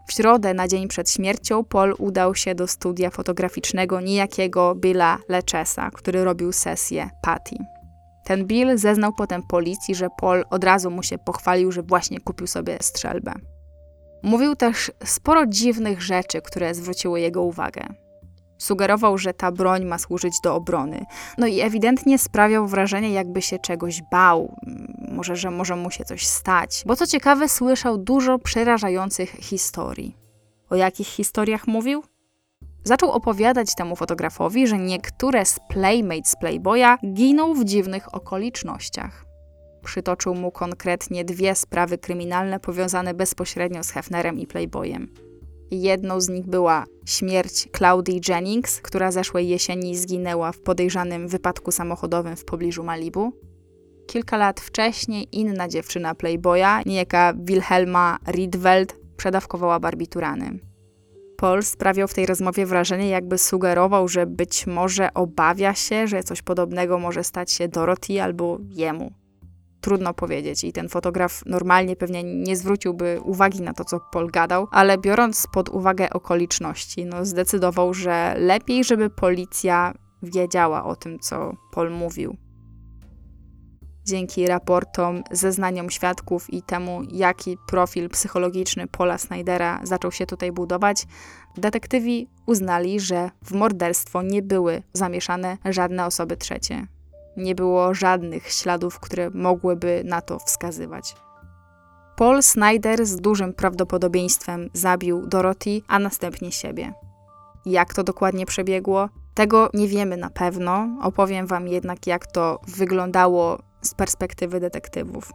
W środę, na dzień przed śmiercią, Paul udał się do studia fotograficznego niejakiego Billa Lechesa, który robił sesję Patty. Ten Bill zeznał potem policji, że Paul od razu mu się pochwalił, że właśnie kupił sobie strzelbę. Mówił też sporo dziwnych rzeczy, które zwróciły jego uwagę. Sugerował, że ta broń ma służyć do obrony. No i ewidentnie sprawiał wrażenie, jakby się czegoś bał, może, że może mu się coś stać. Bo co ciekawe, słyszał dużo przerażających historii. O jakich historiach mówił? Zaczął opowiadać temu fotografowi, że niektóre z playmates Playboya giną w dziwnych okolicznościach. Przytoczył mu konkretnie dwie sprawy kryminalne powiązane bezpośrednio z Hefnerem i Playboyem. Jedną z nich była śmierć Claudii Jennings, która zeszłej jesieni zginęła w podejrzanym wypadku samochodowym w pobliżu Malibu. Kilka lat wcześniej inna dziewczyna Playboya, niejaka Wilhelma Riedweld, przedawkowała barbiturany. Paul sprawiał w tej rozmowie wrażenie, jakby sugerował, że być może obawia się, że coś podobnego może stać się Dorothy albo jemu trudno powiedzieć i ten fotograf normalnie pewnie nie zwróciłby uwagi na to, co Paul gadał, ale biorąc pod uwagę okoliczności, no zdecydował, że lepiej, żeby policja wiedziała o tym, co Paul mówił. Dzięki raportom, zeznaniom świadków i temu, jaki profil psychologiczny Paula Snydera zaczął się tutaj budować, detektywi uznali, że w morderstwo nie były zamieszane żadne osoby trzecie. Nie było żadnych śladów, które mogłyby na to wskazywać. Paul Snyder z dużym prawdopodobieństwem zabił Dorothy, a następnie siebie. Jak to dokładnie przebiegło? Tego nie wiemy na pewno. Opowiem Wam jednak, jak to wyglądało z perspektywy detektywów.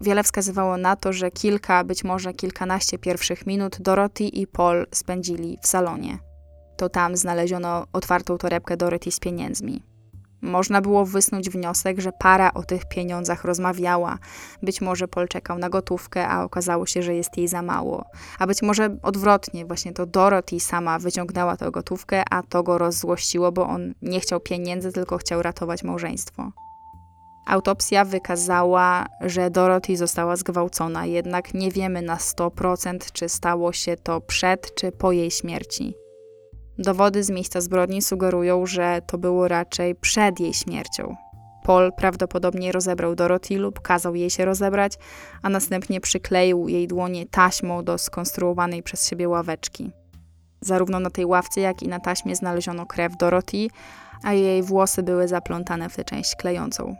Wiele wskazywało na to, że kilka, być może kilkanaście pierwszych minut Dorothy i Paul spędzili w salonie. To tam znaleziono otwartą torebkę Dorothy z pieniędzmi. Można było wysnuć wniosek, że para o tych pieniądzach rozmawiała. Być może Paul czekał na gotówkę, a okazało się, że jest jej za mało. A być może odwrotnie, właśnie to Dorothy sama wyciągnęła tę gotówkę, a to go rozzłościło, bo on nie chciał pieniędzy, tylko chciał ratować małżeństwo. Autopsja wykazała, że Dorothy została zgwałcona, jednak nie wiemy na 100% czy stało się to przed czy po jej śmierci. Dowody z miejsca zbrodni sugerują, że to było raczej przed jej śmiercią. Paul prawdopodobnie rozebrał Dorothy lub kazał jej się rozebrać, a następnie przykleił jej dłonie taśmą do skonstruowanej przez siebie ławeczki. Zarówno na tej ławce, jak i na taśmie znaleziono krew Dorothy, a jej włosy były zaplątane w tę część klejącą.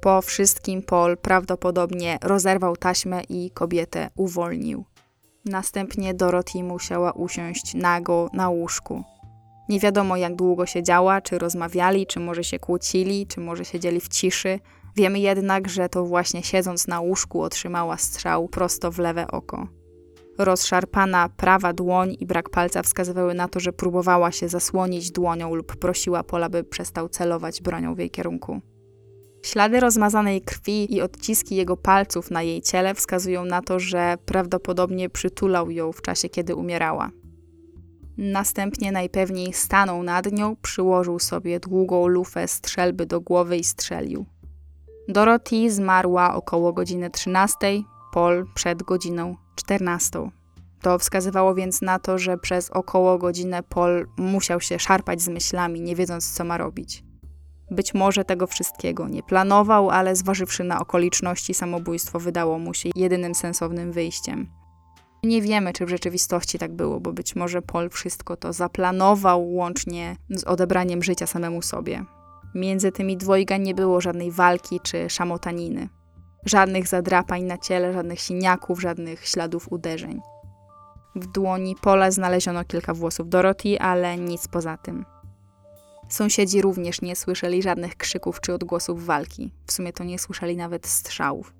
Po wszystkim Paul prawdopodobnie rozerwał taśmę i kobietę uwolnił. Następnie Dorothy musiała usiąść nago na łóżku. Nie wiadomo, jak długo siedziała, czy rozmawiali, czy może się kłócili, czy może siedzieli w ciszy. Wiemy jednak, że to właśnie siedząc na łóżku otrzymała strzał prosto w lewe oko. Rozszarpana prawa dłoń i brak palca wskazywały na to, że próbowała się zasłonić dłonią lub prosiła Pola, by przestał celować bronią w jej kierunku. Ślady rozmazanej krwi i odciski jego palców na jej ciele wskazują na to, że prawdopodobnie przytulał ją w czasie, kiedy umierała. Następnie najpewniej stanął nad nią, przyłożył sobie długą lufę strzelby do głowy i strzelił. Dorothy zmarła około godziny 13, Paul przed godziną 14. To wskazywało więc na to, że przez około godzinę Paul musiał się szarpać z myślami, nie wiedząc co ma robić. Być może tego wszystkiego nie planował, ale zważywszy na okoliczności, samobójstwo wydało mu się jedynym sensownym wyjściem. Nie wiemy, czy w rzeczywistości tak było, bo być może Paul wszystko to zaplanował łącznie z odebraniem życia samemu sobie. Między tymi dwojga nie było żadnej walki czy szamotaniny. Żadnych zadrapań na ciele, żadnych siniaków, żadnych śladów uderzeń. W dłoni Pola znaleziono kilka włosów Dorothy, ale nic poza tym. Sąsiedzi również nie słyszeli żadnych krzyków czy odgłosów walki. W sumie to nie słyszeli nawet strzałów.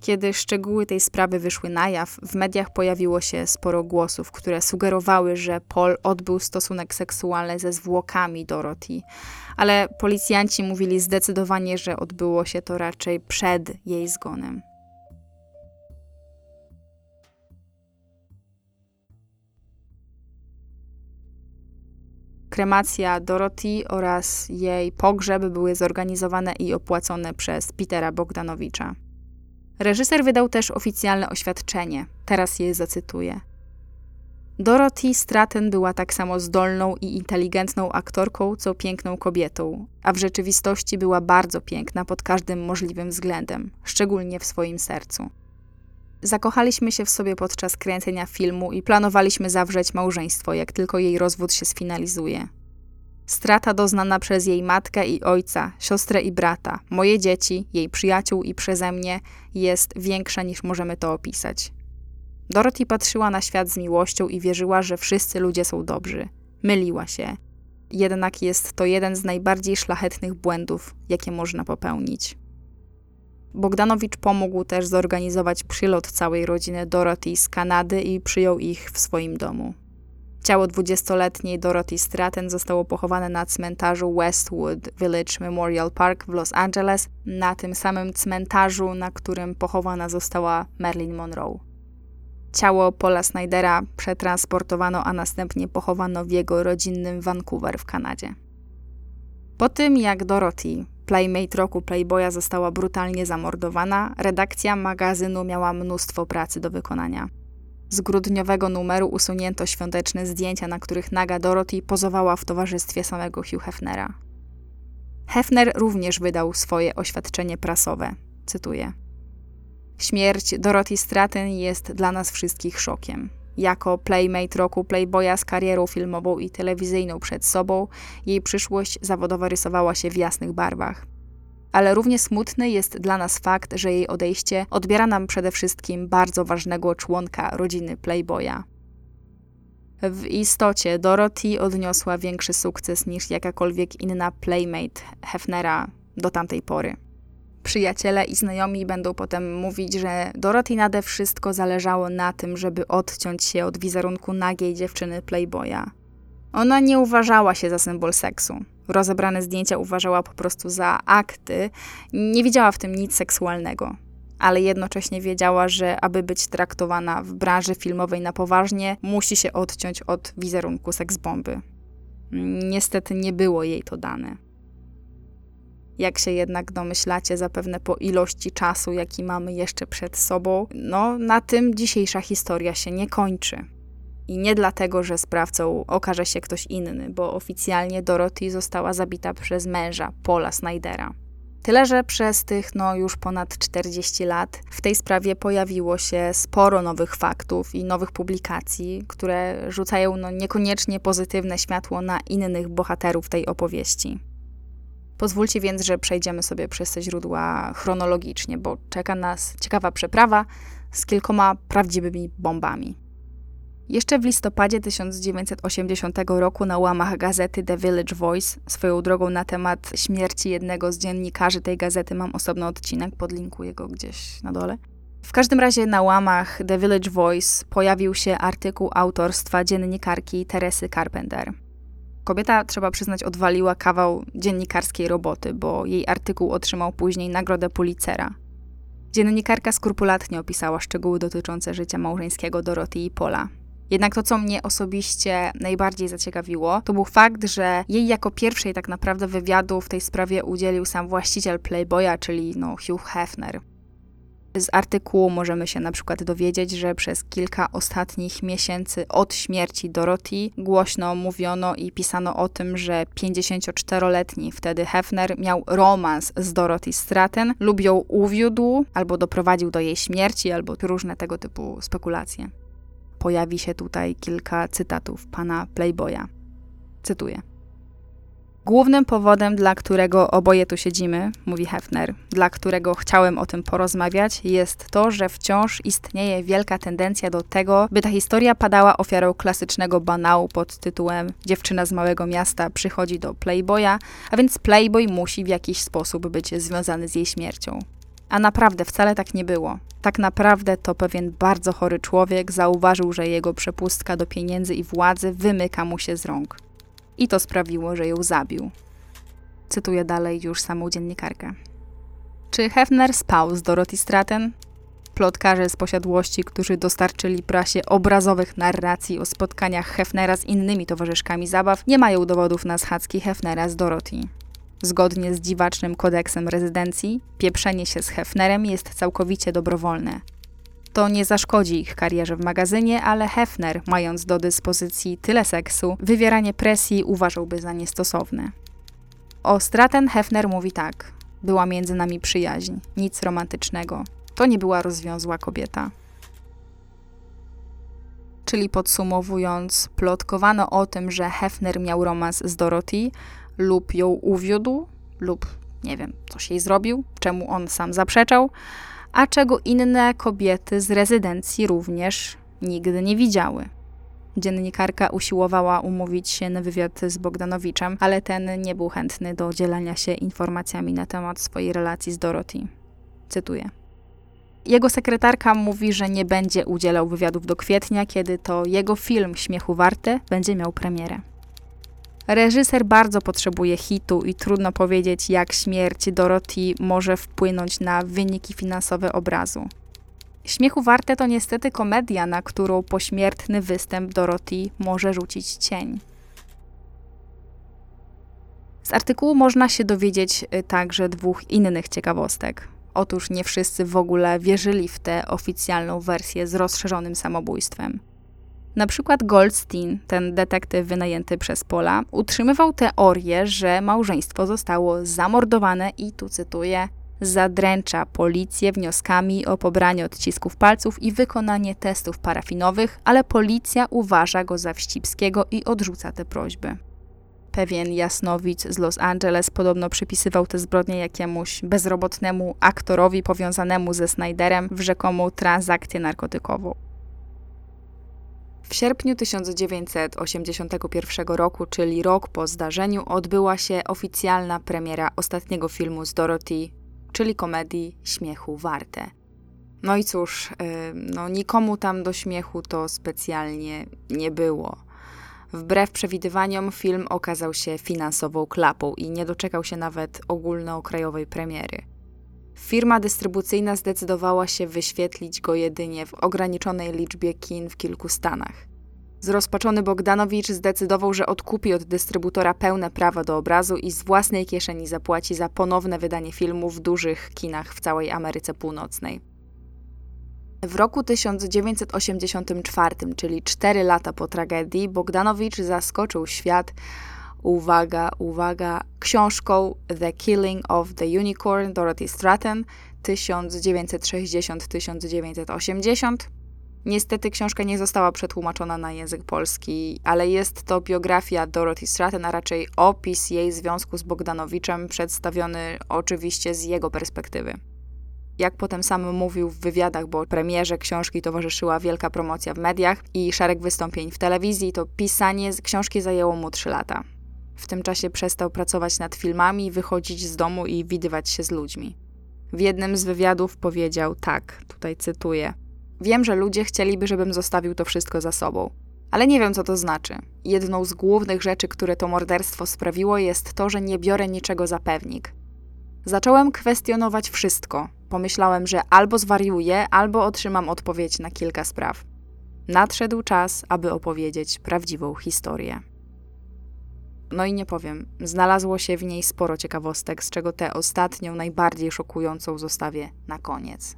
Kiedy szczegóły tej sprawy wyszły na jaw, w mediach pojawiło się sporo głosów, które sugerowały, że Paul odbył stosunek seksualny ze zwłokami Dorothy, ale policjanci mówili zdecydowanie, że odbyło się to raczej przed jej zgonem. Kremacja Dorothy oraz jej pogrzeb były zorganizowane i opłacone przez Petera Bogdanowicza. Reżyser wydał też oficjalne oświadczenie. Teraz je zacytuję. Dorothy Stratton była tak samo zdolną i inteligentną aktorką, co piękną kobietą, a w rzeczywistości była bardzo piękna pod każdym możliwym względem, szczególnie w swoim sercu. Zakochaliśmy się w sobie podczas kręcenia filmu i planowaliśmy zawrzeć małżeństwo, jak tylko jej rozwód się sfinalizuje. Strata doznana przez jej matkę i ojca, siostrę i brata, moje dzieci, jej przyjaciół i przeze mnie jest większa niż możemy to opisać. Dorothy patrzyła na świat z miłością i wierzyła, że wszyscy ludzie są dobrzy. Myliła się. Jednak jest to jeden z najbardziej szlachetnych błędów, jakie można popełnić. Bogdanowicz pomógł też zorganizować przylot całej rodziny Dorothy z Kanady i przyjął ich w swoim domu. Ciało 20-letniej Dorothy Stratton zostało pochowane na cmentarzu Westwood Village Memorial Park w Los Angeles, na tym samym cmentarzu, na którym pochowana została Marilyn Monroe. Ciało Paula Snydera przetransportowano, a następnie pochowano w jego rodzinnym Vancouver w Kanadzie. Po tym jak Dorothy, playmate roku Playboya, została brutalnie zamordowana, redakcja magazynu miała mnóstwo pracy do wykonania. Z grudniowego numeru usunięto świąteczne zdjęcia, na których naga Dorothy pozowała w towarzystwie samego Hugh Hefnera. Hefner również wydał swoje oświadczenie prasowe. Cytuję. Śmierć Dorothy Stratton jest dla nas wszystkich szokiem. Jako playmate roku Playboya z karierą filmową i telewizyjną przed sobą, jej przyszłość zawodowa rysowała się w jasnych barwach. Ale równie smutny jest dla nas fakt, że jej odejście odbiera nam przede wszystkim bardzo ważnego członka rodziny Playboya. W istocie Dorothy odniosła większy sukces niż jakakolwiek inna playmate Hefnera do tamtej pory. Przyjaciele i znajomi będą potem mówić, że Dorothy nade wszystko zależało na tym, żeby odciąć się od wizerunku nagiej dziewczyny Playboya. Ona nie uważała się za symbol seksu. Rozebrane zdjęcia uważała po prostu za akty, nie widziała w tym nic seksualnego. Ale jednocześnie wiedziała, że aby być traktowana w branży filmowej na poważnie, musi się odciąć od wizerunku seksbomby. Niestety nie było jej to dane. Jak się jednak domyślacie, zapewne po ilości czasu, jaki mamy jeszcze przed sobą, no na tym dzisiejsza historia się nie kończy. I nie dlatego, że sprawcą okaże się ktoś inny, bo oficjalnie Dorothy została zabita przez męża, Paula Snydera. Tyle, że przez tych no już ponad 40 lat w tej sprawie pojawiło się sporo nowych faktów i nowych publikacji, które rzucają no niekoniecznie pozytywne światło na innych bohaterów tej opowieści. Pozwólcie więc, że przejdziemy sobie przez te źródła chronologicznie, bo czeka nas ciekawa przeprawa z kilkoma prawdziwymi bombami. Jeszcze w listopadzie 1980 roku na łamach gazety The Village Voice, swoją drogą na temat śmierci jednego z dziennikarzy tej gazety mam osobny odcinek, podlinkuję go gdzieś na dole. W każdym razie na łamach The Village Voice pojawił się artykuł autorstwa dziennikarki Teresy Carpenter. Kobieta, trzeba przyznać, odwaliła kawał dziennikarskiej roboty, bo jej artykuł otrzymał później nagrodę Pulitzera. Dziennikarka skrupulatnie opisała szczegóły dotyczące życia małżeńskiego Doroty i Pola. Jednak to, co mnie osobiście najbardziej zaciekawiło, to był fakt, że jej jako pierwszej tak naprawdę wywiadu w tej sprawie udzielił sam właściciel Playboya, czyli no, Hugh Hefner. Z artykułu możemy się na przykład dowiedzieć, że przez kilka ostatnich miesięcy od śmierci Dorothy głośno mówiono i pisano o tym, że 54-letni wtedy Hefner miał romans z Dorothy Stratton lub ją uwiódł albo doprowadził do jej śmierci, albo różne tego typu spekulacje. Pojawi się tutaj kilka cytatów pana Playboya. Cytuję. Głównym powodem, dla którego oboje tu siedzimy, mówi Hefner, dla którego chciałem o tym porozmawiać, jest to, że wciąż istnieje wielka tendencja do tego, by ta historia padała ofiarą klasycznego banału pod tytułem Dziewczyna z małego miasta przychodzi do Playboya, a więc Playboy musi w jakiś sposób być związany z jej śmiercią. A naprawdę wcale tak nie było. Tak naprawdę to pewien bardzo chory człowiek zauważył, że jego przepustka do pieniędzy i władzy wymyka mu się z rąk i to sprawiło, że ją zabił. Cytuję dalej już samą dziennikarkę. Czy Hefner spał z Dorothy Stratton? Plotkarze z posiadłości, którzy dostarczyli prasie obrazowych narracji o spotkaniach Hefnera z innymi towarzyszkami zabaw, nie mają dowodów na schadzki Hefnera z Dorothy. Zgodnie z dziwacznym kodeksem rezydencji, pieprzenie się z Hefnerem jest całkowicie dobrowolne. To nie zaszkodzi ich karierze w magazynie, ale Hefner, mając do dyspozycji tyle seksu, wywieranie presji uważałby za niestosowne. O Straten Hefner mówi tak: Była między nami przyjaźń, nic romantycznego. To nie była rozwiązła kobieta. Czyli podsumowując, plotkowano o tym, że Hefner miał romans z Dorothy lub ją uwiódł, lub nie wiem, coś jej zrobił, czemu on sam zaprzeczał, a czego inne kobiety z rezydencji również nigdy nie widziały. Dziennikarka usiłowała umówić się na wywiad z Bogdanowiczem, ale ten nie był chętny do dzielenia się informacjami na temat swojej relacji z Dorothy. Cytuję. Jego sekretarka mówi, że nie będzie udzielał wywiadów do kwietnia, kiedy to jego film Śmiechu Warte będzie miał premierę. Reżyser bardzo potrzebuje hitu i trudno powiedzieć, jak śmierć Dorothy może wpłynąć na wyniki finansowe obrazu. Śmiechu warte to niestety komedia, na którą pośmiertny występ Dorothy może rzucić cień. Z artykułu można się dowiedzieć y, także dwóch innych ciekawostek. Otóż nie wszyscy w ogóle wierzyli w tę oficjalną wersję z rozszerzonym samobójstwem. Na przykład Goldstein, ten detektyw wynajęty przez Pola, utrzymywał teorię, że małżeństwo zostało zamordowane i tu cytuję: zadręcza policję wnioskami o pobranie odcisków palców i wykonanie testów parafinowych, ale policja uważa go za wścibskiego i odrzuca te prośby. Pewien jasnowic z Los Angeles podobno przypisywał te zbrodnie jakiemuś bezrobotnemu aktorowi powiązanemu ze Snyderem w rzekomą transakcję narkotykową. W sierpniu 1981 roku, czyli rok po zdarzeniu, odbyła się oficjalna premiera ostatniego filmu z Dorothy, czyli komedii Śmiechu Warte. No i cóż, no nikomu tam do śmiechu to specjalnie nie było. Wbrew przewidywaniom, film okazał się finansową klapą i nie doczekał się nawet ogólnokrajowej premiery. Firma dystrybucyjna zdecydowała się wyświetlić go jedynie w ograniczonej liczbie kin w kilku stanach. Zrozpaczony Bogdanowicz zdecydował, że odkupi od dystrybutora pełne prawa do obrazu i z własnej kieszeni zapłaci za ponowne wydanie filmu w dużych kinach w całej Ameryce Północnej. W roku 1984, czyli 4 lata po tragedii, Bogdanowicz zaskoczył świat, uwaga, uwaga, książką The Killing of the Unicorn Dorothy Stratton 1960-1980 Niestety książka nie została przetłumaczona na język polski, ale jest to biografia Dorothy Stratton, a raczej opis jej związku z Bogdanowiczem, przedstawiony oczywiście z jego perspektywy. Jak potem sam mówił w wywiadach, bo premierze książki towarzyszyła wielka promocja w mediach i szereg wystąpień w telewizji, to pisanie książki zajęło mu 3 lata. W tym czasie przestał pracować nad filmami, wychodzić z domu i widywać się z ludźmi. W jednym z wywiadów powiedział tak, tutaj cytuję: Wiem, że ludzie chcieliby, żebym zostawił to wszystko za sobą. Ale nie wiem, co to znaczy. Jedną z głównych rzeczy, które to morderstwo sprawiło, jest to, że nie biorę niczego za pewnik. Zacząłem kwestionować wszystko. Pomyślałem, że albo zwariuję, albo otrzymam odpowiedź na kilka spraw. Nadszedł czas, aby opowiedzieć prawdziwą historię. No i nie powiem, znalazło się w niej sporo ciekawostek, z czego tę ostatnią, najbardziej szokującą zostawię na koniec.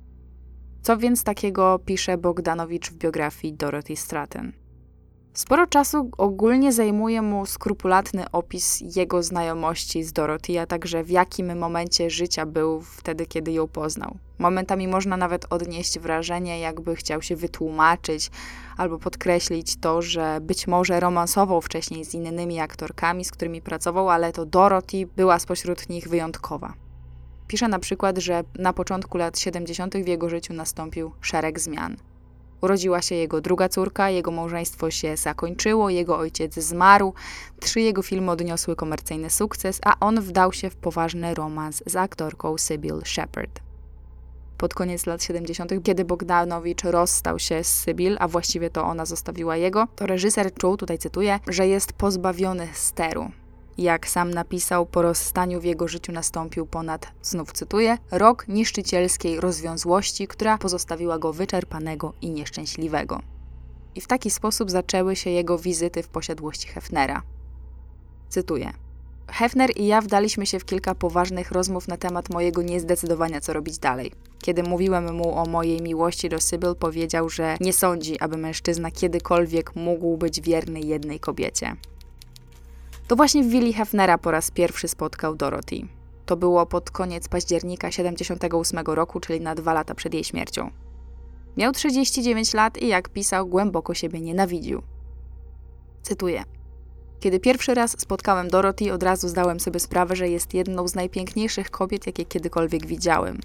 Co więc takiego pisze Bogdanowicz w biografii Dorothy Stratton? Sporo czasu ogólnie zajmuje mu skrupulatny opis jego znajomości z Dorothy, a także w jakim momencie życia był wtedy, kiedy ją poznał. Momentami można nawet odnieść wrażenie, jakby chciał się wytłumaczyć albo podkreślić to, że być może romansował wcześniej z innymi aktorkami, z którymi pracował, ale to Dorothy była spośród nich wyjątkowa. Pisze na przykład, że na początku lat 70. w jego życiu nastąpił szereg zmian. Urodziła się jego druga córka, jego małżeństwo się zakończyło, jego ojciec zmarł, trzy jego filmy odniosły komercyjny sukces, a on wdał się w poważny romans z aktorką Sybil Shepard. Pod koniec lat 70., kiedy Bogdanowicz rozstał się z Sybil, a właściwie to ona zostawiła jego, to reżyser czuł, tutaj cytuję, że jest pozbawiony steru. Jak sam napisał, po rozstaniu w jego życiu nastąpił ponad, znów cytuję, rok niszczycielskiej rozwiązłości, która pozostawiła go wyczerpanego i nieszczęśliwego. I w taki sposób zaczęły się jego wizyty w posiadłości Hefnera. Cytuję. Hefner i ja wdaliśmy się w kilka poważnych rozmów na temat mojego niezdecydowania, co robić dalej. Kiedy mówiłem mu o mojej miłości do Sybil, powiedział, że nie sądzi, aby mężczyzna kiedykolwiek mógł być wierny jednej kobiecie. To właśnie w willi Hefnera po raz pierwszy spotkał Dorothy. To było pod koniec października 78 roku, czyli na dwa lata przed jej śmiercią. Miał 39 lat i jak pisał, głęboko siebie nienawidził. Cytuję. Kiedy pierwszy raz spotkałem Dorothy, od razu zdałem sobie sprawę, że jest jedną z najpiękniejszych kobiet, jakie kiedykolwiek widziałem.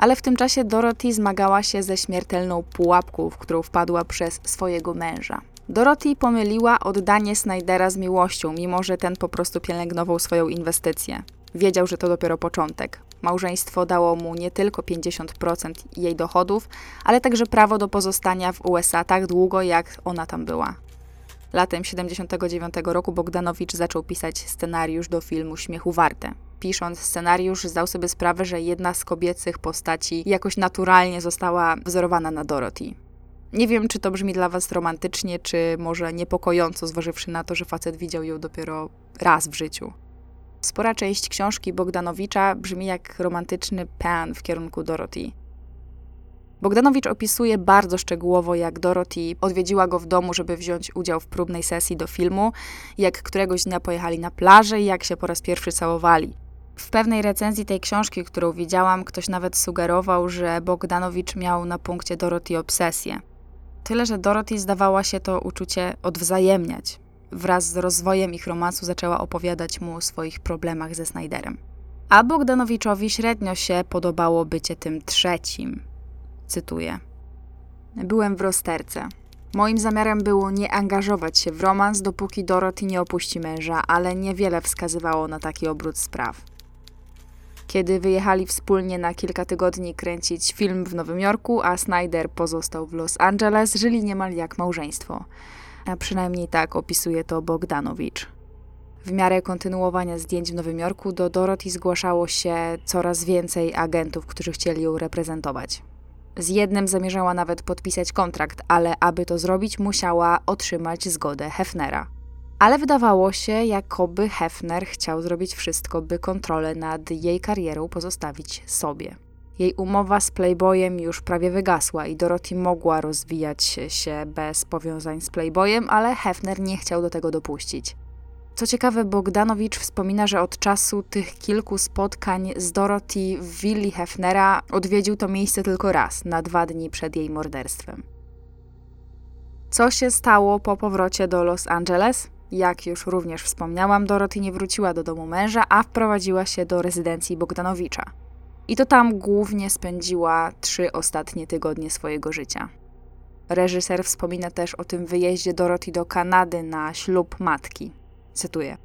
Ale w tym czasie Dorothy zmagała się ze śmiertelną pułapką, w którą wpadła przez swojego męża. Dorothy pomyliła oddanie Snydera z miłością, mimo że ten po prostu pielęgnował swoją inwestycję. Wiedział, że to dopiero początek. Małżeństwo dało mu nie tylko 50% jej dochodów, ale także prawo do pozostania w USA tak długo, jak ona tam była. Latem 79 roku Bogdanowicz zaczął pisać scenariusz do filmu Śmiechu Warte. Pisząc scenariusz, zdał sobie sprawę, że jedna z kobiecych postaci jakoś naturalnie została wzorowana na Dorothy. Nie wiem, czy to brzmi dla Was romantycznie, czy może niepokojąco, zważywszy na to, że facet widział ją dopiero raz w życiu. Spora część książki Bogdanowicza brzmi jak romantyczny pan w kierunku Dorothy. Bogdanowicz opisuje bardzo szczegółowo, jak Dorothy odwiedziła go w domu, żeby wziąć udział w próbnej sesji do filmu, jak któregoś dnia pojechali na plażę i jak się po raz pierwszy całowali. W pewnej recenzji tej książki, którą widziałam, ktoś nawet sugerował, że Bogdanowicz miał na punkcie Dorothy obsesję. Tyle, że Dorothy zdawała się to uczucie odwzajemniać. Wraz z rozwojem ich romansu zaczęła opowiadać mu o swoich problemach ze Snyderem. A Bogdanowiczowi średnio się podobało bycie tym trzecim. Cytuję. Byłem w rozterce. Moim zamiarem było nie angażować się w romans, dopóki Dorothy nie opuści męża, ale niewiele wskazywało na taki obrót spraw. Kiedy wyjechali wspólnie na kilka tygodni kręcić film w Nowym Jorku, a Snyder pozostał w Los Angeles, żyli niemal jak małżeństwo. A przynajmniej tak opisuje to Bogdanowicz. W miarę kontynuowania zdjęć w Nowym Jorku do Dorothy zgłaszało się coraz więcej agentów, którzy chcieli ją reprezentować. Z jednym zamierzała nawet podpisać kontrakt, ale aby to zrobić, musiała otrzymać zgodę Hefnera. Ale wydawało się, jakoby Hefner chciał zrobić wszystko, by kontrolę nad jej karierą pozostawić sobie. Jej umowa z Playboyem już prawie wygasła i Dorothy mogła rozwijać się bez powiązań z Playboyem, ale Hefner nie chciał do tego dopuścić. Co ciekawe, Bogdanowicz wspomina, że od czasu tych kilku spotkań z Dorothy w willi Hefnera odwiedził to miejsce tylko raz, na dwa dni przed jej morderstwem. Co się stało po powrocie do Los Angeles? Jak już również wspomniałam, Dorothy nie wróciła do domu męża, a wprowadziła się do rezydencji Bogdanowicza. I to tam głównie spędziła trzy ostatnie tygodnie swojego życia. Reżyser wspomina też o tym wyjeździe Dorothy do Kanady na ślub matki. Cytuję.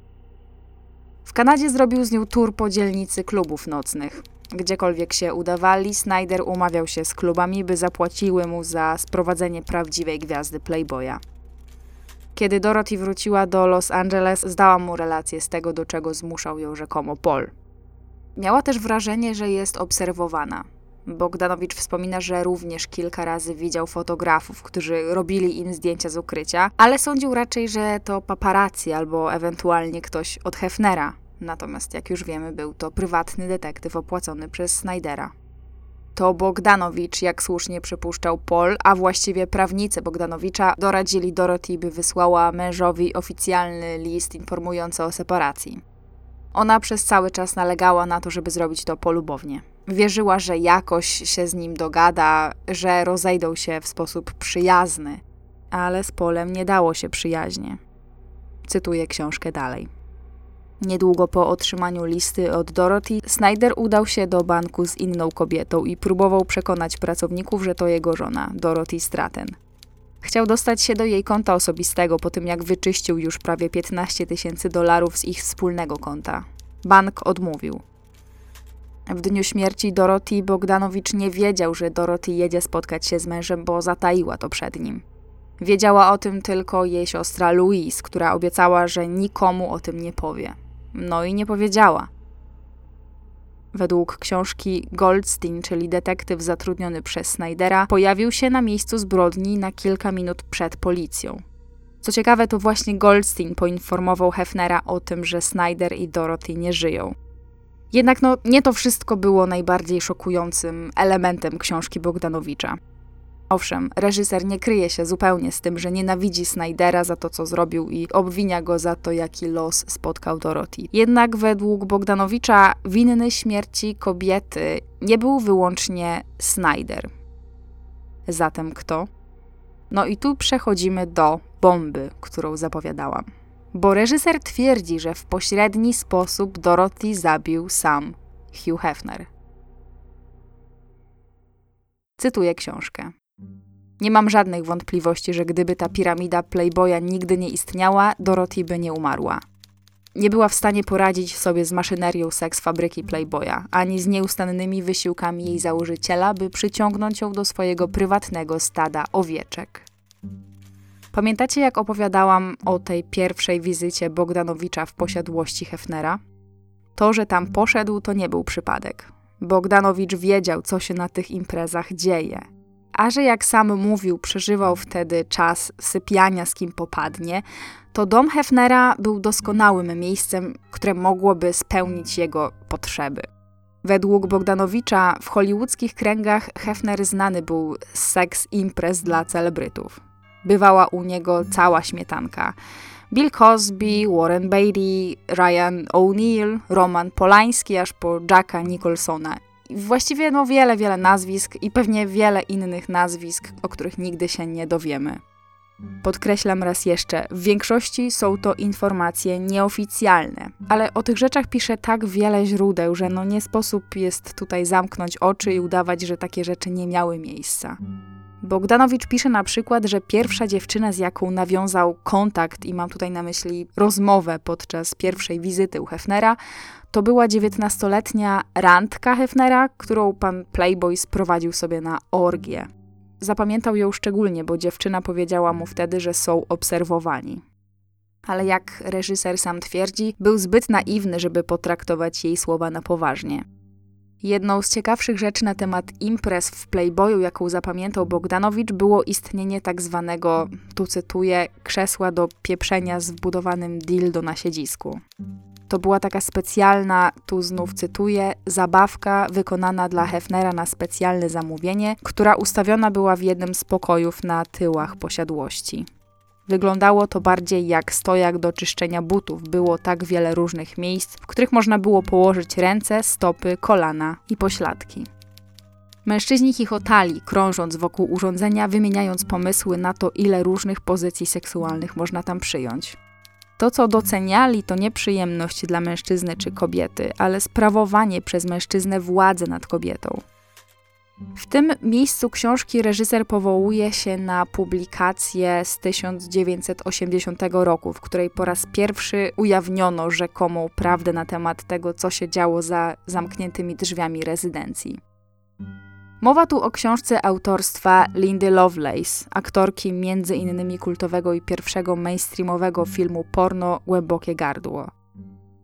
W Kanadzie zrobił z nią tour po dzielnicy klubów nocnych. Gdziekolwiek się udawali, Snyder umawiał się z klubami, by zapłaciły mu za sprowadzenie prawdziwej gwiazdy Playboya. Kiedy Dorothy wróciła do Los Angeles, zdała mu relację z tego, do czego zmuszał ją rzekomo Paul. Miała też wrażenie, że jest obserwowana. Bogdanowicz wspomina, że również kilka razy widział fotografów, którzy robili im zdjęcia z ukrycia, ale sądził raczej, że to paparazzi albo ewentualnie ktoś od Hefnera. Natomiast, jak już wiemy, był to prywatny detektyw opłacony przez Snydera. To Bogdanowicz, jak słusznie przypuszczał Paul, a właściwie prawnicy Bogdanowicza, doradzili Dorothy, by wysłała mężowi oficjalny list informujący o separacji. Ona przez cały czas nalegała na to, żeby zrobić to polubownie. Wierzyła, że jakoś się z nim dogada, że rozejdą się w sposób przyjazny, ale z Polem nie dało się przyjaźnie. Cytuję książkę dalej. Niedługo po otrzymaniu listy od Dorothy, Snyder udał się do banku z inną kobietą i próbował przekonać pracowników, że to jego żona, Dorothy Stratton. Chciał dostać się do jej konta osobistego po tym, jak wyczyścił już prawie 15 tysięcy dolarów z ich wspólnego konta. Bank odmówił. W dniu śmierci Dorothy Bogdanowicz nie wiedział, że Dorothy jedzie spotkać się z mężem, bo zataiła to przed nim. Wiedziała o tym tylko jej siostra Louise, która obiecała, że nikomu o tym nie powie. No i nie powiedziała. Według książki Goldstein, czyli detektyw zatrudniony przez Snydera, pojawił się na miejscu zbrodni na kilka minut przed policją. Co ciekawe, to właśnie Goldstein poinformował Hefnera o tym, że Snyder i Dorothy nie żyją. Jednak no, nie to wszystko było najbardziej szokującym elementem książki Bogdanowicza. Owszem, reżyser nie kryje się zupełnie z tym, że nienawidzi Snydera za to, co zrobił i obwinia go za to, jaki los spotkał Dorothy. Jednak według Bogdanowicza winny śmierci kobiety nie był wyłącznie Snyder. Zatem kto? No i tu przechodzimy do bomby, którą zapowiadałam. Bo reżyser twierdzi, że w pośredni sposób Dorothy zabił sam Hugh Hefner. Cytuję książkę. Nie mam żadnych wątpliwości, że gdyby ta piramida Playboya nigdy nie istniała, Dorothy by nie umarła. Nie była w stanie poradzić sobie z maszynerią seks fabryki Playboya, ani z nieustannymi wysiłkami jej założyciela, by przyciągnąć ją do swojego prywatnego stada owieczek. Pamiętacie, jak opowiadałam o tej pierwszej wizycie Bogdanowicza w posiadłości Hefnera? To, że tam poszedł, to nie był przypadek. Bogdanowicz wiedział, co się na tych imprezach dzieje a że jak sam mówił, przeżywał wtedy czas sypiania z kim popadnie, to dom Hefnera był doskonałym miejscem, które mogłoby spełnić jego potrzeby. Według Bogdanowicza w hollywoodzkich kręgach Hefner znany był z seks imprez dla celebrytów. Bywała u niego cała śmietanka. Bill Cosby, Warren Beatty, Ryan O'Neill, Roman Polański, aż po Jacka Nicholsona właściwie no wiele, wiele nazwisk i pewnie wiele innych nazwisk, o których nigdy się nie dowiemy. Podkreślam raz jeszcze, w większości są to informacje nieoficjalne, ale o tych rzeczach pisze tak wiele źródeł, że no nie sposób jest tutaj zamknąć oczy i udawać, że takie rzeczy nie miały miejsca. Bogdanowicz pisze na przykład, że pierwsza dziewczyna, z jaką nawiązał kontakt, i mam tutaj na myśli rozmowę podczas pierwszej wizyty u Hefnera, to była dziewiętnastoletnia randka Hefnera, którą pan Playboy sprowadził sobie na orgię. Zapamiętał ją szczególnie, bo dziewczyna powiedziała mu wtedy, że są obserwowani. Ale jak reżyser sam twierdzi, był zbyt naiwny, żeby potraktować jej słowa na poważnie. Jedną z ciekawszych rzeczy na temat imprez w Playboyu, jaką zapamiętał Bogdanowicz, było istnienie tak zwanego, tu cytuję, krzesła do pieprzenia z wbudowanym dildo na siedzisku. To była taka specjalna, tu znów cytuję, zabawka wykonana dla Hefnera na specjalne zamówienie, która ustawiona była w jednym z pokojów na tyłach posiadłości. Wyglądało to bardziej jak stojak do czyszczenia butów. Było tak wiele różnych miejsc, w których można było położyć ręce, stopy, kolana i pośladki. Mężczyźni chichotali, krążąc wokół urządzenia, wymieniając pomysły na to, ile różnych pozycji seksualnych można tam przyjąć. To, co doceniali, to nie przyjemność dla mężczyzny czy kobiety, ale sprawowanie przez mężczyznę władzy nad kobietą. W tym miejscu książki reżyser powołuje się na publikację z 1980 roku, w której po raz pierwszy ujawniono rzekomą prawdę na temat tego, co się działo za zamkniętymi drzwiami rezydencji. Mowa tu o książce autorstwa Lindy Lovelace, aktorki między innymi kultowego i pierwszego mainstreamowego filmu porno Głębokie Gardło.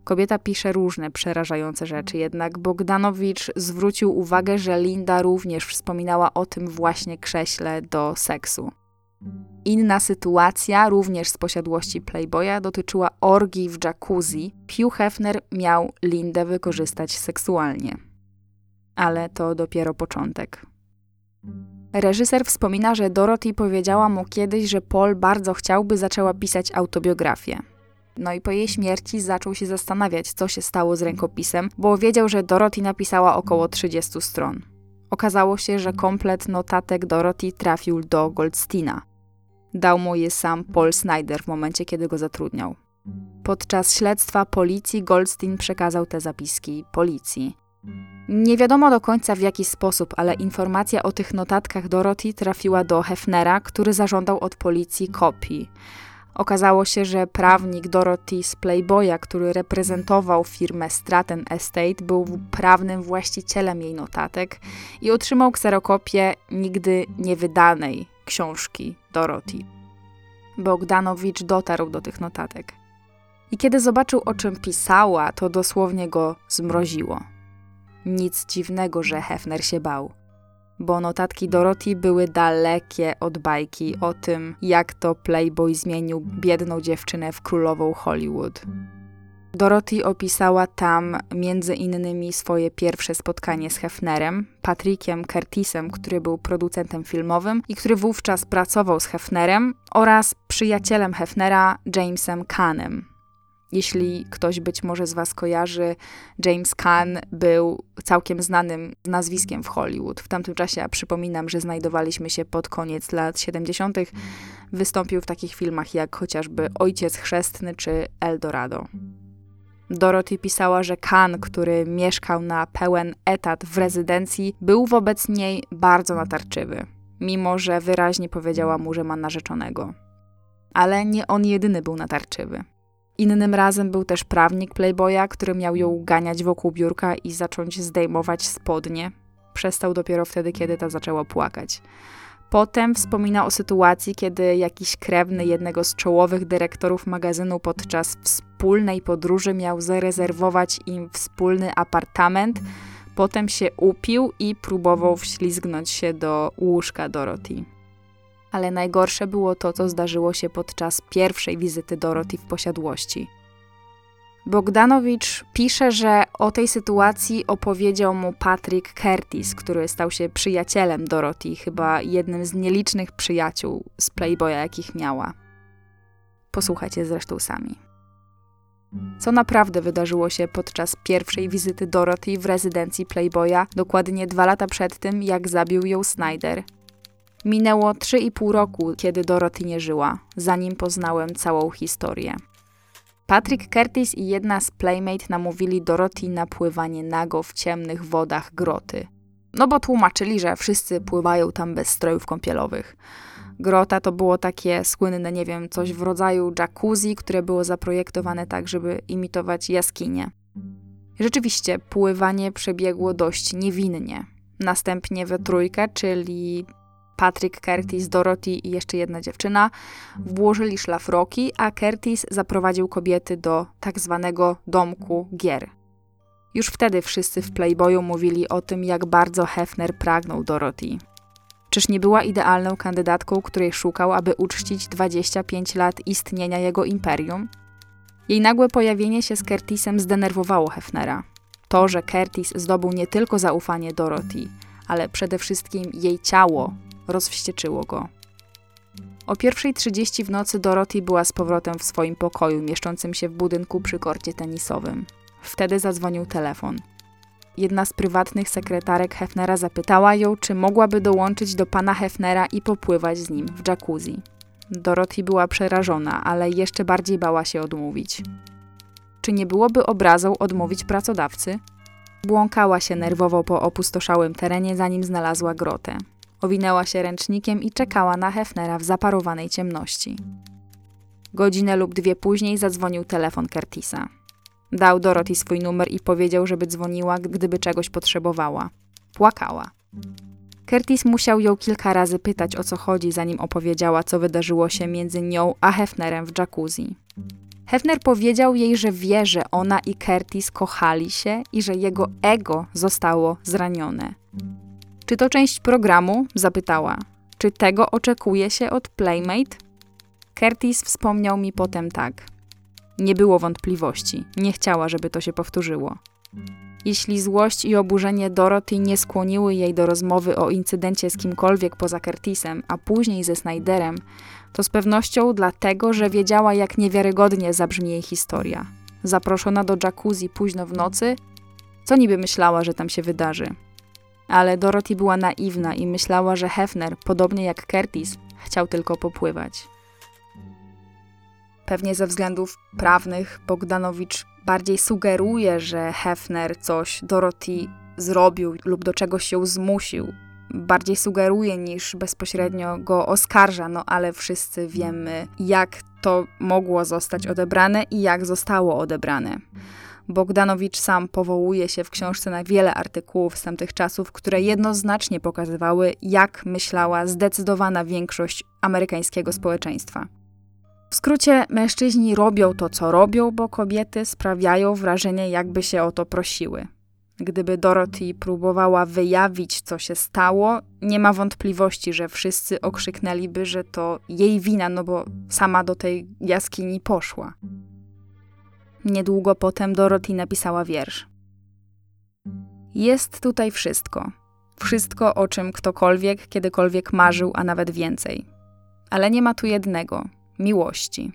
Kobieta pisze różne przerażające rzeczy, jednak Bogdanowicz zwrócił uwagę, że Linda również wspominała o tym właśnie krześle do seksu. Inna sytuacja, również z posiadłości Playboya, dotyczyła orgii w jacuzzi. Hugh Hefner miał Lindę wykorzystać seksualnie. Ale to dopiero początek. Reżyser wspomina, że Dorothy powiedziała mu kiedyś, że Paul bardzo chciałby zaczęła pisać autobiografię. No i po jej śmierci zaczął się zastanawiać, co się stało z rękopisem, bo wiedział, że Dorothy napisała około 30 stron. Okazało się, że komplet notatek Dorothy trafił do Goldsteina. Dał mu je sam Paul Snyder w momencie, kiedy go zatrudniał. Podczas śledztwa policji Goldstein przekazał te zapiski policji. Nie wiadomo do końca w jaki sposób, ale informacja o tych notatkach Dorothy trafiła do Hefnera, który zażądał od policji kopii. Okazało się, że prawnik Dorothy z Playboya, który reprezentował firmę Stratton Estate, był prawnym właścicielem jej notatek i otrzymał kserokopię nigdy niewydanej książki Dorothy. Bogdanowicz dotarł do tych notatek. I kiedy zobaczył, o czym pisała, to dosłownie go zmroziło. Nic dziwnego, że Hefner się bał, bo notatki Dorothy były dalekie od bajki o tym, jak to Playboy zmienił biedną dziewczynę w królową Hollywood. Dorothy opisała tam między innymi swoje pierwsze spotkanie z Hefnerem, Patrickiem Curtisem, który był producentem filmowym i który wówczas pracował z Hefnerem, oraz przyjacielem Hefnera, Jamesem Kahnem. Jeśli ktoś być może z Was kojarzy, James Caan był całkiem znanym nazwiskiem w Hollywood. W tamtym czasie, ja przypominam, że znajdowaliśmy się pod koniec lat 70., wystąpił w takich filmach jak chociażby Ojciec Chrzestny czy Eldorado. Dorothy pisała, że Kan, który mieszkał na pełen etat w rezydencji, był wobec niej bardzo natarczywy, mimo że wyraźnie powiedziała mu, że ma narzeczonego. Ale nie on jedyny był natarczywy. Innym razem był też prawnik Playboya, który miał ją ganiać wokół biurka i zacząć zdejmować spodnie. Przestał dopiero wtedy, kiedy ta zaczęła płakać. Potem wspomina o sytuacji, kiedy jakiś krewny jednego z czołowych dyrektorów magazynu podczas wspólnej podróży miał zarezerwować im wspólny apartament. Potem się upił i próbował wślizgnąć się do łóżka Dorothy. Ale najgorsze było to, co zdarzyło się podczas pierwszej wizyty Dorothy w posiadłości. Bogdanowicz pisze, że o tej sytuacji opowiedział mu Patrick Curtis, który stał się przyjacielem Dorothy, chyba jednym z nielicznych przyjaciół z Playboya, jakich miała. Posłuchajcie zresztą sami. Co naprawdę wydarzyło się podczas pierwszej wizyty Dorothy w rezydencji Playboya, dokładnie dwa lata przed tym, jak zabił ją Snyder. Minęło 3,5 roku, kiedy Dorothy nie żyła, zanim poznałem całą historię. Patrick Curtis i jedna z Playmate namówili Dorothy na pływanie nago w ciemnych wodach groty. No bo tłumaczyli, że wszyscy pływają tam bez strojów kąpielowych. Grota to było takie słynne, nie wiem, coś w rodzaju jacuzzi, które było zaprojektowane tak, żeby imitować jaskinie. Rzeczywiście, pływanie przebiegło dość niewinnie. Następnie we trójkę, czyli Patrick, Curtis, Dorothy i jeszcze jedna dziewczyna włożyli szlafroki, a Curtis zaprowadził kobiety do tak zwanego domku gier. Już wtedy wszyscy w Playboyu mówili o tym, jak bardzo Hefner pragnął Dorothy. Czyż nie była idealną kandydatką, której szukał, aby uczcić 25 lat istnienia jego imperium? Jej nagłe pojawienie się z Curtisem zdenerwowało Hefnera. To, że Curtis zdobył nie tylko zaufanie Dorothy, ale przede wszystkim jej ciało, rozwścieczyło go. O 1.30 w nocy Dorothy była z powrotem w swoim pokoju, mieszczącym się w budynku przy korcie tenisowym. Wtedy zadzwonił telefon. Jedna z prywatnych sekretarek Hefnera zapytała ją, czy mogłaby dołączyć do pana Hefnera i popływać z nim w jacuzzi. Dorothy była przerażona, ale jeszcze bardziej bała się odmówić. Czy nie byłoby obrazą odmówić pracodawcy? Błąkała się nerwowo po opustoszałym terenie, zanim znalazła grotę. Owinęła się ręcznikiem i czekała na Hefnera w zaparowanej ciemności. Godzinę lub dwie później zadzwonił telefon Curtisa. Dał Dorothy swój numer i powiedział, żeby dzwoniła, gdyby czegoś potrzebowała. Płakała. Curtis musiał ją kilka razy pytać o co chodzi, zanim opowiedziała, co wydarzyło się między nią a Hefnerem w jacuzzi. Hefner powiedział jej, że wie, że ona i Curtis kochali się i że jego ego zostało zranione. Czy to część programu? zapytała. Czy tego oczekuje się od Playmate? Curtis wspomniał mi potem tak. Nie było wątpliwości, nie chciała, żeby to się powtórzyło. Jeśli złość i oburzenie Dorothy nie skłoniły jej do rozmowy o incydencie z kimkolwiek poza Curtisem, a później ze Snyderem, to z pewnością dlatego, że wiedziała, jak niewiarygodnie zabrzmi jej historia. Zaproszona do jacuzzi późno w nocy, co niby myślała, że tam się wydarzy? Ale Dorothy była naiwna i myślała, że Hefner, podobnie jak Curtis, chciał tylko popływać. Pewnie ze względów prawnych Bogdanowicz bardziej sugeruje, że Hefner coś Dorothy zrobił lub do czegoś ją zmusił. Bardziej sugeruje niż bezpośrednio go oskarża, no ale wszyscy wiemy, jak to mogło zostać odebrane i jak zostało odebrane. Bogdanowicz sam powołuje się w książce na wiele artykułów z tamtych czasów, które jednoznacznie pokazywały, jak myślała zdecydowana większość amerykańskiego społeczeństwa. W skrócie, mężczyźni robią to, co robią, bo kobiety sprawiają wrażenie, jakby się o to prosiły. Gdyby Dorothy próbowała wyjawić, co się stało, nie ma wątpliwości, że wszyscy okrzyknęliby, że to jej wina, no bo sama do tej jaskini poszła. Niedługo potem Dorothy napisała wiersz. Jest tutaj wszystko. Wszystko, o czym ktokolwiek kiedykolwiek marzył, a nawet więcej. Ale nie ma tu jednego miłości.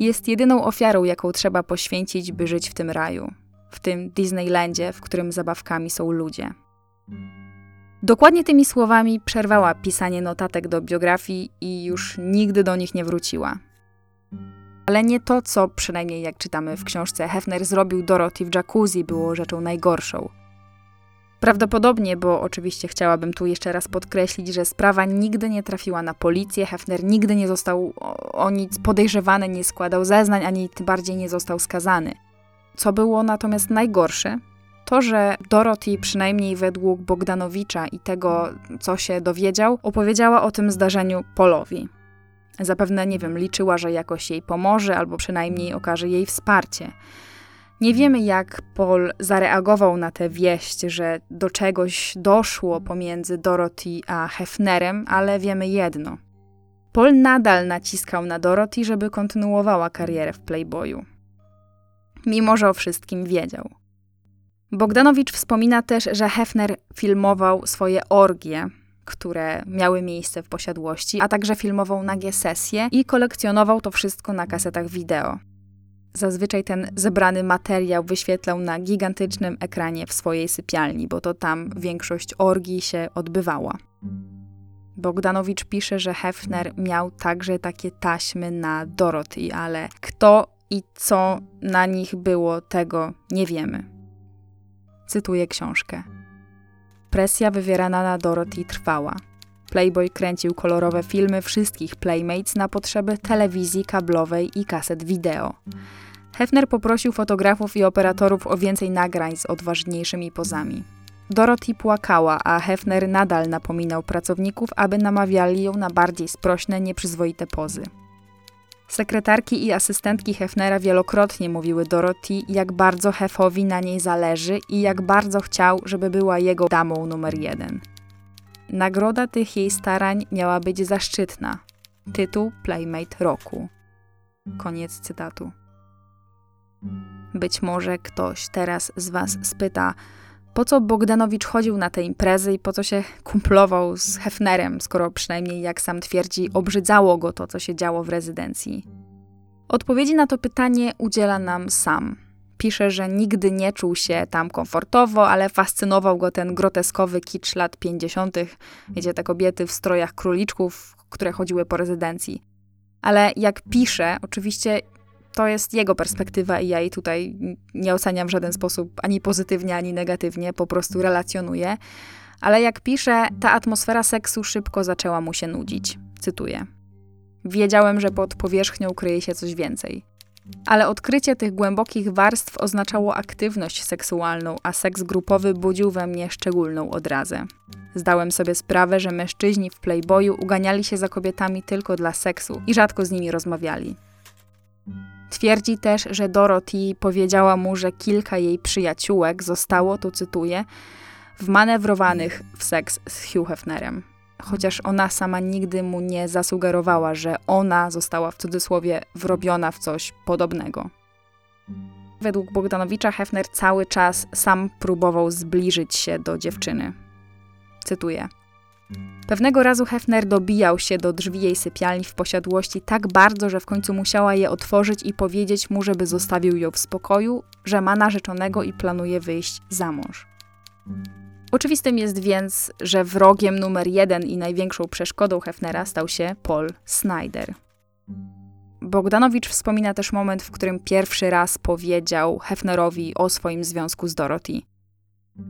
Jest jedyną ofiarą, jaką trzeba poświęcić, by żyć w tym raju, w tym Disneylandzie, w którym zabawkami są ludzie. Dokładnie tymi słowami przerwała pisanie notatek do biografii i już nigdy do nich nie wróciła. Ale nie to, co przynajmniej jak czytamy w książce Hefner zrobił Dorothy w jacuzzi, było rzeczą najgorszą. Prawdopodobnie, bo oczywiście chciałabym tu jeszcze raz podkreślić, że sprawa nigdy nie trafiła na policję, Hefner nigdy nie został o nic podejrzewany, nie składał zeznań, ani tym bardziej nie został skazany. Co było natomiast najgorsze, to, że Dorothy, przynajmniej według Bogdanowicza i tego, co się dowiedział, opowiedziała o tym zdarzeniu Polowi. Zapewne, nie wiem, liczyła, że jakoś jej pomoże, albo przynajmniej okaże jej wsparcie. Nie wiemy, jak Paul zareagował na tę wieść, że do czegoś doszło pomiędzy Dorothy a Hefnerem, ale wiemy jedno. Paul nadal naciskał na Dorothy, żeby kontynuowała karierę w Playboyu. Mimo, że o wszystkim wiedział. Bogdanowicz wspomina też, że Hefner filmował swoje orgie, które miały miejsce w posiadłości, a także filmował nagie sesje i kolekcjonował to wszystko na kasetach wideo. Zazwyczaj ten zebrany materiał wyświetlał na gigantycznym ekranie w swojej sypialni, bo to tam większość orgii się odbywała. Bogdanowicz pisze, że Hefner miał także takie taśmy na Dorothy, ale kto i co na nich było, tego nie wiemy. Cytuję książkę. Presja wywierana na Dorothy trwała. Playboy kręcił kolorowe filmy wszystkich Playmates na potrzeby telewizji kablowej i kaset wideo. Hefner poprosił fotografów i operatorów o więcej nagrań z odważniejszymi pozami. Dorothy płakała, a Hefner nadal napominał pracowników, aby namawiali ją na bardziej sprośne, nieprzyzwoite pozy. Sekretarki i asystentki Hefnera wielokrotnie mówiły Dorothy, jak bardzo Hefowi na niej zależy i jak bardzo chciał, żeby była jego damą numer jeden. Nagroda tych jej starań miała być zaszczytna. Tytuł Playmate Roku. Koniec cytatu. Być może ktoś teraz z Was spyta, po co Bogdanowicz chodził na te imprezy i po co się kumplował z Hefnerem, skoro przynajmniej, jak sam twierdzi, obrzydzało go to, co się działo w rezydencji? Odpowiedzi na to pytanie udziela nam sam. Pisze, że nigdy nie czuł się tam komfortowo, ale fascynował go ten groteskowy kicz lat 50., wiecie, te kobiety w strojach króliczków, które chodziły po rezydencji. Ale jak pisze, oczywiście to jest jego perspektywa i ja jej tutaj nie oceniam w żaden sposób ani pozytywnie, ani negatywnie, po prostu relacjonuję. Ale jak pisze, ta atmosfera seksu szybko zaczęła mu się nudzić. Cytuję. Wiedziałem, że pod powierzchnią kryje się coś więcej. Ale odkrycie tych głębokich warstw oznaczało aktywność seksualną, a seks grupowy budził we mnie szczególną odrazę. Zdałem sobie sprawę, że mężczyźni w Playboyu uganiali się za kobietami tylko dla seksu i rzadko z nimi rozmawiali. Twierdzi też, że Dorothy powiedziała mu, że kilka jej przyjaciółek zostało, tu cytuję, wmanewrowanych w seks z Hugh Hefnerem. Chociaż ona sama nigdy mu nie zasugerowała, że ona została w cudzysłowie wrobiona w coś podobnego. Według Bogdanowicza Hefner cały czas sam próbował zbliżyć się do dziewczyny. Cytuję. Pewnego razu Hefner dobijał się do drzwi jej sypialni w posiadłości tak bardzo, że w końcu musiała je otworzyć i powiedzieć mu, żeby zostawił ją w spokoju, że ma narzeczonego i planuje wyjść za mąż. Oczywistym jest więc, że wrogiem numer jeden i największą przeszkodą Hefnera stał się Paul Snyder. Bogdanowicz wspomina też moment, w którym pierwszy raz powiedział Hefnerowi o swoim związku z Dorothy.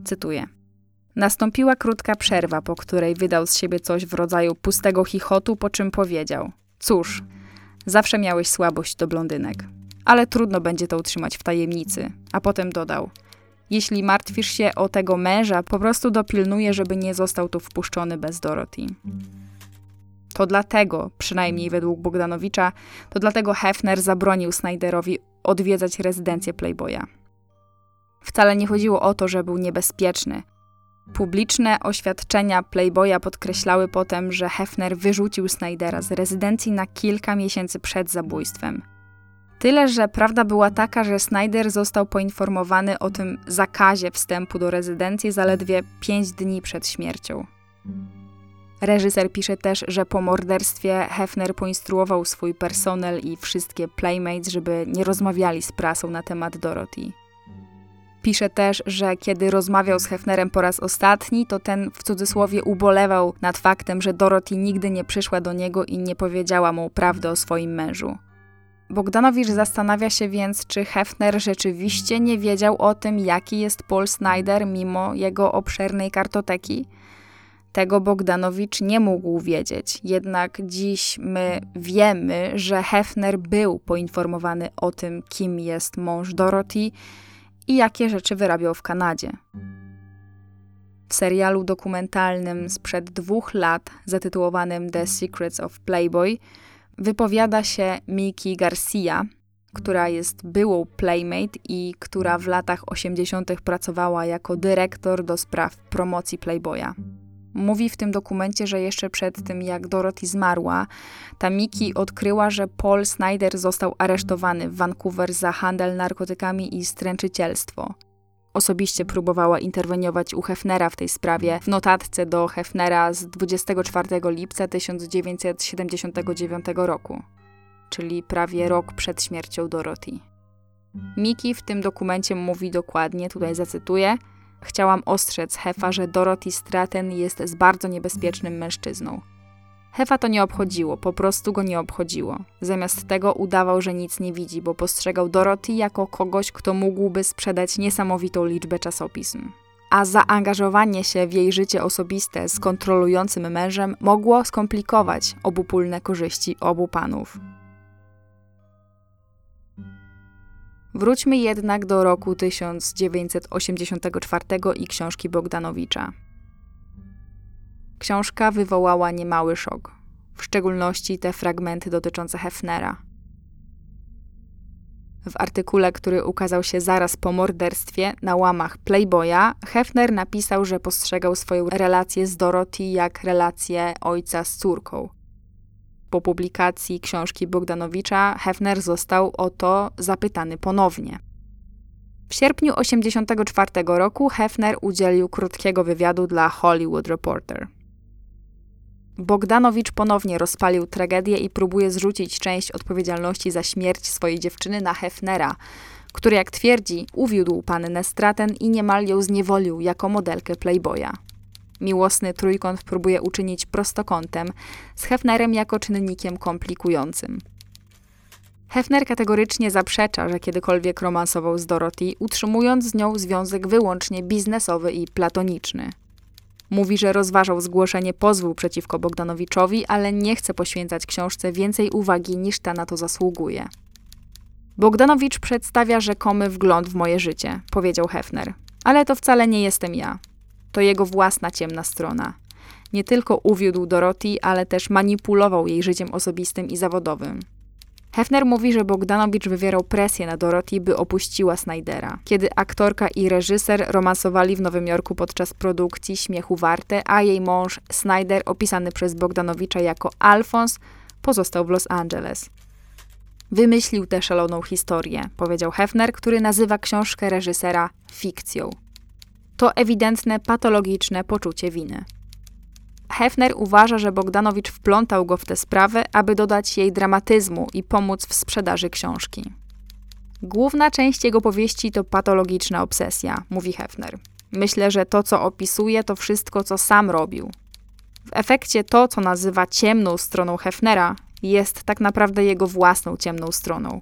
Cytuję. Nastąpiła krótka przerwa, po której wydał z siebie coś w rodzaju pustego chichotu, po czym powiedział: Cóż, zawsze miałeś słabość do blondynek, ale trudno będzie to utrzymać w tajemnicy. A potem dodał: Jeśli martwisz się o tego męża, po prostu dopilnuję, żeby nie został tu wpuszczony bez Dorothy. To dlatego, przynajmniej według Bogdanowicza, to dlatego Hefner zabronił Snyderowi odwiedzać rezydencję Playboya. Wcale nie chodziło o to, że był niebezpieczny. Publiczne oświadczenia Playboya podkreślały potem, że Hefner wyrzucił Snydera z rezydencji na kilka miesięcy przed zabójstwem. Tyle, że prawda była taka, że Snyder został poinformowany o tym zakazie wstępu do rezydencji zaledwie 5 dni przed śmiercią. Reżyser pisze też, że po morderstwie Hefner poinstruował swój personel i wszystkie playmates, żeby nie rozmawiali z prasą na temat Dorothy. Pisze też, że kiedy rozmawiał z Hefnerem po raz ostatni, to ten w cudzysłowie ubolewał nad faktem, że Dorothy nigdy nie przyszła do niego i nie powiedziała mu prawdy o swoim mężu. Bogdanowicz zastanawia się więc, czy Hefner rzeczywiście nie wiedział o tym, jaki jest Paul Snyder mimo jego obszernej kartoteki. Tego Bogdanowicz nie mógł wiedzieć, jednak dziś my wiemy, że Hefner był poinformowany o tym, kim jest mąż Dorothy i jakie rzeczy wyrabiał w Kanadzie. W serialu dokumentalnym sprzed dwóch lat zatytułowanym The Secrets of Playboy wypowiada się Miki Garcia, która jest byłą Playmate i która w latach 80. pracowała jako dyrektor do spraw promocji Playboya. Mówi w tym dokumencie, że jeszcze przed tym, jak Dorothy zmarła, ta Miki odkryła, że Paul Snyder został aresztowany w Vancouver za handel narkotykami i stręczycielstwo. Osobiście próbowała interweniować u Hefnera w tej sprawie w notatce do Hefnera z 24 lipca 1979 roku, czyli prawie rok przed śmiercią Dorothy. Miki w tym dokumencie mówi dokładnie, tutaj zacytuję – Chciałam ostrzec Hefa, że Dorothy Stratton jest z bardzo niebezpiecznym mężczyzną. Hefa to nie obchodziło, po prostu go nie obchodziło. Zamiast tego udawał, że nic nie widzi, bo postrzegał Dorothy jako kogoś, kto mógłby sprzedać niesamowitą liczbę czasopism. A zaangażowanie się w jej życie osobiste z kontrolującym mężem mogło skomplikować obopólne korzyści obu panów. Wróćmy jednak do roku 1984 i książki Bogdanowicza. Książka wywołała niemały szok, w szczególności te fragmenty dotyczące Hefnera. W artykule, który ukazał się zaraz po morderstwie na łamach Playboya, Hefner napisał, że postrzegał swoją relację z Dorothy jak relację ojca z córką. Po publikacji książki Bogdanowicza Hefner został o to zapytany ponownie. W sierpniu 1984 roku Hefner udzielił krótkiego wywiadu dla Hollywood Reporter. Bogdanowicz ponownie rozpalił tragedię i próbuje zrzucić część odpowiedzialności za śmierć swojej dziewczyny na Hefnera, który, jak twierdzi, uwiódł pannę Straten i niemal ją zniewolił jako modelkę Playboya. Miłosny trójkąt próbuje uczynić prostokątem, z Hefnerem jako czynnikiem komplikującym. Hefner kategorycznie zaprzecza, że kiedykolwiek romansował z Dorothy, utrzymując z nią związek wyłącznie biznesowy i platoniczny. Mówi, że rozważał zgłoszenie pozwu przeciwko Bogdanowiczowi, ale nie chce poświęcać książce więcej uwagi niż ta na to zasługuje. Bogdanowicz przedstawia rzekomy wgląd w moje życie, powiedział Hefner. Ale to wcale nie jestem ja. To jego własna ciemna strona. Nie tylko uwiódł Dorothy, ale też manipulował jej życiem osobistym i zawodowym. Hefner mówi, że Bogdanowicz wywierał presję na Dorothy, by opuściła Snydera. Kiedy aktorka i reżyser romansowali w Nowym Jorku podczas produkcji Śmiechu Warte, a jej mąż Snyder, opisany przez Bogdanowicza jako Alfons, pozostał w Los Angeles. Wymyślił tę szaloną historię, powiedział Hefner, który nazywa książkę reżysera fikcją to ewidentne patologiczne poczucie winy. Hefner uważa, że Bogdanowicz wplątał go w tę sprawę, aby dodać jej dramatyzmu i pomóc w sprzedaży książki. Główna część jego powieści to patologiczna obsesja, mówi Hefner. Myślę, że to, co opisuje, to wszystko, co sam robił. W efekcie to, co nazywa ciemną stroną Hefnera, jest tak naprawdę jego własną ciemną stroną.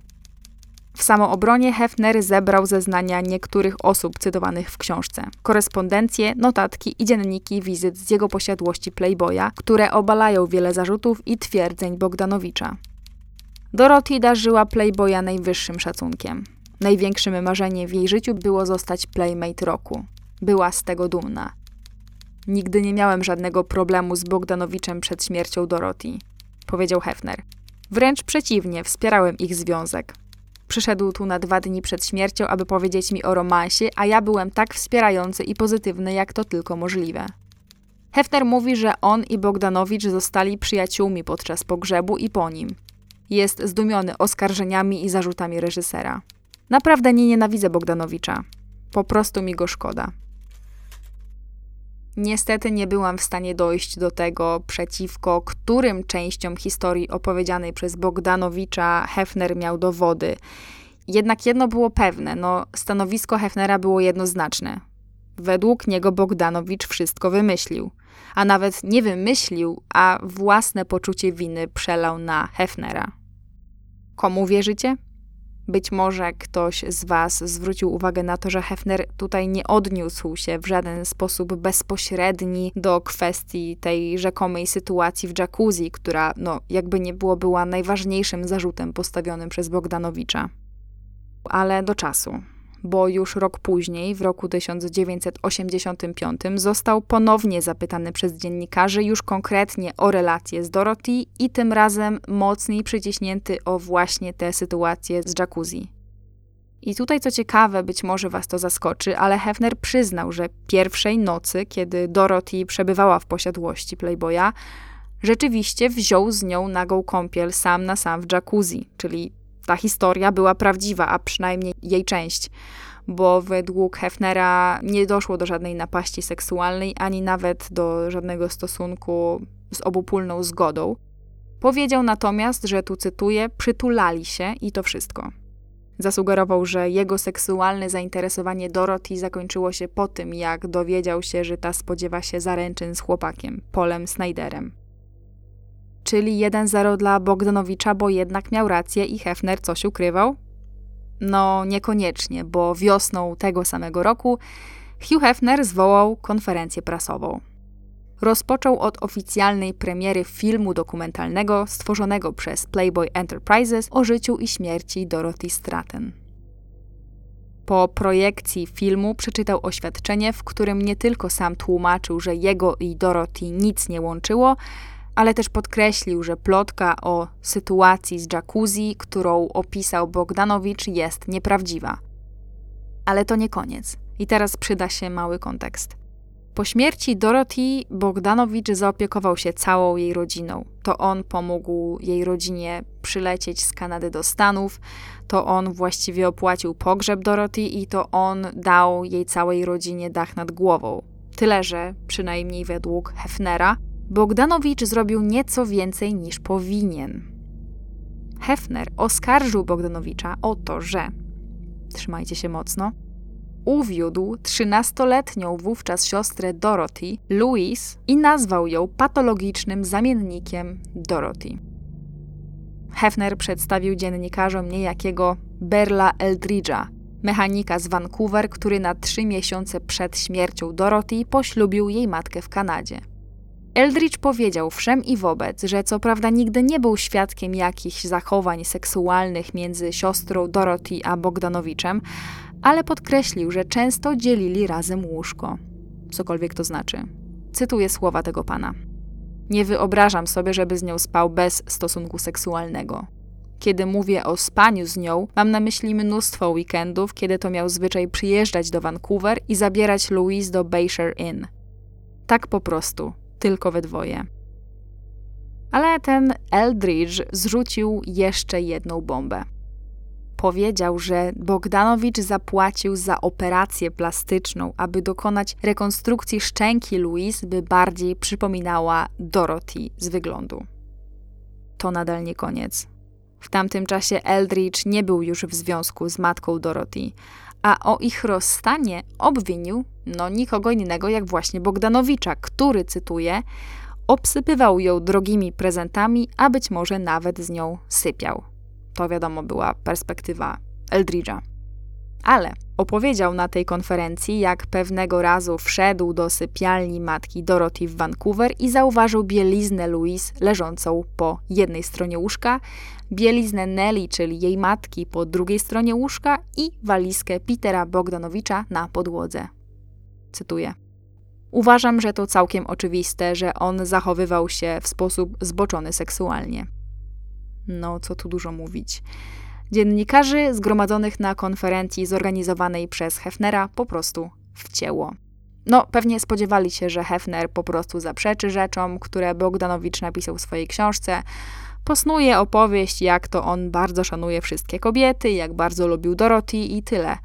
W samoobronie Hefner zebrał zeznania niektórych osób cytowanych w książce, korespondencje, notatki i dzienniki wizyt z jego posiadłości Playboya, które obalają wiele zarzutów i twierdzeń Bogdanowicza. Dorothy darzyła Playboya najwyższym szacunkiem. Największym marzeniem w jej życiu było zostać Playmate roku. Była z tego dumna. Nigdy nie miałem żadnego problemu z Bogdanowiczem przed śmiercią Dorothy, powiedział Hefner. Wręcz przeciwnie, wspierałem ich związek. Przyszedł tu na dwa dni przed śmiercią, aby powiedzieć mi o romansie, a ja byłem tak wspierający i pozytywny, jak to tylko możliwe. Hefner mówi, że on i Bogdanowicz zostali przyjaciółmi podczas pogrzebu i po nim. Jest zdumiony oskarżeniami i zarzutami reżysera. Naprawdę nie nienawidzę Bogdanowicza. Po prostu mi go szkoda. Niestety nie byłam w stanie dojść do tego, przeciwko którym częściom historii opowiedzianej przez Bogdanowicza Hefner miał dowody. Jednak jedno było pewne, no stanowisko Hefnera było jednoznaczne. Według niego Bogdanowicz wszystko wymyślił. A nawet nie wymyślił, a własne poczucie winy przelał na Hefnera. Komu wierzycie? Być może ktoś z Was zwrócił uwagę na to, że Hefner tutaj nie odniósł się w żaden sposób bezpośredni do kwestii tej rzekomej sytuacji w jacuzzi, która, no, jakby nie było, była najważniejszym zarzutem postawionym przez Bogdanowicza. Ale do czasu bo już rok później, w roku 1985, został ponownie zapytany przez dziennikarzy już konkretnie o relacje z Dorothy i tym razem mocniej przyciśnięty o właśnie tę sytuację z jacuzzi. I tutaj co ciekawe, być może was to zaskoczy, ale Hefner przyznał, że pierwszej nocy, kiedy Dorothy przebywała w posiadłości Playboya, rzeczywiście wziął z nią nagą kąpiel sam na sam w jacuzzi, czyli ta historia była prawdziwa, a przynajmniej jej część, bo według Hefnera nie doszło do żadnej napaści seksualnej, ani nawet do żadnego stosunku z obopólną zgodą. Powiedział natomiast, że tu cytuję, przytulali się i to wszystko. Zasugerował, że jego seksualne zainteresowanie Dorothy zakończyło się po tym, jak dowiedział się, że ta spodziewa się zaręczyn z chłopakiem, Polem Snyderem czyli 1-0 dla Bogdanowicza, bo jednak miał rację i Hefner coś ukrywał? No, niekoniecznie, bo wiosną tego samego roku Hugh Hefner zwołał konferencję prasową. Rozpoczął od oficjalnej premiery filmu dokumentalnego stworzonego przez Playboy Enterprises o życiu i śmierci Dorothy Stratton. Po projekcji filmu przeczytał oświadczenie, w którym nie tylko sam tłumaczył, że jego i Dorothy nic nie łączyło, ale też podkreślił, że plotka o sytuacji z jacuzzi, którą opisał Bogdanowicz, jest nieprawdziwa. Ale to nie koniec. I teraz przyda się mały kontekst. Po śmierci Dorothy Bogdanowicz zaopiekował się całą jej rodziną. To on pomógł jej rodzinie przylecieć z Kanady do Stanów, to on właściwie opłacił pogrzeb Dorothy i to on dał jej całej rodzinie dach nad głową. Tyle, że przynajmniej według Hefnera Bogdanowicz zrobił nieco więcej niż powinien. Hefner oskarżył Bogdanowicza o to, że, trzymajcie się mocno, uwiódł 13-letnią wówczas siostrę Dorothy, Louise, i nazwał ją patologicznym zamiennikiem Dorothy. Hefner przedstawił dziennikarzom niejakiego Berla Eldridge'a, mechanika z Vancouver, który na trzy miesiące przed śmiercią Dorothy poślubił jej matkę w Kanadzie. Eldridge powiedział wszem i wobec, że co prawda nigdy nie był świadkiem jakichś zachowań seksualnych między siostrą Dorothy a Bogdanowiczem, ale podkreślił, że często dzielili razem łóżko. Cokolwiek to znaczy. Cytuję słowa tego pana. Nie wyobrażam sobie, żeby z nią spał bez stosunku seksualnego. Kiedy mówię o spaniu z nią, mam na myśli mnóstwo weekendów, kiedy to miał zwyczaj przyjeżdżać do Vancouver i zabierać Louise do Bayshire Inn. Tak po prostu, tylko we dwoje. Ale ten Eldridge zrzucił jeszcze jedną bombę. Powiedział, że Bogdanowicz zapłacił za operację plastyczną, aby dokonać rekonstrukcji szczęki Louise, by bardziej przypominała Dorothy z wyglądu. To nadal nie koniec. W tamtym czasie Eldridge nie był już w związku z matką Dorothy, a o ich rozstanie obwinił no nikogo innego jak właśnie Bogdanowicza, który, cytuję, obsypywał ją drogimi prezentami, a być może nawet z nią sypiał. To wiadomo była perspektywa Eldridge'a. Ale opowiedział na tej konferencji, jak pewnego razu wszedł do sypialni matki Dorothy w Vancouver i zauważył bieliznę Louise leżącą po jednej stronie łóżka, bieliznę Nelly, czyli jej matki, po drugiej stronie łóżka i walizkę Petera Bogdanowicza na podłodze. Cytuję. Uważam, że to całkiem oczywiste, że on zachowywał się w sposób zboczony seksualnie. No, co tu dużo mówić. Dziennikarzy zgromadzonych na konferencji zorganizowanej przez Hefnera po prostu wcięło. No, pewnie spodziewali się, że Hefner po prostu zaprzeczy rzeczom, które Bogdanowicz napisał w swojej książce. Posnuje opowieść, jak to on bardzo szanuje wszystkie kobiety, jak bardzo lubił Dorothy i tyle.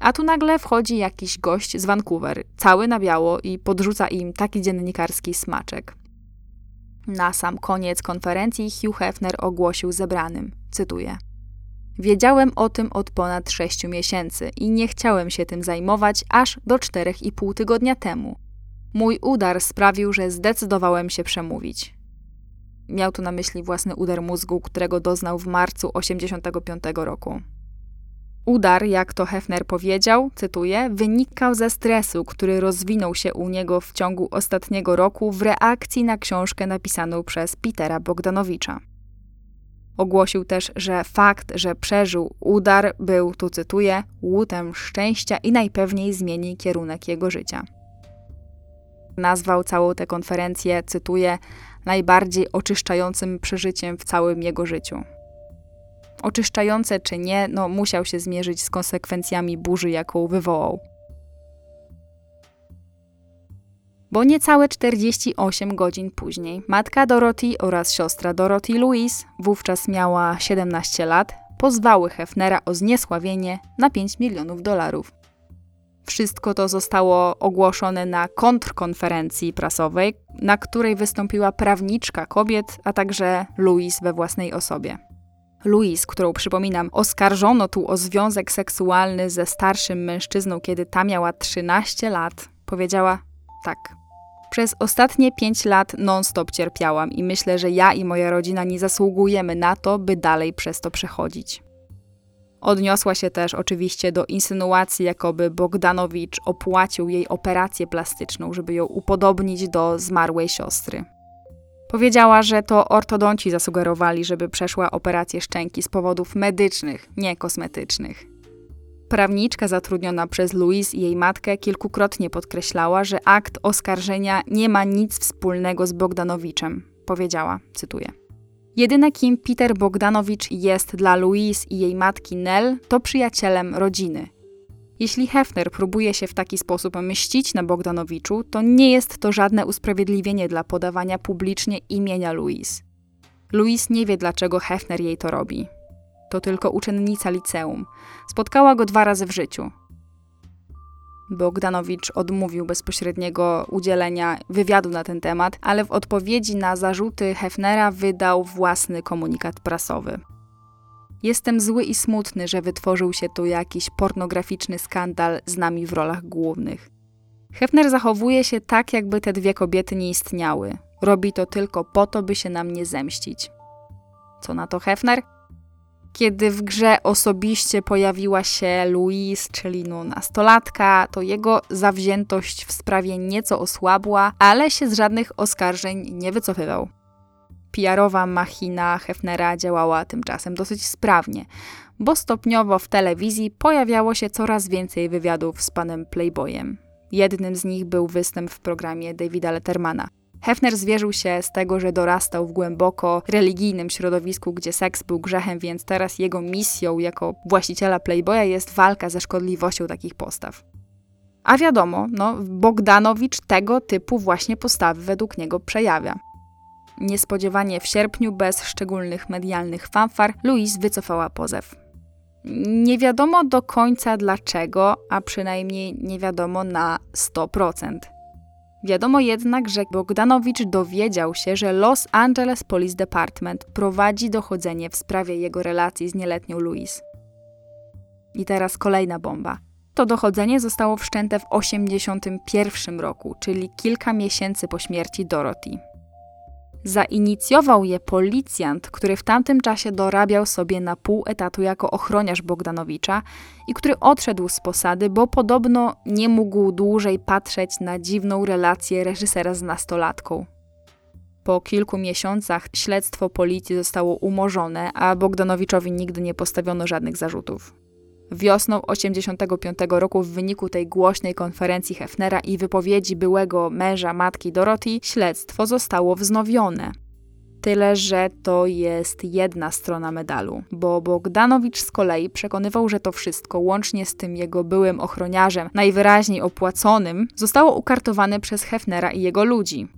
A tu nagle wchodzi jakiś gość z Vancouver, cały na biało i podrzuca im taki dziennikarski smaczek. Na sam koniec konferencji Hugh Hefner ogłosił zebranym, cytuję: Wiedziałem o tym od ponad sześciu miesięcy i nie chciałem się tym zajmować aż do czterech i pół tygodnia temu. Mój udar sprawił, że zdecydowałem się przemówić. Miał tu na myśli własny udar mózgu, którego doznał w marcu 1985 roku. Udar, jak to Hefner powiedział, cytuję, wynikał ze stresu, który rozwinął się u niego w ciągu ostatniego roku w reakcji na książkę napisaną przez Petera Bogdanowicza. Ogłosił też, że fakt, że przeżył udar, był, tu cytuję, łutem szczęścia i najpewniej zmieni kierunek jego życia. Nazwał całą tę konferencję, cytuję, najbardziej oczyszczającym przeżyciem w całym jego życiu. Oczyszczające czy nie, no musiał się zmierzyć z konsekwencjami burzy, jaką wywołał. Bo niecałe 48 godzin później matka Dorothy oraz siostra Dorothy Louise, wówczas miała 17 lat, pozwały Hefnera o zniesławienie na 5 milionów dolarów. Wszystko to zostało ogłoszone na kontrkonferencji prasowej, na której wystąpiła prawniczka kobiet, a także Louise we własnej osobie. Louise, którą przypominam, oskarżono tu o związek seksualny ze starszym mężczyzną, kiedy ta miała 13 lat, powiedziała tak. Przez ostatnie pięć lat non-stop cierpiałam i myślę, że ja i moja rodzina nie zasługujemy na to, by dalej przez to przechodzić. Odniosła się też oczywiście do insynuacji, jakoby Bogdanowicz opłacił jej operację plastyczną, żeby ją upodobnić do zmarłej siostry. Powiedziała, że to ortodonci zasugerowali, żeby przeszła operację szczęki z powodów medycznych, nie kosmetycznych. Prawniczka zatrudniona przez Louise i jej matkę kilkukrotnie podkreślała, że akt oskarżenia nie ma nic wspólnego z Bogdanowiczem. Powiedziała, cytuję. Jedyne kim Peter Bogdanowicz jest dla Louise i jej matki Nell, to przyjacielem rodziny. Jeśli Hefner próbuje się w taki sposób mścić na Bogdanowiczu, to nie jest to żadne usprawiedliwienie dla podawania publicznie imienia Louise. Louise nie wie, dlaczego Hefner jej to robi to tylko uczennica liceum. Spotkała go dwa razy w życiu. Bogdanowicz odmówił bezpośredniego udzielenia wywiadu na ten temat, ale w odpowiedzi na zarzuty Hefnera wydał własny komunikat prasowy. Jestem zły i smutny, że wytworzył się tu jakiś pornograficzny skandal z nami w rolach głównych. Hefner zachowuje się tak, jakby te dwie kobiety nie istniały. Robi to tylko po to, by się na mnie zemścić. Co na to Hefner? Kiedy w grze osobiście pojawiła się Louise, czyli no nastolatka, to jego zawziętość w sprawie nieco osłabła, ale się z żadnych oskarżeń nie wycofywał. PR-owa machina Hefnera działała tymczasem dosyć sprawnie, bo stopniowo w telewizji pojawiało się coraz więcej wywiadów z panem Playboyem. Jednym z nich był występ w programie Davida Lettermana. Hefner zwierzył się z tego, że dorastał w głęboko religijnym środowisku, gdzie seks był grzechem, więc teraz jego misją jako właściciela Playboya jest walka ze szkodliwością takich postaw. A wiadomo, no, Bogdanowicz tego typu właśnie postawy według niego przejawia. Niespodziewanie w sierpniu, bez szczególnych medialnych fanfar, Louise wycofała pozew. Nie wiadomo do końca dlaczego, a przynajmniej nie wiadomo na 100%. Wiadomo jednak, że Bogdanowicz dowiedział się, że Los Angeles Police Department prowadzi dochodzenie w sprawie jego relacji z nieletnią Louise. I teraz kolejna bomba. To dochodzenie zostało wszczęte w 1981 roku, czyli kilka miesięcy po śmierci Dorothy. Zainicjował je policjant, który w tamtym czasie dorabiał sobie na pół etatu jako ochroniarz Bogdanowicza i który odszedł z posady, bo podobno nie mógł dłużej patrzeć na dziwną relację reżysera z nastolatką. Po kilku miesiącach śledztwo policji zostało umorzone, a Bogdanowiczowi nigdy nie postawiono żadnych zarzutów. Wiosną 85 roku w wyniku tej głośnej konferencji Hefnera i wypowiedzi byłego męża matki Dorothy śledztwo zostało wznowione. Tyle, że to jest jedna strona medalu, bo Bogdanowicz z kolei przekonywał, że to wszystko, łącznie z tym jego byłym ochroniarzem, najwyraźniej opłaconym, zostało ukartowane przez Hefnera i jego ludzi.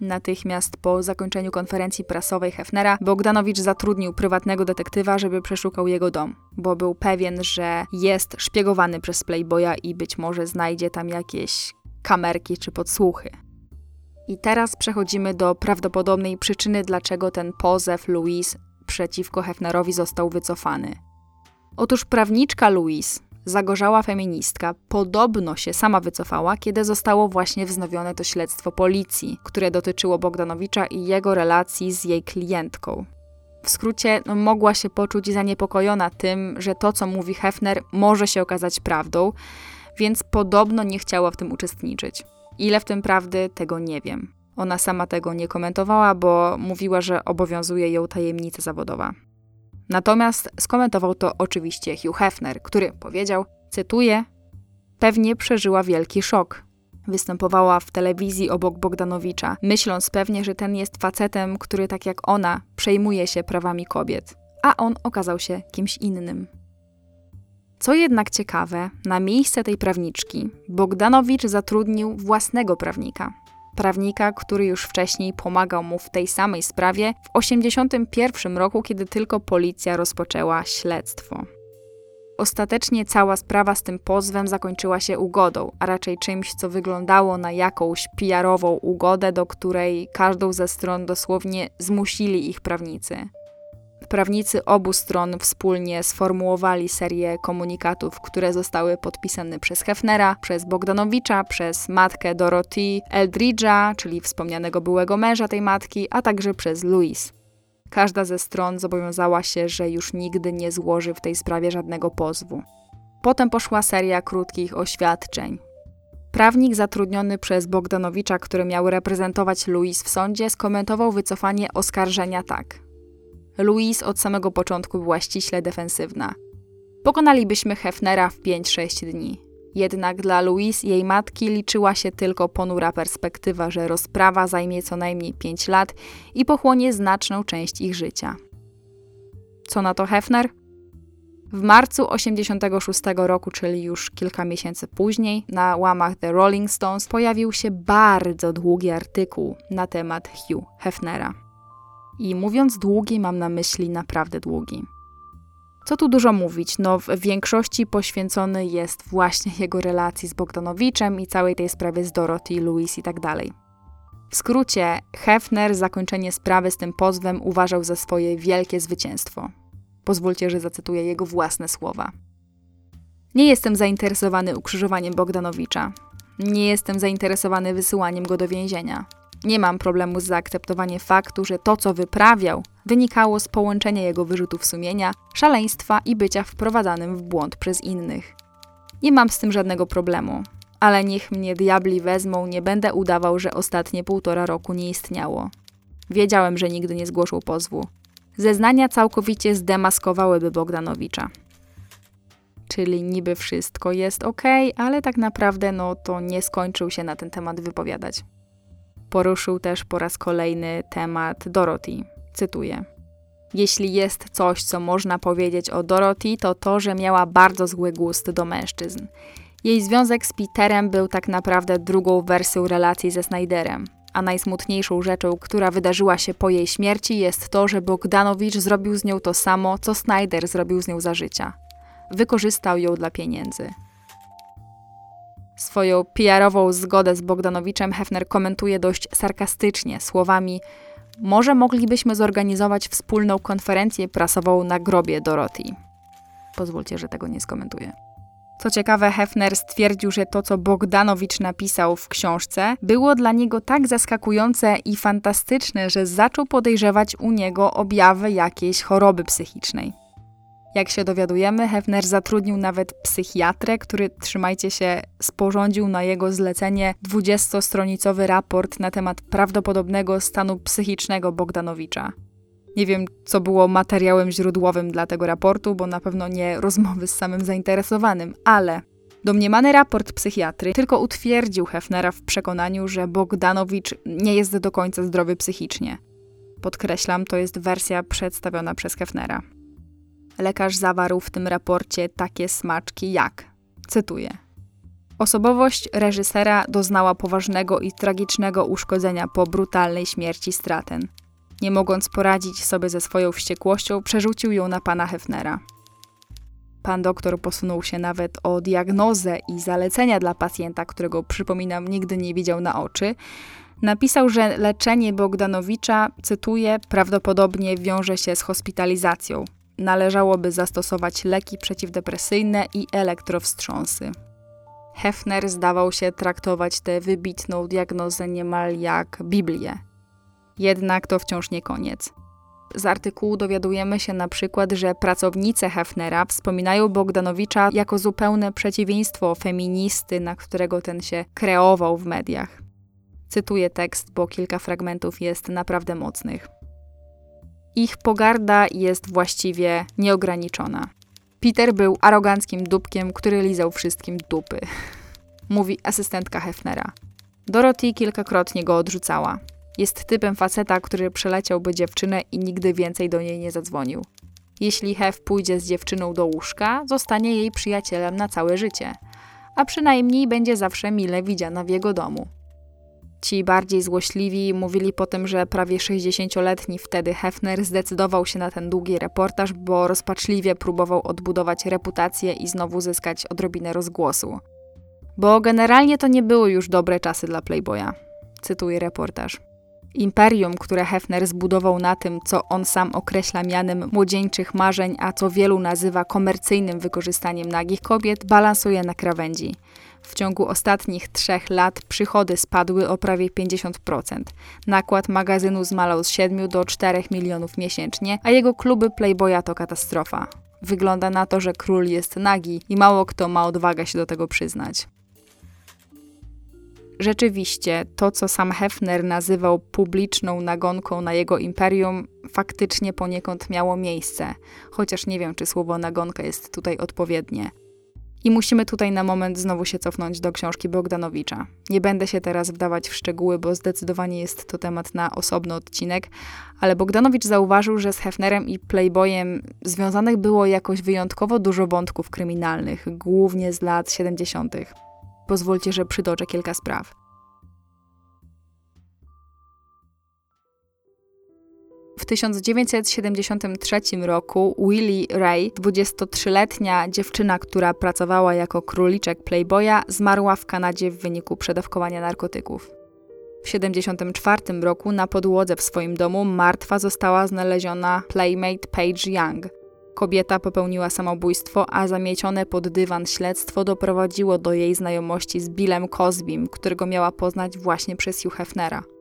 Natychmiast po zakończeniu konferencji prasowej Hefnera, Bogdanowicz zatrudnił prywatnego detektywa, żeby przeszukał jego dom, bo był pewien, że jest szpiegowany przez Playboya i być może znajdzie tam jakieś kamerki czy podsłuchy. I teraz przechodzimy do prawdopodobnej przyczyny, dlaczego ten pozew Louise przeciwko Hefnerowi został wycofany. Otóż prawniczka Louise, zagorzała feministka, podobno się sama wycofała, kiedy zostało właśnie wznowione to śledztwo policji, które dotyczyło Bogdanowicza i jego relacji z jej klientką. W skrócie, no, mogła się poczuć zaniepokojona tym, że to, co mówi Hefner, może się okazać prawdą, więc podobno nie chciała w tym uczestniczyć. Ile w tym prawdy, tego nie wiem. Ona sama tego nie komentowała, bo mówiła, że obowiązuje ją tajemnica zawodowa. Natomiast skomentował to oczywiście Hugh Hefner, który powiedział, cytuję, pewnie przeżyła wielki szok. Występowała w telewizji obok Bogdanowicza, myśląc pewnie, że ten jest facetem, który tak jak ona przejmuje się prawami kobiet, a on okazał się kimś innym. Co jednak ciekawe, na miejsce tej prawniczki Bogdanowicz zatrudnił własnego prawnika, prawnika, który już wcześniej pomagał mu w tej samej sprawie w 1981 roku, kiedy tylko policja rozpoczęła śledztwo. Ostatecznie cała sprawa z tym pozwem zakończyła się ugodą, a raczej czymś, co wyglądało na jakąś PR-ową ugodę, do której każdą ze stron dosłownie zmusili ich prawnicy. Prawnicy obu stron wspólnie sformułowali serię komunikatów, które zostały podpisane przez Hefnera, przez Bogdanowicza, przez matkę Dorothy Eldridge'a, czyli wspomnianego byłego męża tej matki, a także przez Louise. Każda ze stron zobowiązała się, że już nigdy nie złoży w tej sprawie żadnego pozwu. Potem poszła seria krótkich oświadczeń. Prawnik zatrudniony przez Bogdanowicza, który miał reprezentować Louise w sądzie, skomentował wycofanie oskarżenia tak. Louise od samego początku była ściśle defensywna. Pokonalibyśmy Hefnera w 5-6 dni. Jednak dla Louise jej matki liczyła się tylko ponura perspektywa, że rozprawa zajmie co najmniej 5 lat i pochłonie znaczną część ich życia. Co na to Hefner? W marcu 86 roku, czyli już kilka miesięcy później, na łamach The Rolling Stones pojawił się bardzo długi artykuł na temat Hugh Hefnera. I mówiąc długi, mam na myśli naprawdę długi. Co tu dużo mówić, no w większości poświęcony jest właśnie jego relacji z Bogdanowiczem i całej tej sprawie z Dorothy, Louis i tak dalej. W skrócie, Hefner zakończenie sprawy z tym pozwem uważał za swoje wielkie zwycięstwo. Pozwólcie, że zacytuję jego własne słowa. Nie jestem zainteresowany ukrzyżowaniem Bogdanowicza. Nie jestem zainteresowany wysyłaniem go do więzienia. Nie mam problemu z zaakceptowaniem faktu, że to, co wyprawiał, wynikało z połączenia jego wyrzutów sumienia, szaleństwa i bycia wprowadzanym w błąd przez innych. Nie mam z tym żadnego problemu, ale niech mnie diabli wezmą, nie będę udawał, że ostatnie półtora roku nie istniało. Wiedziałem, że nigdy nie zgłosił pozwu. Zeznania całkowicie zdemaskowałyby Bogdanowicza. Czyli niby wszystko jest ok, ale tak naprawdę no to nie skończył się na ten temat wypowiadać. Poruszył też po raz kolejny temat Dorothy. Cytuję. Jeśli jest coś, co można powiedzieć o Dorothy, to to, że miała bardzo zły gust do mężczyzn. Jej związek z Peterem był tak naprawdę drugą wersją relacji ze Snyderem. A najsmutniejszą rzeczą, która wydarzyła się po jej śmierci, jest to, że Bogdanowicz zrobił z nią to samo, co Snyder zrobił z nią za życia. Wykorzystał ją dla pieniędzy. Swoją PR-ową zgodę z Bogdanowiczem Hefner komentuje dość sarkastycznie słowami może moglibyśmy zorganizować wspólną konferencję prasową na grobie Dorothy. Pozwólcie, że tego nie skomentuję. Co ciekawe, Hefner stwierdził, że to, co Bogdanowicz napisał w książce, było dla niego tak zaskakujące i fantastyczne, że zaczął podejrzewać u niego objawy jakiejś choroby psychicznej. Jak się dowiadujemy, Hefner zatrudnił nawet psychiatrę, który, trzymajcie się, sporządził na jego zlecenie 20-stronicowy raport na temat prawdopodobnego stanu psychicznego Bogdanowicza. Nie wiem, co było materiałem źródłowym dla tego raportu, bo na pewno nie rozmowy z samym zainteresowanym, ale domniemany raport psychiatry tylko utwierdził Hefnera w przekonaniu, że Bogdanowicz nie jest do końca zdrowy psychicznie. Podkreślam, to jest wersja przedstawiona przez Hefnera. Lekarz zawarł w tym raporcie takie smaczki jak, cytuję, Osobowość reżysera doznała poważnego i tragicznego uszkodzenia po brutalnej śmierci Straten. Nie mogąc poradzić sobie ze swoją wściekłością, przerzucił ją na pana Hefnera. Pan doktor posunął się nawet o diagnozę i zalecenia dla pacjenta, którego przypominam nigdy nie widział na oczy. Napisał, że leczenie Bogdanowicza, cytuję, prawdopodobnie wiąże się z hospitalizacją. Należałoby zastosować leki przeciwdepresyjne i elektrowstrząsy. Hefner zdawał się traktować tę wybitną diagnozę niemal jak Biblię. Jednak to wciąż nie koniec. Z artykułu dowiadujemy się na przykład, że pracownice Hefnera wspominają Bogdanowicza jako zupełne przeciwieństwo feministy, na którego ten się kreował w mediach. Cytuję tekst, bo kilka fragmentów jest naprawdę mocnych. Ich pogarda jest właściwie nieograniczona. Peter był aroganckim dupkiem, który lizał wszystkim dupy. Mówi asystentka Hefnera. Dorothy kilkakrotnie go odrzucała. Jest typem faceta, który przeleciałby dziewczynę i nigdy więcej do niej nie zadzwonił. Jeśli Hef pójdzie z dziewczyną do łóżka, zostanie jej przyjacielem na całe życie, a przynajmniej będzie zawsze mile widziana w jego domu. Ci bardziej złośliwi mówili potem, że prawie 60-letni wtedy Hefner zdecydował się na ten długi reportaż, bo rozpaczliwie próbował odbudować reputację i znowu zyskać odrobinę rozgłosu. Bo generalnie to nie były już dobre czasy dla Playboya. Cytuję reportaż. Imperium, które Hefner zbudował na tym, co on sam określa mianem młodzieńczych marzeń, a co wielu nazywa komercyjnym wykorzystaniem nagich kobiet, balansuje na krawędzi. W ciągu ostatnich trzech lat przychody spadły o prawie 50%. Nakład magazynu zmalał z 7 do 4 milionów miesięcznie, a jego kluby Playboya to katastrofa. Wygląda na to, że król jest nagi i mało kto ma odwagę się do tego przyznać. Rzeczywiście, to co sam Hefner nazywał publiczną nagonką na jego imperium, faktycznie poniekąd miało miejsce, chociaż nie wiem, czy słowo nagonka jest tutaj odpowiednie. I musimy tutaj na moment znowu się cofnąć do książki Bogdanowicza. Nie będę się teraz wdawać w szczegóły, bo zdecydowanie jest to temat na osobny odcinek, ale Bogdanowicz zauważył, że z Hefnerem i Playboyem związanych było jakoś wyjątkowo dużo wątków kryminalnych, głównie z lat 70. Pozwólcie, że przytoczę kilka spraw. W 1973 roku Willie Ray, 23-letnia dziewczyna, która pracowała jako króliczek Playboya, zmarła w Kanadzie w wyniku przedawkowania narkotyków. W 1974 roku na podłodze w swoim domu martwa została znaleziona playmate Paige Young. Kobieta popełniła samobójstwo, a zamiecione pod dywan śledztwo doprowadziło do jej znajomości z Billem Cosbym, którego miała poznać właśnie przez Hugh Hefnera.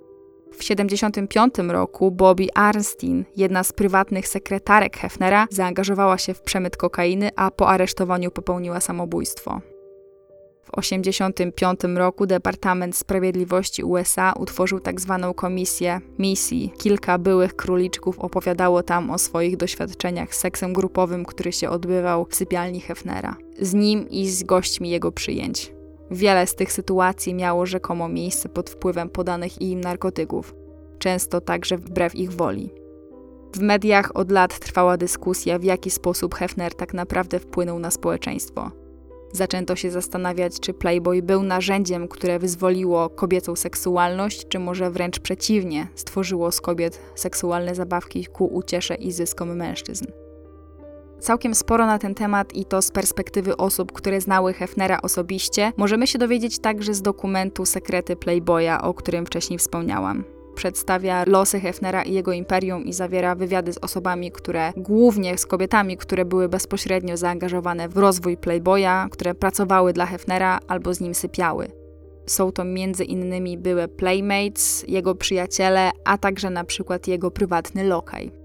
W 1975 roku Bobby Arnstein, jedna z prywatnych sekretarek Hefnera, zaangażowała się w przemyt kokainy, a po aresztowaniu popełniła samobójstwo. W 1985 roku Departament Sprawiedliwości USA utworzył tzw. Tak komisję misji. Kilka byłych króliczków opowiadało tam o swoich doświadczeniach z seksem grupowym, który się odbywał w sypialni Hefnera. Z nim i z gośćmi jego przyjęć. Wiele z tych sytuacji miało rzekomo miejsce pod wpływem podanych im narkotyków, często także wbrew ich woli. W mediach od lat trwała dyskusja, w jaki sposób Hefner tak naprawdę wpłynął na społeczeństwo. Zaczęto się zastanawiać, czy Playboy był narzędziem, które wyzwoliło kobiecą seksualność, czy może wręcz przeciwnie, stworzyło z kobiet seksualne zabawki ku uciesze i zyskom mężczyzn. Całkiem sporo na ten temat i to z perspektywy osób, które znały Hefnera osobiście, możemy się dowiedzieć także z dokumentu Sekrety Playboya, o którym wcześniej wspomniałam przedstawia losy Hefnera i jego imperium i zawiera wywiady z osobami, które głównie z kobietami, które były bezpośrednio zaangażowane w rozwój Playboya, które pracowały dla Hefnera albo z nim sypiały. Są to między innymi były playmates, jego przyjaciele, a także na przykład jego prywatny lokaj.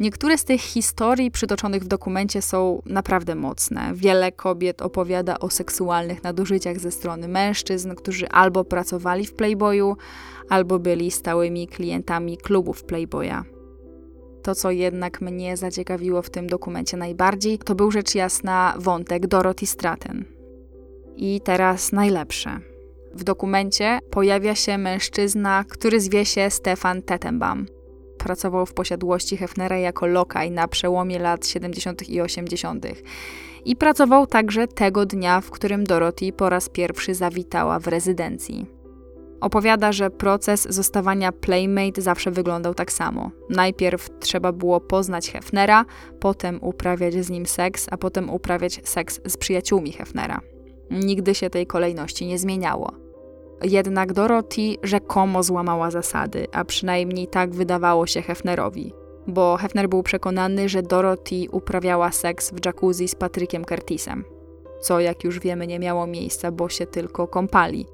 Niektóre z tych historii przytoczonych w dokumencie są naprawdę mocne. Wiele kobiet opowiada o seksualnych nadużyciach ze strony mężczyzn, którzy albo pracowali w Playboyu, albo byli stałymi klientami klubów Playboya. To, co jednak mnie zaciekawiło w tym dokumencie najbardziej, to był rzecz jasna wątek Dorothy Stratton. I teraz najlepsze. W dokumencie pojawia się mężczyzna, który zwie się Stefan Tettenbaum. Pracował w posiadłości Hefnera jako lokaj na przełomie lat 70. i 80. I pracował także tego dnia, w którym Dorothy po raz pierwszy zawitała w rezydencji. Opowiada, że proces zostawania playmate zawsze wyglądał tak samo. Najpierw trzeba było poznać Hefnera, potem uprawiać z nim seks, a potem uprawiać seks z przyjaciółmi Hefnera. Nigdy się tej kolejności nie zmieniało. Jednak Dorothy rzekomo złamała zasady, a przynajmniej tak wydawało się Hefnerowi, bo Hefner był przekonany, że Dorothy uprawiała seks w jacuzzi z Patrykiem Curtisem, co jak już wiemy nie miało miejsca, bo się tylko kąpali.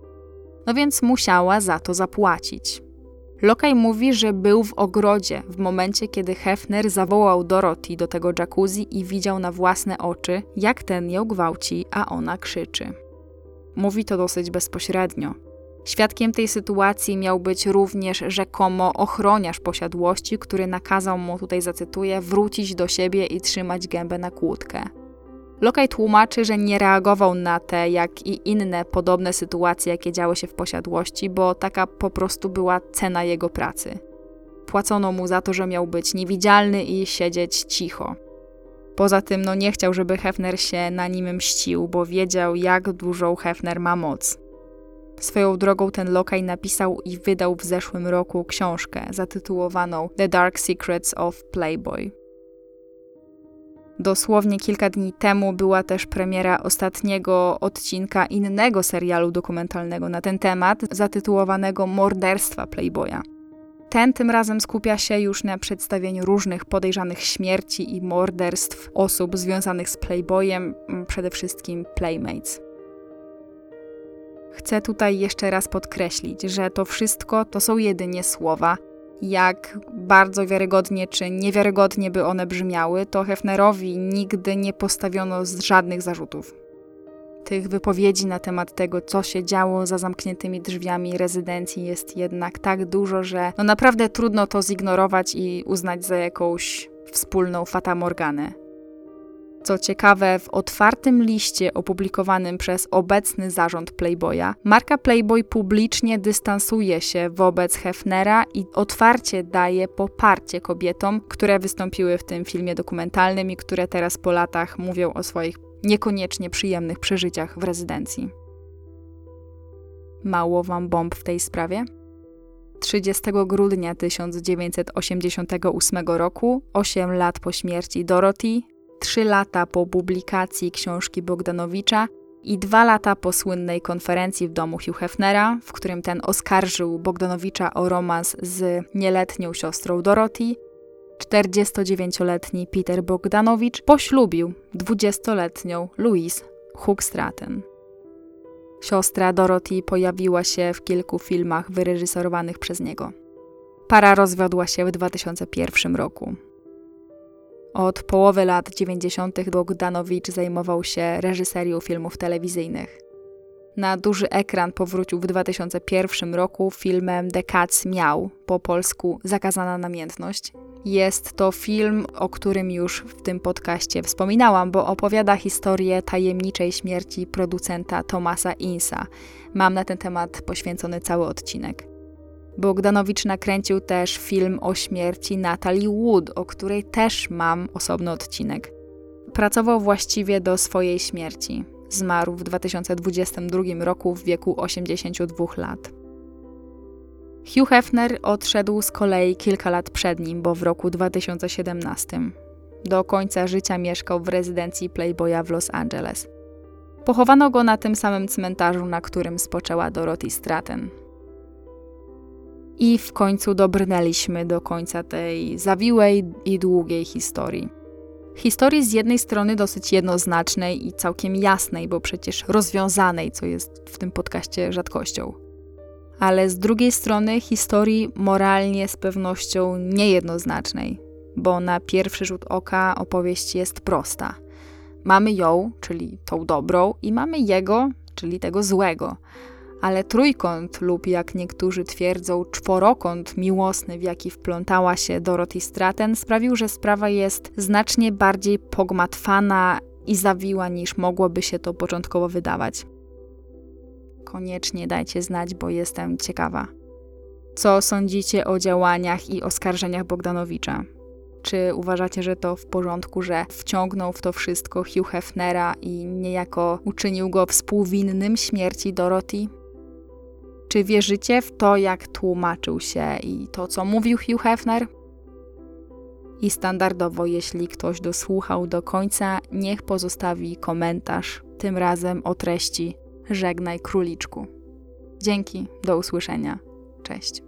No więc musiała za to zapłacić. Lokaj mówi, że był w ogrodzie w momencie, kiedy Hefner zawołał Dorothy do tego jacuzzi i widział na własne oczy, jak ten ją gwałci, a ona krzyczy. Mówi to dosyć bezpośrednio. Świadkiem tej sytuacji miał być również rzekomo ochroniarz posiadłości, który nakazał mu, tutaj zacytuję, wrócić do siebie i trzymać gębę na kłódkę. Lokaj tłumaczy, że nie reagował na te, jak i inne podobne sytuacje, jakie działy się w posiadłości, bo taka po prostu była cena jego pracy. Płacono mu za to, że miał być niewidzialny i siedzieć cicho. Poza tym, no nie chciał, żeby Hefner się na nim mścił, bo wiedział, jak dużą Hefner ma moc. Swoją drogą ten lokaj napisał i wydał w zeszłym roku książkę zatytułowaną The Dark Secrets of Playboy. Dosłownie kilka dni temu była też premiera ostatniego odcinka innego serialu dokumentalnego na ten temat, zatytułowanego Morderstwa Playboya. Ten tym razem skupia się już na przedstawieniu różnych podejrzanych śmierci i morderstw osób związanych z Playboyem, przede wszystkim Playmates. Chcę tutaj jeszcze raz podkreślić, że to wszystko to są jedynie słowa. Jak bardzo wiarygodnie czy niewiarygodnie by one brzmiały, to Hefnerowi nigdy nie postawiono żadnych zarzutów. Tych wypowiedzi na temat tego, co się działo za zamkniętymi drzwiami rezydencji, jest jednak tak dużo, że no naprawdę trudno to zignorować i uznać za jakąś wspólną fatamorganę. Co ciekawe, w otwartym liście opublikowanym przez obecny zarząd Playboya, marka Playboy publicznie dystansuje się wobec Hefnera i otwarcie daje poparcie kobietom, które wystąpiły w tym filmie dokumentalnym i które teraz po latach mówią o swoich niekoniecznie przyjemnych przeżyciach w rezydencji. Mało wam bomb w tej sprawie? 30 grudnia 1988 roku, 8 lat po śmierci Dorothy, trzy lata po publikacji książki Bogdanowicza i dwa lata po słynnej konferencji w domu Hugh Hefnera, w którym ten oskarżył Bogdanowicza o romans z nieletnią siostrą Dorothy, 49-letni Peter Bogdanowicz poślubił 20-letnią Louise Hookstraten. Siostra Dorothy pojawiła się w kilku filmach wyreżyserowanych przez niego. Para rozwiodła się w 2001 roku. Od połowy lat 90. Bogdanowicz zajmował się reżyserią filmów telewizyjnych. Na duży ekran powrócił w 2001 roku filmem The Cats Miał, po polsku Zakazana Namiętność. Jest to film, o którym już w tym podcaście wspominałam, bo opowiada historię tajemniczej śmierci producenta Tomasa Insa. Mam na ten temat poświęcony cały odcinek. Bogdanowicz nakręcił też film o śmierci Natalie Wood, o której też mam osobny odcinek. Pracował właściwie do swojej śmierci. Zmarł w 2022 roku w wieku 82 lat. Hugh Hefner odszedł z kolei kilka lat przed nim, bo w roku 2017. Do końca życia mieszkał w rezydencji Playboya w Los Angeles. Pochowano go na tym samym cmentarzu, na którym spoczęła Dorothy Stratton. I w końcu dobrnęliśmy do końca tej zawiłej i długiej historii. Historii z jednej strony dosyć jednoznacznej i całkiem jasnej, bo przecież rozwiązanej, co jest w tym podcaście rzadkością. Ale z drugiej strony historii moralnie z pewnością niejednoznacznej, bo na pierwszy rzut oka opowieść jest prosta. Mamy ją, czyli tą dobrą, i mamy jego, czyli tego złego ale trójkąt lub jak niektórzy twierdzą czworokąt miłosny, w jaki wplątała się Dorothy Stratton, sprawił, że sprawa jest znacznie bardziej pogmatwana i zawiła niż mogłoby się to początkowo wydawać. Koniecznie dajcie znać, bo jestem ciekawa. Co sądzicie o działaniach i oskarżeniach Bogdanowicza? Czy uważacie, że to w porządku, że wciągnął w to wszystko Hugh Hefnera i niejako uczynił go współwinnym śmierci Dorothy? Czy wierzycie w to, jak tłumaczył się i to, co mówił Hugh Hefner? I standardowo, jeśli ktoś dosłuchał do końca, niech pozostawi komentarz, tym razem o treści Żegnaj króliczku. Dzięki, do usłyszenia. Cześć.